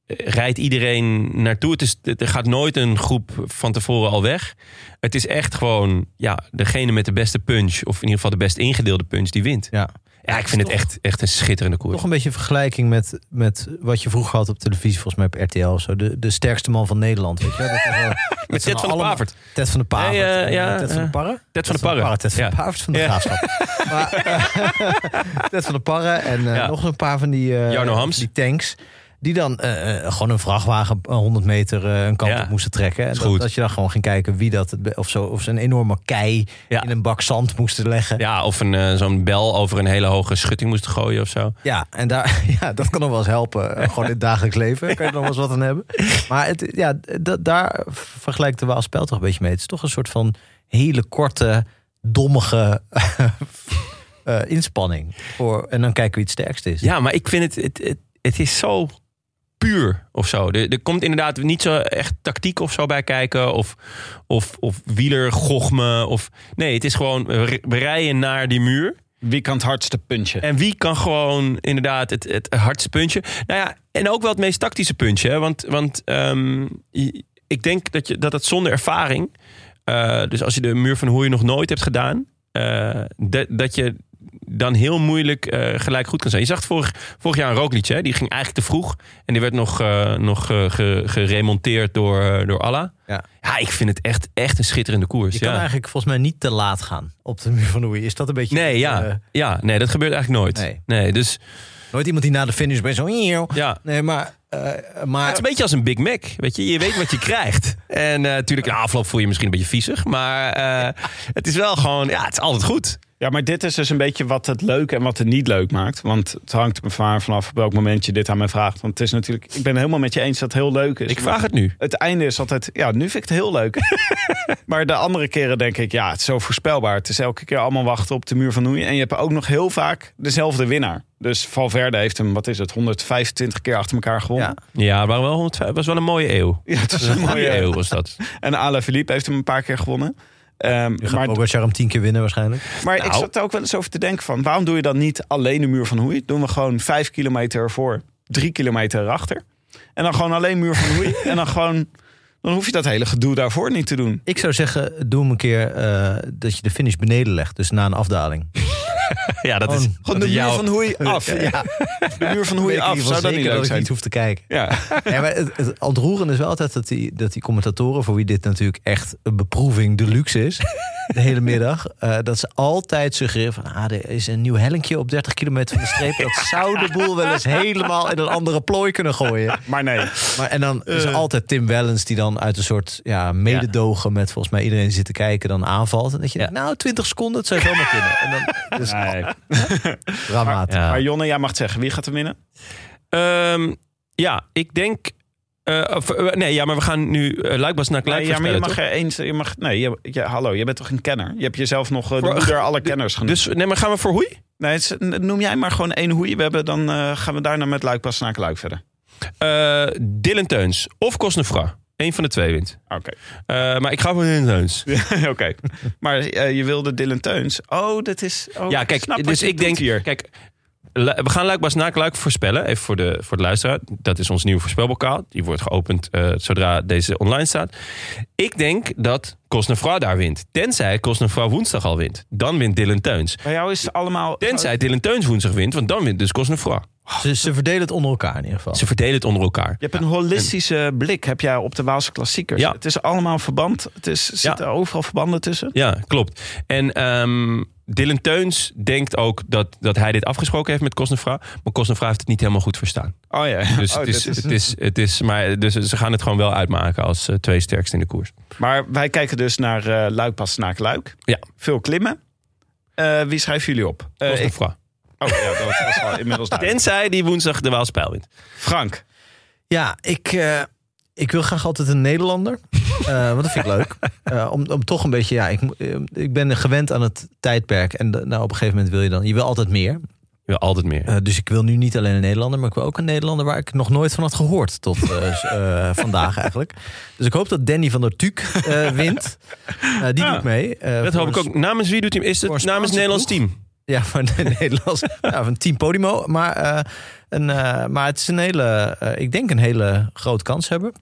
rijdt iedereen naartoe. Het is, er gaat nooit een groep van tevoren al weg. Het is echt gewoon, ja, degene met de beste punch, of in ieder geval de best ingedeelde punch, die wint. Ja. Ja, ik vind het echt, echt een schitterende koers. Toch een beetje een vergelijking met, met wat je vroeger had op televisie, volgens mij op RTL of zo. De, de sterkste man van Nederland. Weet je? wel? Dat is wel- dat Met Ted van de allemaal- Pavert. Ted van de Pavert. Nee, ja, Ted van de eh, Parre? Ted van de Parre. Ted van de Ja. Pavert van de Ja. Graafschap. Maar, eh, Ted van de Parre en eh, Ja. nog een paar van die, eh, Jarno Hams. die tanks. Die dan eh, eh, gewoon een vrachtwagen eh, 100 meter eh, een kant Ja. op moesten trekken. En dat, dat je dan gewoon ging kijken wie dat... Of, zo, of ze een enorme kei Ja. in een bak zand moesten leggen. Ja, of een, zo'n bel over een hele hoge schutting moest gooien of zo. Ja, en daar, ja, dat kan nog wel eens helpen. Gewoon in het dagelijks leven. Kan je er nog wel eens wat aan hebben. Maar het, ja, da- daar vergelijkt de Waalspel toch een beetje mee. Het is toch een soort van hele korte, dommige inspanning. Voor, en dan kijken wie het sterkst is. Ja, maar ik vind het, het, het, het is zo puur of zo. Er, er komt inderdaad niet zo echt tactiek of zo bij kijken. Of, of, of wielergochme. Of, nee, het is gewoon we rijden naar die muur. Wie kan het hardste puntje? En wie kan gewoon inderdaad het, het hardste puntje. Nou ja, en ook wel het meest tactische puntje. Hè? Want, want ehm, je- ik denk dat, je, dat het zonder ervaring... eh, dus als je de muur van Hoei nog nooit hebt gedaan... eh, dat je dan heel moeilijk eh, gelijk goed kan zijn. Je zag het vorig, vorig jaar een Roglic, hè? die ging eigenlijk te vroeg. En die werd nog, eh, nog eh, ge- geremonteerd door, door Allah. Ja. ja, ik vind het echt, echt een schitterende koers. Je kan eigenlijk volgens mij niet te laat gaan op de muur van Oei. Is dat een beetje... Nee, ja. ja, nee, dat gebeurt eigenlijk nooit. Nee. nee dus nooit iemand die na de finish bij zo... ja, Nee, maar... maar het is een beetje als een Big Mac. Weet je, je weet wat je krijgt. En natuurlijk, de afloop voel je misschien een beetje viezig. Maar het is wel gewoon, ja, het is altijd goed. Ja, maar dit is dus een beetje wat het leuk en wat het niet leuk maakt. Want het hangt er maar vanaf op welk moment je dit aan mij vraagt. Want het is natuurlijk, ik ben het helemaal met je eens dat het heel leuk is. Ik vraag het nu. Het einde is altijd, ja, nu vind ik het heel leuk. maar de andere keren denk ik, ja, het is zo voorspelbaar. Het is elke keer allemaal wachten op de muur van Noei. En je hebt ook nog heel vaak dezelfde winnaar. Dus Valverde heeft hem, wat is het, 125 keer achter elkaar gewonnen. Ja. Ja, het waren wel 105, was wel een mooie eeuw. Ja, het is Een een mooie mooie eeuw was dat. En Alain Philippe heeft hem een paar keer gewonnen. Ehm, Je gaat maar Pogacar hem tien keer winnen waarschijnlijk. maar ik Nou. zat er ook wel eens over te denken van... waarom doe je dan niet alleen de muur van Hoei? Doen we gewoon vijf kilometer voor, drie kilometer erachter. En dan gewoon alleen muur van Hoei. en dan gewoon... Dan hoef je dat hele gedoe daarvoor niet te doen. Ik zou zeggen, doe hem een keer eh, dat je de finish beneden legt. Dus na een afdaling. Ja, dat is, Gewoon de muur van Hoei af. Ja, De muur van ik af. Zou dat niet leuk dat ik zijn? niet hoef te kijken. Ja. Ja, maar het, het ontroerende is wel altijd dat die, dat die commentatoren, voor wie dit natuurlijk echt een beproeving deluxe is, de hele middag, eh, dat ze altijd suggereren van, ah, er is een nieuw hellinkje op 30 kilometer van de streep. Dat zou de boel wel eens helemaal in een andere plooi kunnen gooien. Maar nee. Maar, en dan is er altijd Tim Wellens die dan uit een soort ja, mededogen met volgens mij iedereen die zit te kijken dan aanvalt. En dat je Ja. denkt, nou 20 seconden, het zou zomaar kunnen. En dan, dus Nee. dramatisch. Ja. Maar Jonne, jij mag het zeggen. Wie gaat er winnen? Ehm, ja, ik denk... eh, of, eh, nee, ja, maar we gaan nu uh, Luikbas naar Kluik Nee, ja, maar je mag er eens... Je mag, nee, je, je- hallo, je bent toch een kenner? Je hebt jezelf nog eh, de Voor- moeder alle kenners genoemd. Dus nee, maar gaan we voor Hoei? Nee, het noem jij maar gewoon één Hoei. We hebben, dan eh, gaan we daarna met Luik pas naar Luik verder. Eh Dylan Teuns of Cosnefra. Eén van de twee wint. Oké. Eh, maar ik ga voor Dylan Teuns. Oké. Maar eh, je wilde Dylan Teuns. Oh, dat is... Oh, Ja, kijk, snap wat dus je ik doet denk hier. Kijk, lu- we gaan Luik Bas Luik voorspellen. Even voor de, voor de luisteraar. Dat is ons nieuwe voorspelbokaal. Die wordt geopend eh, zodra deze online staat. Ik denk dat Cosnefroid daar wint. Tenzij Cosnefroid woensdag al wint. Dan wint Dylan Teuns. Bij jou is het allemaal... Tenzij Dylan Teuns woensdag wint. Want dan wint dus Cosnefroid. Ze, ze verdelen het onder elkaar in ieder geval. Ze verdelen het onder elkaar. Je hebt een holistische blik heb jij op de Waalse klassiekers. Ja. Het is allemaal verband. Het is, er zitten overal verbanden tussen. Ja, klopt. En ehm Dylan Teuns denkt ook dat, dat hij dit afgesproken heeft met Cosnefroid. Maar Cosnefroid heeft het niet helemaal goed verstaan. Oh ja. Dus, Oh, het, is, dit is- het, is, het is, maar, dus ze gaan het gewoon wel uitmaken als eh, twee sterkste in de koers. Maar wij kijken dus naar eh Luik pas naar Luik. Ja. Veel klimmen. Eh, wie schrijven jullie op? Ik, Cosnefroid. Oh ja, dat was al inmiddels duidelijk. Tenzij die woensdag de Waalspijl wint. Frank. Ja, ik, eh, ik wil graag altijd een Nederlander. Eh, want dat vind ik leuk. Eh, om, om toch een beetje, ja, ik, mo- eh, ik ben gewend aan het tijdperk. En de- nou, op een gegeven moment wil je dan, je wil altijd meer. Je wil altijd meer. Eh, dus ik wil nu niet alleen een Nederlander, maar ik wil ook een Nederlander waar ik nog nooit van had gehoord tot eh, s- eh, vandaag eigenlijk. Dus ik hoop dat Danny van der Tuuk eh, wint. Eh, die Ja, doet mee. Eh, dat voor hoop ik een- ook. Namens wie doet hij? Is voor het een namens het Nederlands ploeg. team? Ja, van de Nederlands. van Team Podimo. Maar, eh, een, eh, maar het is een hele, eh, ik denk een hele grote kans hebben.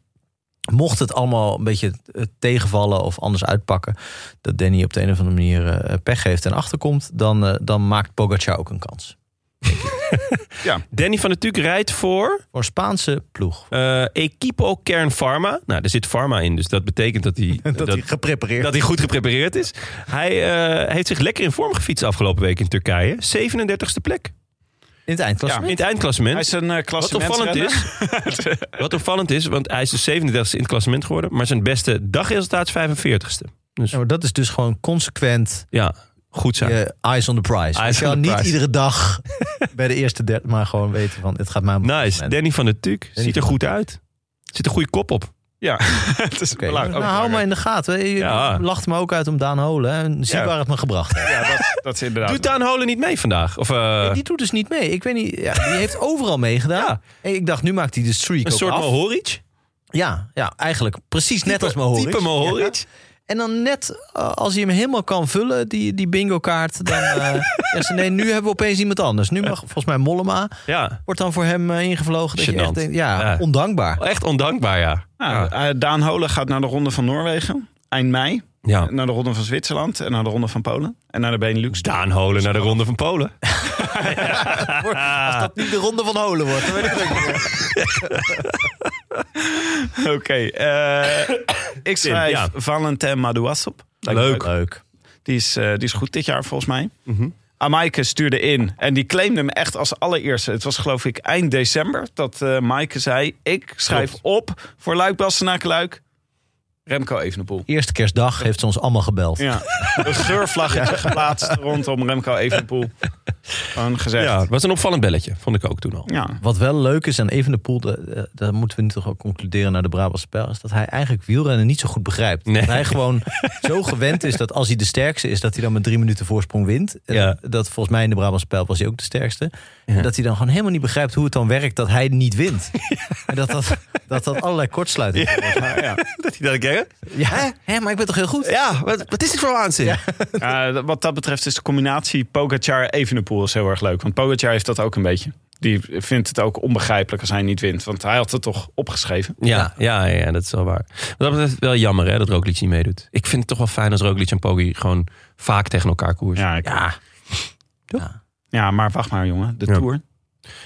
Mocht het allemaal een beetje tegenvallen of anders uitpakken... dat Danny op de een of andere manier pech heeft en achterkomt... dan, dan maakt Pogacar ook een kans. Danny van der Tuuk rijdt voor Voor een Spaanse ploeg. eh Equipo Kern Pharma. Nou, er zit pharma in, dus dat betekent dat hij, dat, hij geprepareerd dat hij goed geprepareerd is. Hij eh, heeft zich lekker in vorm gefietst afgelopen week in Turkije. 37e plek in het in eindklassement. het eindklassement. Hij is een uh, Wat opvallend is, wat opvallend is, want hij is de 37e in het klassement geworden, maar zijn beste dagresultaat is 45ste. Dus Ja, maar dat is dus gewoon consequent ja, goed zijn. je eyes on the prize. Eyes on the niet prize. iedere dag bij de eerste derde, maar gewoon weten van het gaat mij om Nice. Danny van der Tuuk ziet er van- goed uit. Zit een goede kop op. Ja, het is Oké, belangrijk. nou, hou maar in de gaten. Je Ja. lacht me ook uit om Daan Holen. En zie Ja. waar het me gebracht heeft. Ja, dat, dat is inderdaad. Doet Daan Holen niet mee vandaag? Of eh, Die doet dus niet mee. Ik weet niet. Ja, die heeft overal meegedaan. Ik dacht, nu maakt hij de streak een ook soort af. Mohoric? Ja, ja, eigenlijk precies net als Mohoric. Type Mohoric? En dan net eh, als hij hem helemaal kan vullen, die, die bingo kaart, dan eh ze nee, nu hebben we opeens iemand anders. Nu mag volgens mij Mollema, Ja. wordt dan voor hem eh, ingevlogen. Dat je Gênant. echt denkt, ja, Ja. ondankbaar. Echt ondankbaar, ja. Ja, Daan Holen gaat naar de Ronde van Noorwegen. Eind mei. ja. Naar de Ronde van Zwitserland. En naar de Ronde van Polen. En naar de Benelux. Daan Holen naar de Ronde van Polen. Als dat niet de ronde van Holen wordt, dan weet ik het ook niet meer. Oké. eh, ik schrijf ja. Valentin Madouassop. Lijkt me Leuk. Leuk. Die is, eh, die is goed dit jaar volgens mij. Mhm. Amaike stuurde in en die claimde hem echt als allereerste. Het was geloof ik eind december dat eh Maaike zei... ik schrijf Klopt. op voor Luik Bastenaken Luik. Remco Evenepoel. Eerste kerstdag heeft ze ons allemaal gebeld. Ja, een geurvlaggetje geplaatst rondom Remco Evenepoel. Gewoon gezegd. Ja, het was een opvallend belletje, vond ik ook toen al. Ja. Wat wel leuk is aan Evenepoel, de- de- daar moeten we nu toch ook concluderen naar de Brabantse Pijl, is dat hij eigenlijk wielrennen niet zo goed begrijpt. Nee. Dat hij gewoon zo gewend is dat als hij de sterkste is, dat hij dan met drie minuten voorsprong wint. En Ja. Dat volgens mij in de Brabantse Pijl was hij ook de sterkste. En dat hij dan gewoon helemaal niet begrijpt hoe het dan werkt dat hij niet wint. En dat dat, dat, dat allerlei kortsluitingen wordt. Ja. Dat hij dat kennen? Ja, hè? Hè, maar ik ben toch heel goed? Ja, wat, wat is dit voor waanzin? Wat dat betreft is de combinatie Pogacar-Evenepoel is heel erg leuk. Want Pogacar heeft dat ook een beetje. Die vindt het ook onbegrijpelijk als hij niet wint. Want hij had het toch opgeschreven. Ja, ja, ja, dat is wel waar. Wat dat betreft wel jammer hè, dat Roglic niet meedoet. Ik vind het toch wel fijn als Roglic en Poggi gewoon vaak tegen elkaar koersen. Ja, ik- Ja. ja maar wacht maar jongen. De Ja. Tour.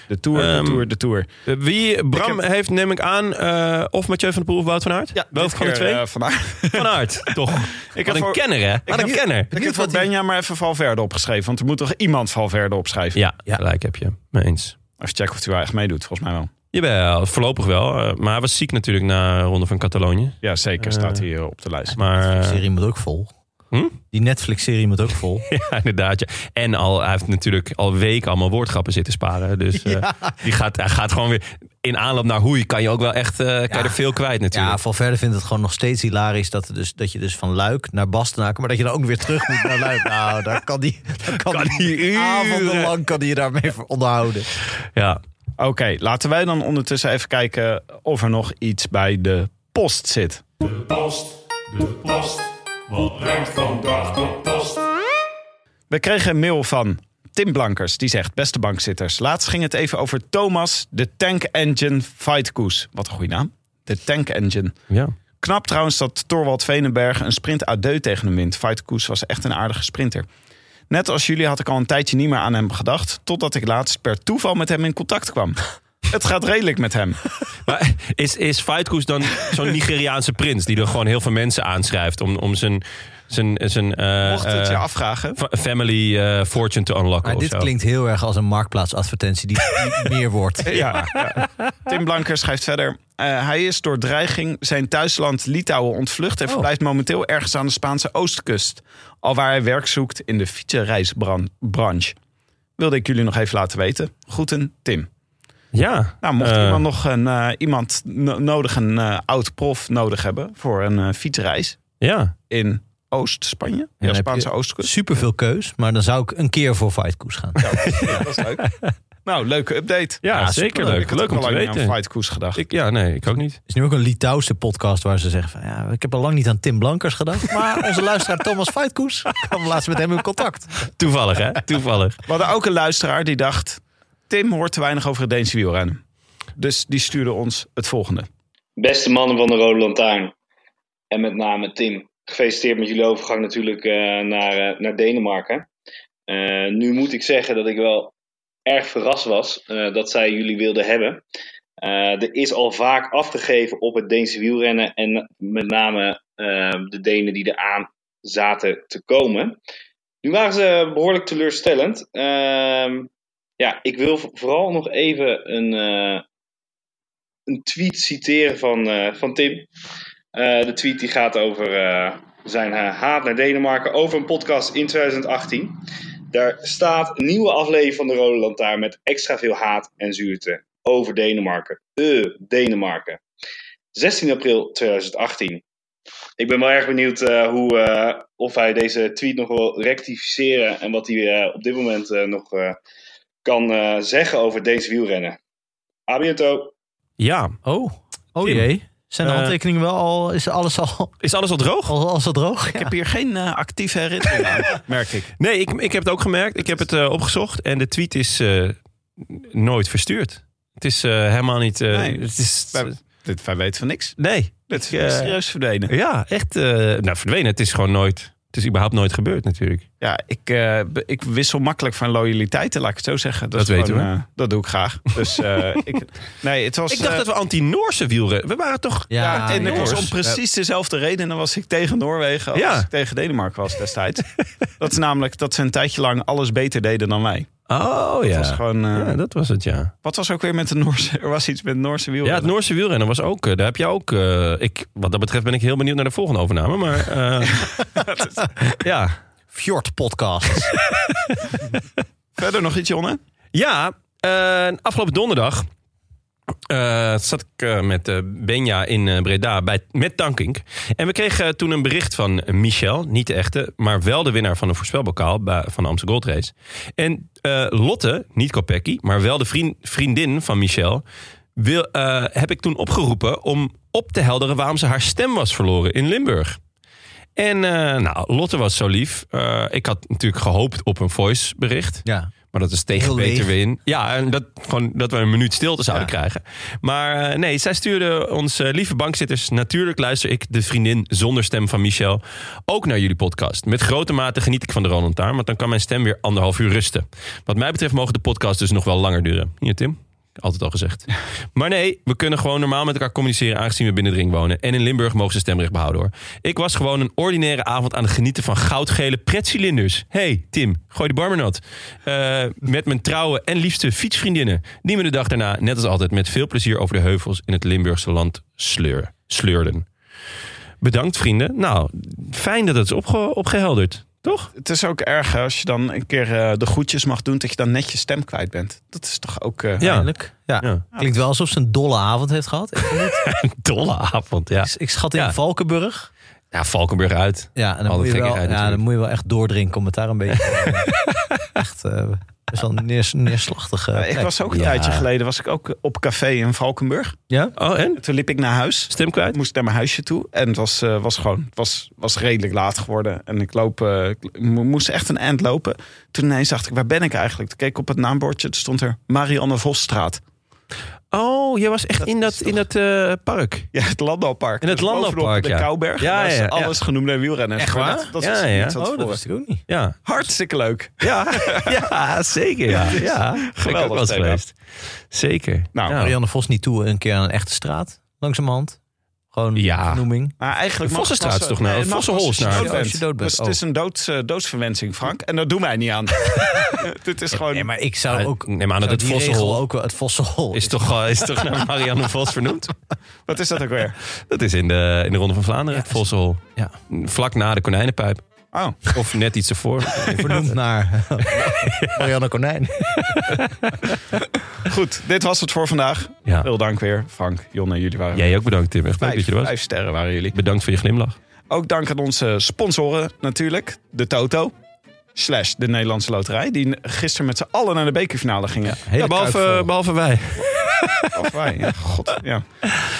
De Tour, de Ehm, Tour, de Tour. Eh, Wie, Bram Ik heeft, neem ik aan, eh, of Mathieu van der Poel of Wout van Aert? Welke van de twee? Uh, vandaag. van Aert, toch? Ik heb een voor, kenner, hè? Wat een heb- kenner. ik heb voor Benja maar even Valverde opgeschreven. Want er moet toch iemand Valverde opschrijven? Ja, Ja. gelijk heb je. Mee eens. Even checken of hij wel echt meedoet. Volgens mij wel. Jawel, voorlopig wel. eh, maar hij was ziek natuurlijk na de Ronde van Catalonië. Ja, zeker Eh, staat hij op de lijst. Maar eh, serie moet ook vol. Hm? Die Netflix-serie moet ook vol. ja, inderdaad. Ja. En al, hij heeft natuurlijk al weken allemaal woordgrappen zitten sparen. Dus eh, die gaat, hij gaat gewoon weer in aanloop naar hoei. Kan je ook wel echt eh, kan je Ja. er veel kwijt natuurlijk. Ja, Valverde vindt het gewoon nog steeds hilarisch dat, dus, dat je dus van Luik naar Bastenaken, maar dat je dan ook weer terug moet naar Luik. Nou, daar kan die, daar kan Kan die die avondenlang kan die je daarmee onderhouden. Ja. Oké, laten wij dan ondertussen even kijken of er nog iets bij de post zit. Post, de post. Wat brengt vandaag de post? We kregen een mail van Tim Blankers. Die zegt, beste bankzitters. Laatst ging het even over Thomas, de Tank Engine Fightkoes. Wat een goede naam. De Tank Engine. ja. Knap trouwens dat Torwald Venenberg een sprint uit deux tegen hem wint. Fightkoes was echt een aardige sprinter. Net als jullie had ik al een tijdje niet meer aan hem gedacht... totdat ik laatst per toeval met hem in contact kwam. Het gaat redelijk met hem. Maar is, is Fightkoes dan zo'n Nigeriaanse prins... die er gewoon heel veel mensen aanschrijft... om, om zijn, zijn, zijn eh, Mocht het je eh, afvragen. fa- family eh, fortune te unlocken Maar of dit zo. klinkt heel erg als een marktplaatsadvertentie die niet meer wordt. Ja, ja. Tim Blanker schrijft verder. eh, hij is door dreiging zijn thuisland Litouwen ontvlucht... en verblijft momenteel ergens aan de Spaanse oostkust. Alwaar hij werk zoekt in de fietsenreisbranche. Wilde ik jullie nog even laten weten. Groeten, Tim. Ja. Nou, mocht Eh, iemand nog een, eh, iemand no- nodig, een eh, oud prof nodig hebben... voor een fietsreis Ja. in Oost-Spanje. Ja, Spaanse oostkust. Superveel keus, maar dan zou ik een keer voor Fightkoes gaan. Ja, dat is leuk. nou, leuke update. Ja, zeker leuk. Ik had Leuk om al te lang niet weten. aan Fightkoes gedacht. Ik, ja, nee, ik ook niet. Er is nu ook een Litouwse podcast waar ze zeggen van... Ja, ik heb al lang niet aan Tim Blankers gedacht. Maar onze luisteraar Thomas Fightkoes kwam laatst met hem in contact. Toevallig, hè? Toevallig. We hadden ook een luisteraar die dacht... Tim hoort te weinig over het Deense wielrennen. Dus die stuurde ons het volgende. Beste mannen van de Rode Lantaarn. En met name Tim. Gefeliciteerd met jullie overgang natuurlijk eh, naar, eh, naar Denemarken. Eh, nu moet ik zeggen dat ik wel erg verrast was dat zij jullie wilden hebben. Er is al vaak afgegeven op het Deense wielrennen. En met name de Denen die eraan zaten te komen. Nu waren ze behoorlijk teleurstellend. Ehm, ja, ik wil vooral nog even een, eh, een tweet citeren van, eh, van Tim. Eh, de tweet die gaat over zijn haat naar Denemarken. Over een podcast in 2018. Daar staat een nieuwe aflevering van de Rode Lantaarn met extra veel haat en zuurte over Denemarken. Eh, Denemarken. 16 april 2018. Ik ben wel erg benieuwd hoe, of hij deze tweet nog wil rectificeren en wat hij op dit moment nog kan eh, zeggen over deze wielrennen. A biento. Ja, Oh, oh Tim. jee. Zijn de Eh, handtekeningen wel al... Is alles al, is alles al droog? al, al zo droog? Ik heb hier geen eh, actieve herinnering aan, merk ik. Nee, ik, ik heb het ook gemerkt. Ik heb het opgezocht en de tweet is eh, nooit verstuurd. Het is eh, helemaal niet... eh, Nee, het is, Wij, dit, wij weten van niks. nee. Dit is serieus verdwenen. Ja, echt. eh, nou, verdwenen. Het is gewoon nooit... Het is überhaupt nooit gebeurd natuurlijk. Ja, ik, eh, ik wissel makkelijk van loyaliteiten, laat ik het zo zeggen. Dat is weten gewoon, we. eh, dat doe ik graag. Dus eh, ik, nee, het was. Ik dacht dat we anti-Noorse wielrennen... We waren toch... ja, en ik was Noors. om precies dezelfde redenen was ik tegen Noorwegen als Ja. ik tegen Denemarken was destijds. dat is namelijk dat ze een tijdje lang alles beter deden dan wij. Oh ja. was gewoon, eh, ja, dat was het, ja. Wat was ook weer met de Noorse? Er was iets met Noorse Ja, wielrennen. het Noorse wielrennen was ook... eh, Daar heb je ook... eh, ik, wat dat betreft ben ik heel benieuwd naar de volgende overname. Maar eh, ja... Fjord podcast. Verder nog iets, Jonne? Ja, eh, afgelopen donderdag eh, zat ik eh, met eh, Benja in Breda bij, met Tankink. En we kregen toen een bericht van Michel, niet de echte, maar wel de winnaar van de voorspelbokaal bij- van de Amsterdam Gold Race. En Lotte, niet Kopecky, maar wel de vriend, vriendin van Michel, wil, heb ik toen opgeroepen om op te helderen waarom ze haar stem was verloren in Limburg. En nou, Lotte was zo lief. Ik had natuurlijk gehoopt op een voice bericht. ja. Maar dat is tegen beter leeg. weer in. Ja, en dat, gewoon, dat we een minuut stilte zouden krijgen. Maar eh, nee, zij stuurde ons eh, lieve bankzitters... natuurlijk luister ik, de vriendin zonder stem van Michel... ook naar jullie podcast. Met grote mate geniet ik van de Roland Taarn... want dan kan mijn stem weer anderhalf uur rusten. Wat mij betreft mogen de podcasts dus nog wel langer duren. Hier, Tim. Altijd al gezegd. Maar nee, we kunnen gewoon normaal met elkaar communiceren... aangezien we binnen de wonen. En in Limburg mogen ze stemrecht behouden, hoor. Ik was gewoon een ordinaire avond aan het genieten... van goudgele pretcilinders. hey, Tim, gooi de bar maar nat. Eh, met mijn trouwe en liefste fietsvriendinnen... die me de dag daarna, net als altijd... met veel plezier over de heuvels in het Limburgse land sleur, sleurden. Bedankt, vrienden. Nou, fijn dat het is opge- opgehelderd. Toch? Het is ook erg als je dan een keer eh, de groetjes mag doen... dat je dan net je stem kwijt bent. Dat is toch ook... eh, Ja. Eindelijk. Ja. Ja. Klinkt wel alsof ze een dolle avond heeft gehad. Een dolle avond, ja. ik, ik schat in Ja. Valkenburg. Ja, Valkenburg uit. Ja, en dan Alle moet, je wel, ja, dan moet je wel echt doordrinken om het daar een beetje... eh, echt eh, best wel neers, neerslachtige Ja, ik was ook een Ja. tijdje geleden was ik ook op café in Valkenburg. Ja? Oh, en? Toen liep ik naar huis. Stem kwijt? moest naar mijn huisje toe. En het was, eh, was gewoon, was, was redelijk laat geworden. En ik loop, eh, ik moest echt een eind lopen. Toen ineens dacht ik, waar ben ik eigenlijk? Toen keek ik op het naambordje, toen stond er Marianne Vosstraat. Oh, je was echt in dat, in dat eh, park. Ja, het Landbouwpark. In het Dus Landbouwpark, de ja. Kouberg. Ja, ja, ja. alles genoemd naar wielrennen. Echt waar? Dat, dat Ja, is ja. Oh, dat wist ik ook niet. Ja, Hartstikke leuk. ja, ja zeker. Ja, ja. Ik ook Geweldig wel eens thema. geweest. Zeker. Nou, ja. Marianne Vos niet toe een keer aan een echte straat. Langzamerhand. Gewoon Ja. vernoeming. Maar eigenlijk De mag het Vossenstraat is toch nou- nee, Vossenhol is nou- Dus het oh. is een doods, eh, doodsverwensing, Frank. En dat doen wij niet aan. Dit is gewoon... Nee, maar ik zou Ja, ook... neem aan dat zou het Vossenhol- ook wel- Het Vossenhol Is toch, wel- is toch naar Marianne Vos vernoemd? Wat is dat ook weer? Dat is in de, in de Ronde van Vlaanderen, het Vossenhol. Ja. Vlak na de konijnenpijp. Oh, Of net iets ervoor. vernoemd naar Marianne Konijn. Goed. Dit was het voor vandaag. Ja. Veel dank weer, Frank, Jonne. Jullie waren Jij ook bedankt, Tim. Echt leuk dat je er was. vijf sterren waren jullie. Bedankt voor je glimlach. Ook dank aan onze sponsoren natuurlijk. De Toto. Slash de Nederlandse Loterij. Die gisteren met z'n allen naar de bekerfinale gingen. Hele Ja, behalve, behalve wij. Of wij, ja, god. Ja.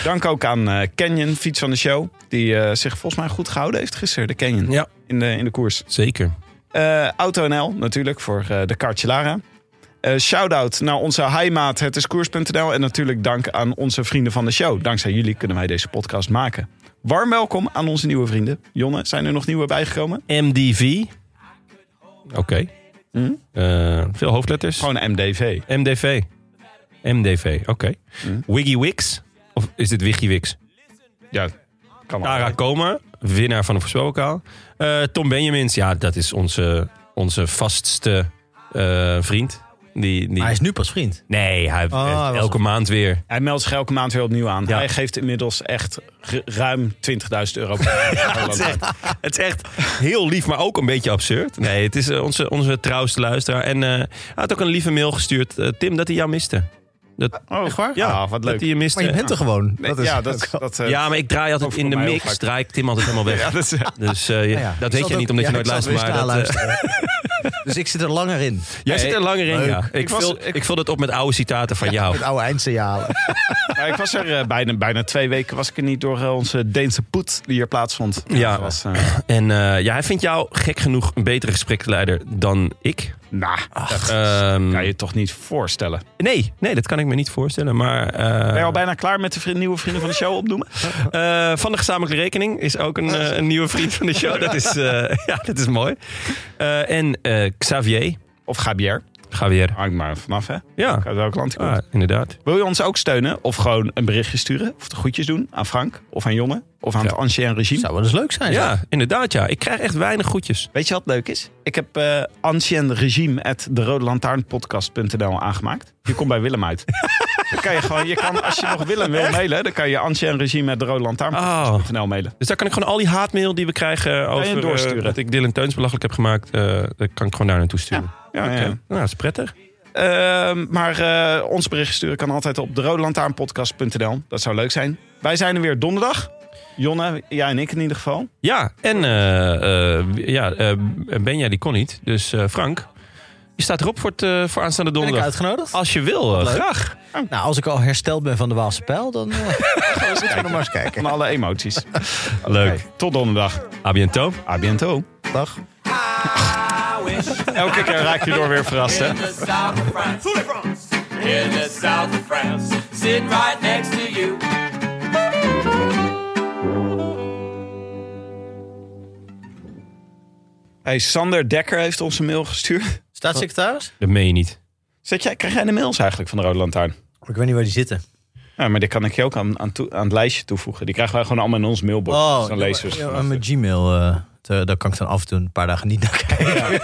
Dank ook aan eh, Canyon, fiets van de show. Die eh, zich volgens mij goed gehouden heeft gisteren. De Canyon Ja. in, de, in de koers. Zeker. Eh, Auto NL natuurlijk voor eh, de Cartelara. Eh Shout-out naar onze heimaat, het is koers.nl. En natuurlijk dank aan onze vrienden van de show. Dankzij jullie kunnen wij deze podcast maken. Warm welkom aan onze nieuwe vrienden. Jonne, zijn er nog nieuwe bijgekomen? MDV. Oké. Hm? Eh, veel hoofdletters. Gewoon MDV. MDV. MDV, oké. Hm. Wiggy Wix. Of is dit Wiggy Wix? Ja, kan Koma, winnaar van de voorspelbokaal. Eh Tom Benjamins, ja, dat is onze, onze vastste vriend. Die, die... Maar hij is nu pas vriend. Nee, hij Oh, was elke maand weer. Hij meldt zich elke maand weer opnieuw aan. Ja. Hij geeft inmiddels echt ru- ruim 20.000 euro. het, is echt, het is echt heel lief, maar ook een beetje absurd. Nee, het is eh, onze, onze trouwste luisteraar. En eh, hij had ook een lieve mail gestuurd, eh, Tim, dat hij jou miste. Dat, Oh, Echt waar? ja, Ah, wat leuk. Dat hij je miste. Maar je bent er gewoon. Nee, Dat is ja, dat, dat, eh, ja, maar ik draai altijd ook in de mix. Draai ik Tim altijd helemaal weg. ja, dat is, Dus eh, Nou ja, dat ik weet zat je niet omdat je nooit luistert. Maar dat, eh, luisteren. dus ik zit er langer in. jij zit er langer in, leuk. ja. Ik, Ik was- vul, ik- ik vul het op met oude citaten van jou. Met oude eindsignalen. Ik was er bijna, bijna twee weken was ik er niet door onze Deense poet die hier plaatsvond. Ja. dat was, eh, En eh, ja, hij vindt jou gek genoeg een betere gespreksleider dan ik. Nou, dat Ehm, kan je toch niet voorstellen. nee, nee, dat kan ik me niet voorstellen. Maar eh, Ben je al bijna klaar met de nieuwe vrienden van de show opnoemen? eh, van de gezamenlijke rekening is ook een, eh, een nieuwe vriend van de show. Dat is, eh, ja, dat is mooi. Eh, en eh, Xavier. Of Gabier? Javier. Hangt maar vanaf, hè? Ja, Uit welk land je komt. ah, inderdaad. Wil je ons ook steunen? Of gewoon een berichtje sturen? Of de groetjes doen aan Frank? Of aan Jonne? Of aan Ja. het ancien regime? Zou wel eens leuk zijn. Ja, inderdaad ja. Ik krijg echt weinig groetjes. Weet je wat leuk is? Ik heb eh ancien regime at de Rode Lantaarnpodcast.nl aangemaakt. Je komt bij Willem uit. dan kan je gewoon, je kan, als je nog Willem wil mailen, dan kan je ancien regime at de Rode Lantaarnpodcast.nl mailen. Dus daar kan ik gewoon al die haatmail die we krijgen over je doorsturen. eh, dat ik Dylan Teuns belachelijk heb gemaakt, eh dat kan ik gewoon daar naartoe sturen. Ja, ja, Oké. ja. Nou, dat is prettig. Ehm, maar eh, ons bericht sturen kan altijd op de. Dat zou leuk zijn. Wij zijn er weer donderdag. Jonne, jij en ik in ieder geval. Ja, en eh, eh, ja, eh, Benja die kon niet. Dus eh, Frank, je staat erop voor, het, eh, voor aanstaande Ben ik donderdag. uitgenodigd? Als je wil, eh, Leuk. graag. Nou, als ik al hersteld ben van de Waalse pijl, dan eh, gaan we nog maar eens kijken. Van alle emoties. Leuk. Tot donderdag. A biento. A biento. Dag. Elke keer raak je door weer verrast, hè? in the south of France. In the south of France. Sitting right next to you. Hey, Sander Dekker heeft ons een mail gestuurd. Staatssecretaris? Dat meen je niet. Zet jij, krijg jij de mails eigenlijk van de Rode Lantaarn? Ik weet niet waar die zitten. Ja, maar die kan ik je ook aan, aan, toe- aan het lijstje toevoegen. Die krijgen wij gewoon allemaal in ons mailbox. Oh, dus dan lezen ja, met Gmail. eh, te- daar kan ik dan af en toe een paar dagen niet naar kijken.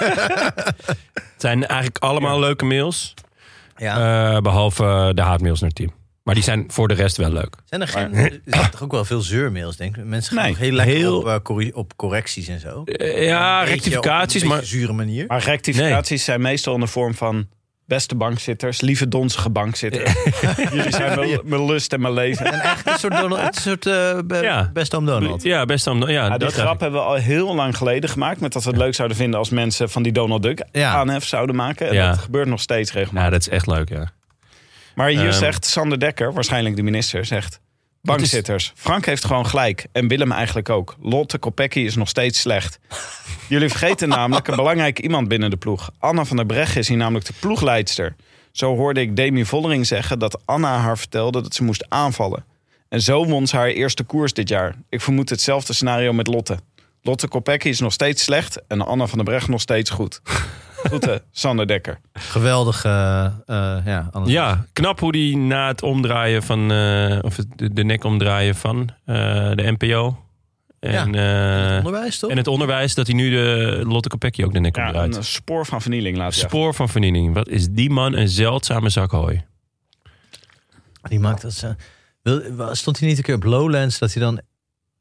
Het zijn eigenlijk allemaal leuke mails. Ja. eh, behalve de haatmails naar Tim. Maar die zijn voor de rest wel leuk. Zijn er geen... Er zijn toch ook wel veel zeurmails, denk ik. Mensen gaan Nee, heel lekker heel- op, eh, corri- op correcties en zo. Eh, ja, rectificaties, op een maar... zure manier. Maar rectificaties zijn meestal in de vorm van... Beste bankzitters, lieve donzige bankzitters. Jullie zijn mijn, mijn lust en mijn leven. En eigenlijk een soort, Donald, een soort eh, be- Ja. best oom Donald. Ja, best dan. Ja, Ja, die dat grap hebben we al heel lang geleden gemaakt. Met dat we het leuk zouden vinden als mensen van die Donald Duck Ja. aanhef zouden maken. En Ja. dat gebeurt nog steeds regelmatig. Ja, dat is echt leuk, ja. Maar hier Ehm. zegt Sander Dekker, waarschijnlijk de minister, zegt... Bankzitters, Frank heeft gewoon gelijk. En Willem eigenlijk ook. Lotte Kopecky is nog steeds slecht. Jullie vergeten namelijk een belangrijk iemand binnen de ploeg. Anna van der Breggen is hier namelijk de ploegleidster. Zo hoorde ik Demi Vollering zeggen dat Anna haar vertelde dat ze moest aanvallen. En zo won ze haar eerste koers dit jaar. Ik vermoed hetzelfde scenario met Lotte. Lotte Kopecky is nog steeds slecht en Anna van der Breggen nog steeds goed. Groeten, Sander Dekker. Geweldig. eh, eh, ja, anders- Ja, knap hoe die na het omdraaien van... eh, of het- de, de nek omdraaien van eh, de NPO... En, eh, Onderwijs, toch? en het onderwijs, dat hij nu de Lotte Kopecky ook de nek Ja, omdraait. een spoor van vernieling laat je Spoor van vernieling. Wat is die man een zeldzame zak hooi. Die maakt dat ze... Wil, stond hij niet een keer op Lowlands dat hij dan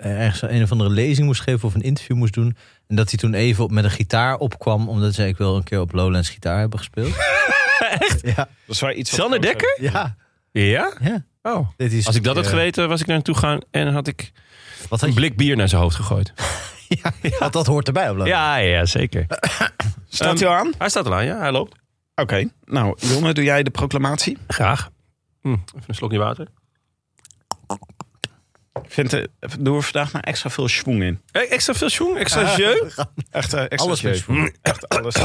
ergens een of andere lezing moest geven of een interview moest doen. En dat hij toen even op, met een gitaar opkwam, omdat ze ik wil een keer op Lowlands gitaar hebben gespeeld. Echt? Ja. Dat is wel iets groter. Dekker? Ja. Ja? ja. Oh. Dit is, Als ik dat had eh, geweten, was ik naar naartoe gegaan en had ik Wat had een je? blik bier naar zijn hoofd gegooid. Ja, Want dat hoort erbij op Lowlands. Ja, ja, zeker. Staat hij al aan? Hij staat al aan, ja. Hij loopt. Oké, nou Jonne, doe jij de proclamatie? Graag. Hm, even een slokje water. Ik vind, eh, doe er vandaag maar extra veel schwung in. Eh, Extra veel schoen, extra jeu. Echt, eh, extra Alles jeu. schwung. Echt alles.